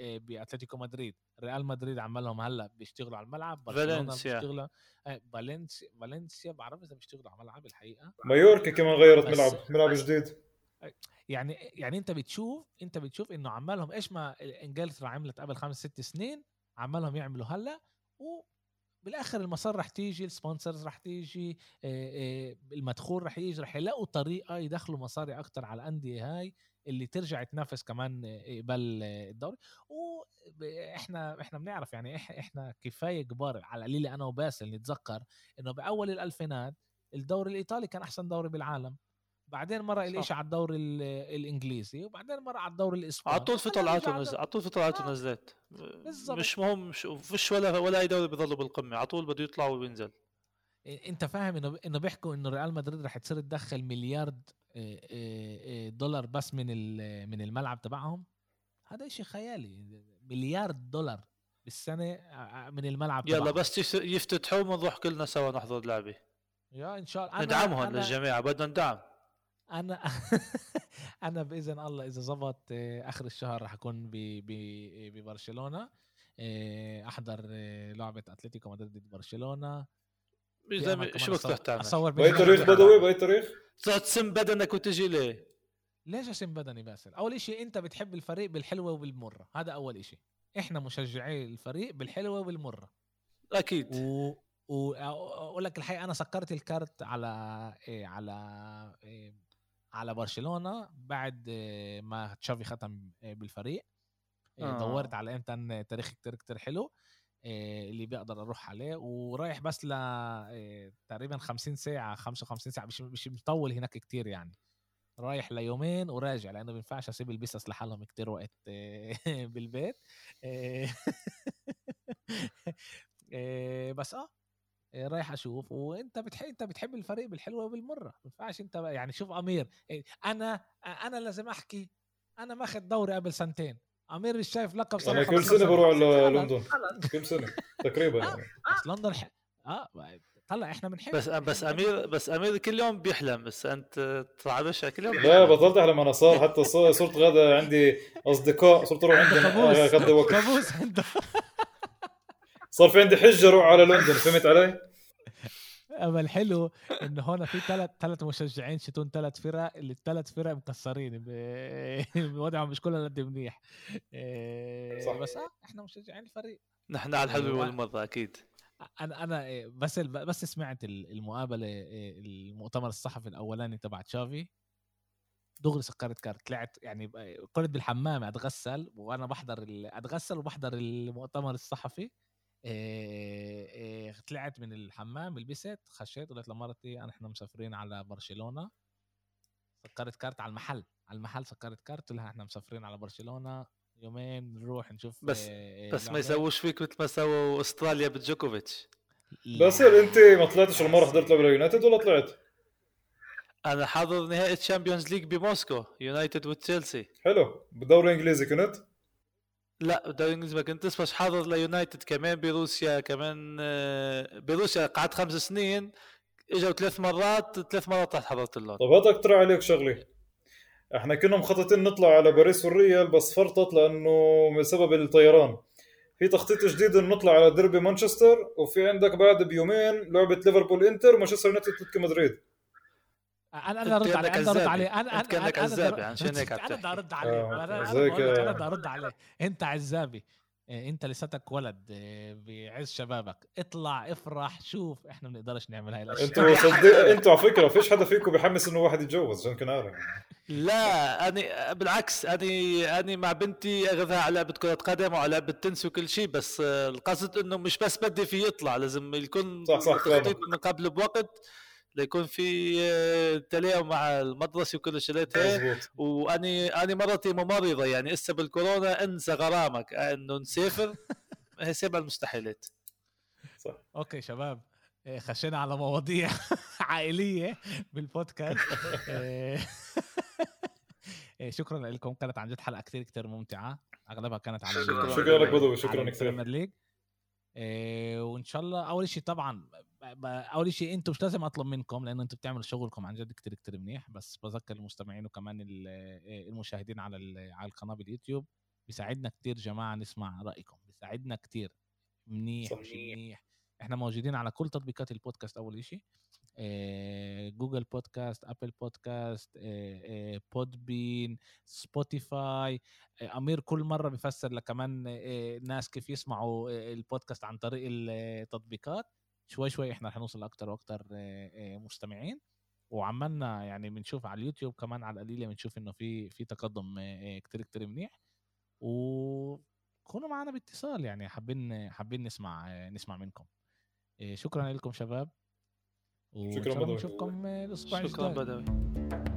آه، بأتلتيكو مدريد. ريال مدريد عملهم هلأ بيشتغلوا على الملعب فالنسيا. بيشتغلوا آه، فالنسيا فالنسيا بعرف إذا بيشتغلوا على الملعب الحقيقة. مايوركا كمان غيرت ملعب ملعب جديد. يعني يعني أنت بتشوف أنت بتشوف إنه عمالهم إيش ما إنجلترا عملت قبل خمس ست سنين عمالهم يعملوا هلأ و بالآخر المصاري رح تيجي ال sponsors رح تيجي المدخول رح يجي رح يلاقوا طريقة يدخلوا مصاري أكثر على الأندية هاي. اللي ترجع تنافس كمان قبل الدوري. وإحنا إحنا بنعرف يعني إحنا كفاية كبار على القليل أنا وباسل نتذكر إنه بأول الألفينات الدوري الإيطالي كان أحسن دوري بالعالم. بعدين مرة الاشي على الدوري الإنجليزي وبعدين مرة على الدوري الإسباني. على طول في طلعات ونزلت على طول في طلعات. ونزلت مش مهم مش فيش ولا ولا أي دوري بيضلوا بالقمة على طول بده يطلع وينزل. إنت فاهم إنه إنه بيحكوا إنه ريال مدريد رح تصير تدخل مليارد دولار بس من من الملعب تبعهم هذا إشي خيالي. مليار دولار بالسنة من الملعب يلا بس يفتتحوا ونروح كلنا سوا نحضر لعبة. يا إن شاء الله. ندعمهم أنا للجميع بدنا ندعم أنا أنا بإذن الله إذا زبط آخر الشهر رح أكون ببرشلونة. أحضر لعبة أتلتيكو مدريد ضد برشلونة. شو بدك تروح تعمل؟ أصور باي تاريخ بدوي باي تاريخ؟ تسم بدنك وتجي ليه؟ ليش اسم بدني باسل؟ أول شيء أنت بتحب الفريق بالحلوة وبالمرة، هذا أول شيء. إحنا مشجعي الفريق بالحلوة وبالمرة. أكيد. و واقول لك الحقيقة أنا سكرت الكارت على إيه على إيه على برشلونة بعد إيه ما تشافي ختم إيه بالفريق إيه آه. دورت على إمتى تاريخ كتير كتير حلو اللي بقدر أروح عليه ورايح بس ل تقريبا 50 ساعة 55 ساعة مش مش مطول هناك كتير يعني. رايح ليومين وراجع لأنه ما بينفعش أسيب البسس لحالهم كتير وقت بالبيت. بس آه رايح أشوف. وأنت بتحب أنت بتحب الفريق بالحلوة وبالمره ما ينفعش أنت يعني شوف أمير. أنا أنا لازم أحكي. أنا ماخذ دوري قبل سنتين. امير مش شايف لقب صراحة أنا كل سنة بروح لندن. كل سنة تقريبا يعني. بس لندن ح... آه طلع إحنا بنحب بس بس أمير بس أمير كل يوم بيحلم بس أنت تعبش كل يوم لا بطلت أحلم أنا صار حتى صرت غدا عندي أصدقاء صرت أروح عندهم غدا وقت. كابوس عنده. صار في عندي حجة أروح على لندن فهمت علي؟ اما الحلو إنه هون في ثلاث ثلاث مشجعين شتون ثلاث فرق اللي الثلاث فرق مكسرين وضعهم مش كلهم قد منيح. إيه، صح. بس آه إحنا مشجعين الفريق. نحن على الحلو والمرة أكيد. أنا أنا إيه، بس بس سمعت المقابلة إيه، المؤتمر الصحفي الأولاني تبع تشافي. دغري سكرت كارت طلعت يعني كنت بالحمام أتغسل وأنا بحضر أتغسل وبحضر المؤتمر الصحفي. طلعت من الحمام لبست خشيت قلت لمرتي أنا إحنا مسافرين على برشلونة. سكرت كارت على المحل على المحل سكرت كارت لها إحنا مسافرين على برشلونة يومين نروح نشوف بس بس ما يسووش فيك مثل ما سووا أستراليا بجوكوفيتش. بس انت ما طلعتش المرة حضرت لعبه يونايتد ولا طلعت؟ أنا حاضر نهائي Champions League بموسكو يونايتد وتشيلسي حلو. بالدوري الإنجليزي كنت؟ لا الدوري الانجليزي ما كنت بس حاضر ليونايتد كمان بروسيا كمان آه، بروسيا قعدت خمس سنين إجوا ثلاث مرات ثلاث مرات رحت حضرت اللون. طب هذا أقترح عليك شغلة. إحنا كنا مخططين نطلع على باريس والريال بس فرطت لأنه بسبب الطيران. في تخطيط جديد إنه نطلع على ديربي مانشستر وفي عندك بعد بيومين لعبة ليفربول انتر ومانشستر يونايتد مدريد. أنا أنا أرد عليه أنا أرد عليه. أنا أنا كأنك عزابي عشان هيك أنا بدي أرد عليه. آه، أنا بدي أرد عليه. أنت عزابي. إيه، أنت لساتك ولد. إيه، بعز شبابك. اطلع افرح شوف. إحنا ما بنقدرش نعمل هاي الأشياء. أنتوا صدق أنتوا على فكرة فيش حدا فيكم بحمس إنه واحد يتجوز عشان كنت عارف لا أنا بالعكس أنا أنا مع بنتي أخذها على لعبة كرة قدم وعلى لعبة تنس وكل شيء بس القصد إنه مش بس بدي فيه يطلع لازم يكون صح، صح، تخطيط. من قبل بوقت. ليكون في آه، تلاعب مع المدرسة وكل الشغلات هي مزبوط وأني أني مرتي ممرضة يعني هسه بالكورونا انسى غرامك إنه نسافر. هي سبع المستحيلات. صح. أوكي شباب. إيه، خشينا على مواضيع عائلية بالبودكاست. إيه، شكرا لكم. كانت عن جد حلقة كثير كثير ممتعة. أغلبها كانت على شكراً. لك بدوي. شكرا كثير وإن شاء الله أول شيء طبعا أول شيء أنتم مش لازم أطلب منكم لأنه أنتم بتعملوا شغلكم عن جد كتير كتير منيح. بس بذكر المستمعين وكمان إيه، المشاهدين على على القناة باليوتيوب. بيساعدنا كتير جماعة نسمع رأيكم. بيساعدنا كتير. منيح. مش منيح. إحنا موجودين على كل تطبيقات البودكاست أول شيء. إيه، Google Podcast Apple Podcast إيه، إيه، Podbean Spotify إيه، أمير كل مرة بيفسر لك كمان إيه، ناس كيف يسمعوا البودكاست عن طريق التطبيقات. شوي شوي إحنا حنوصل أكتر وأكتر إيه، إيه، مستمعين. وعملنا يعني بنشوف على اليوتيوب كمان على القليله بنشوف إنه في في تقدم كتير كتير منيح. وكونوا معنا باتصال يعني حابين حابين نسمع نسمع منكم. شكرا لكم شباب. شكراً بدوي. نشوفكم الأسبوع شكرا الجاي. بدوي.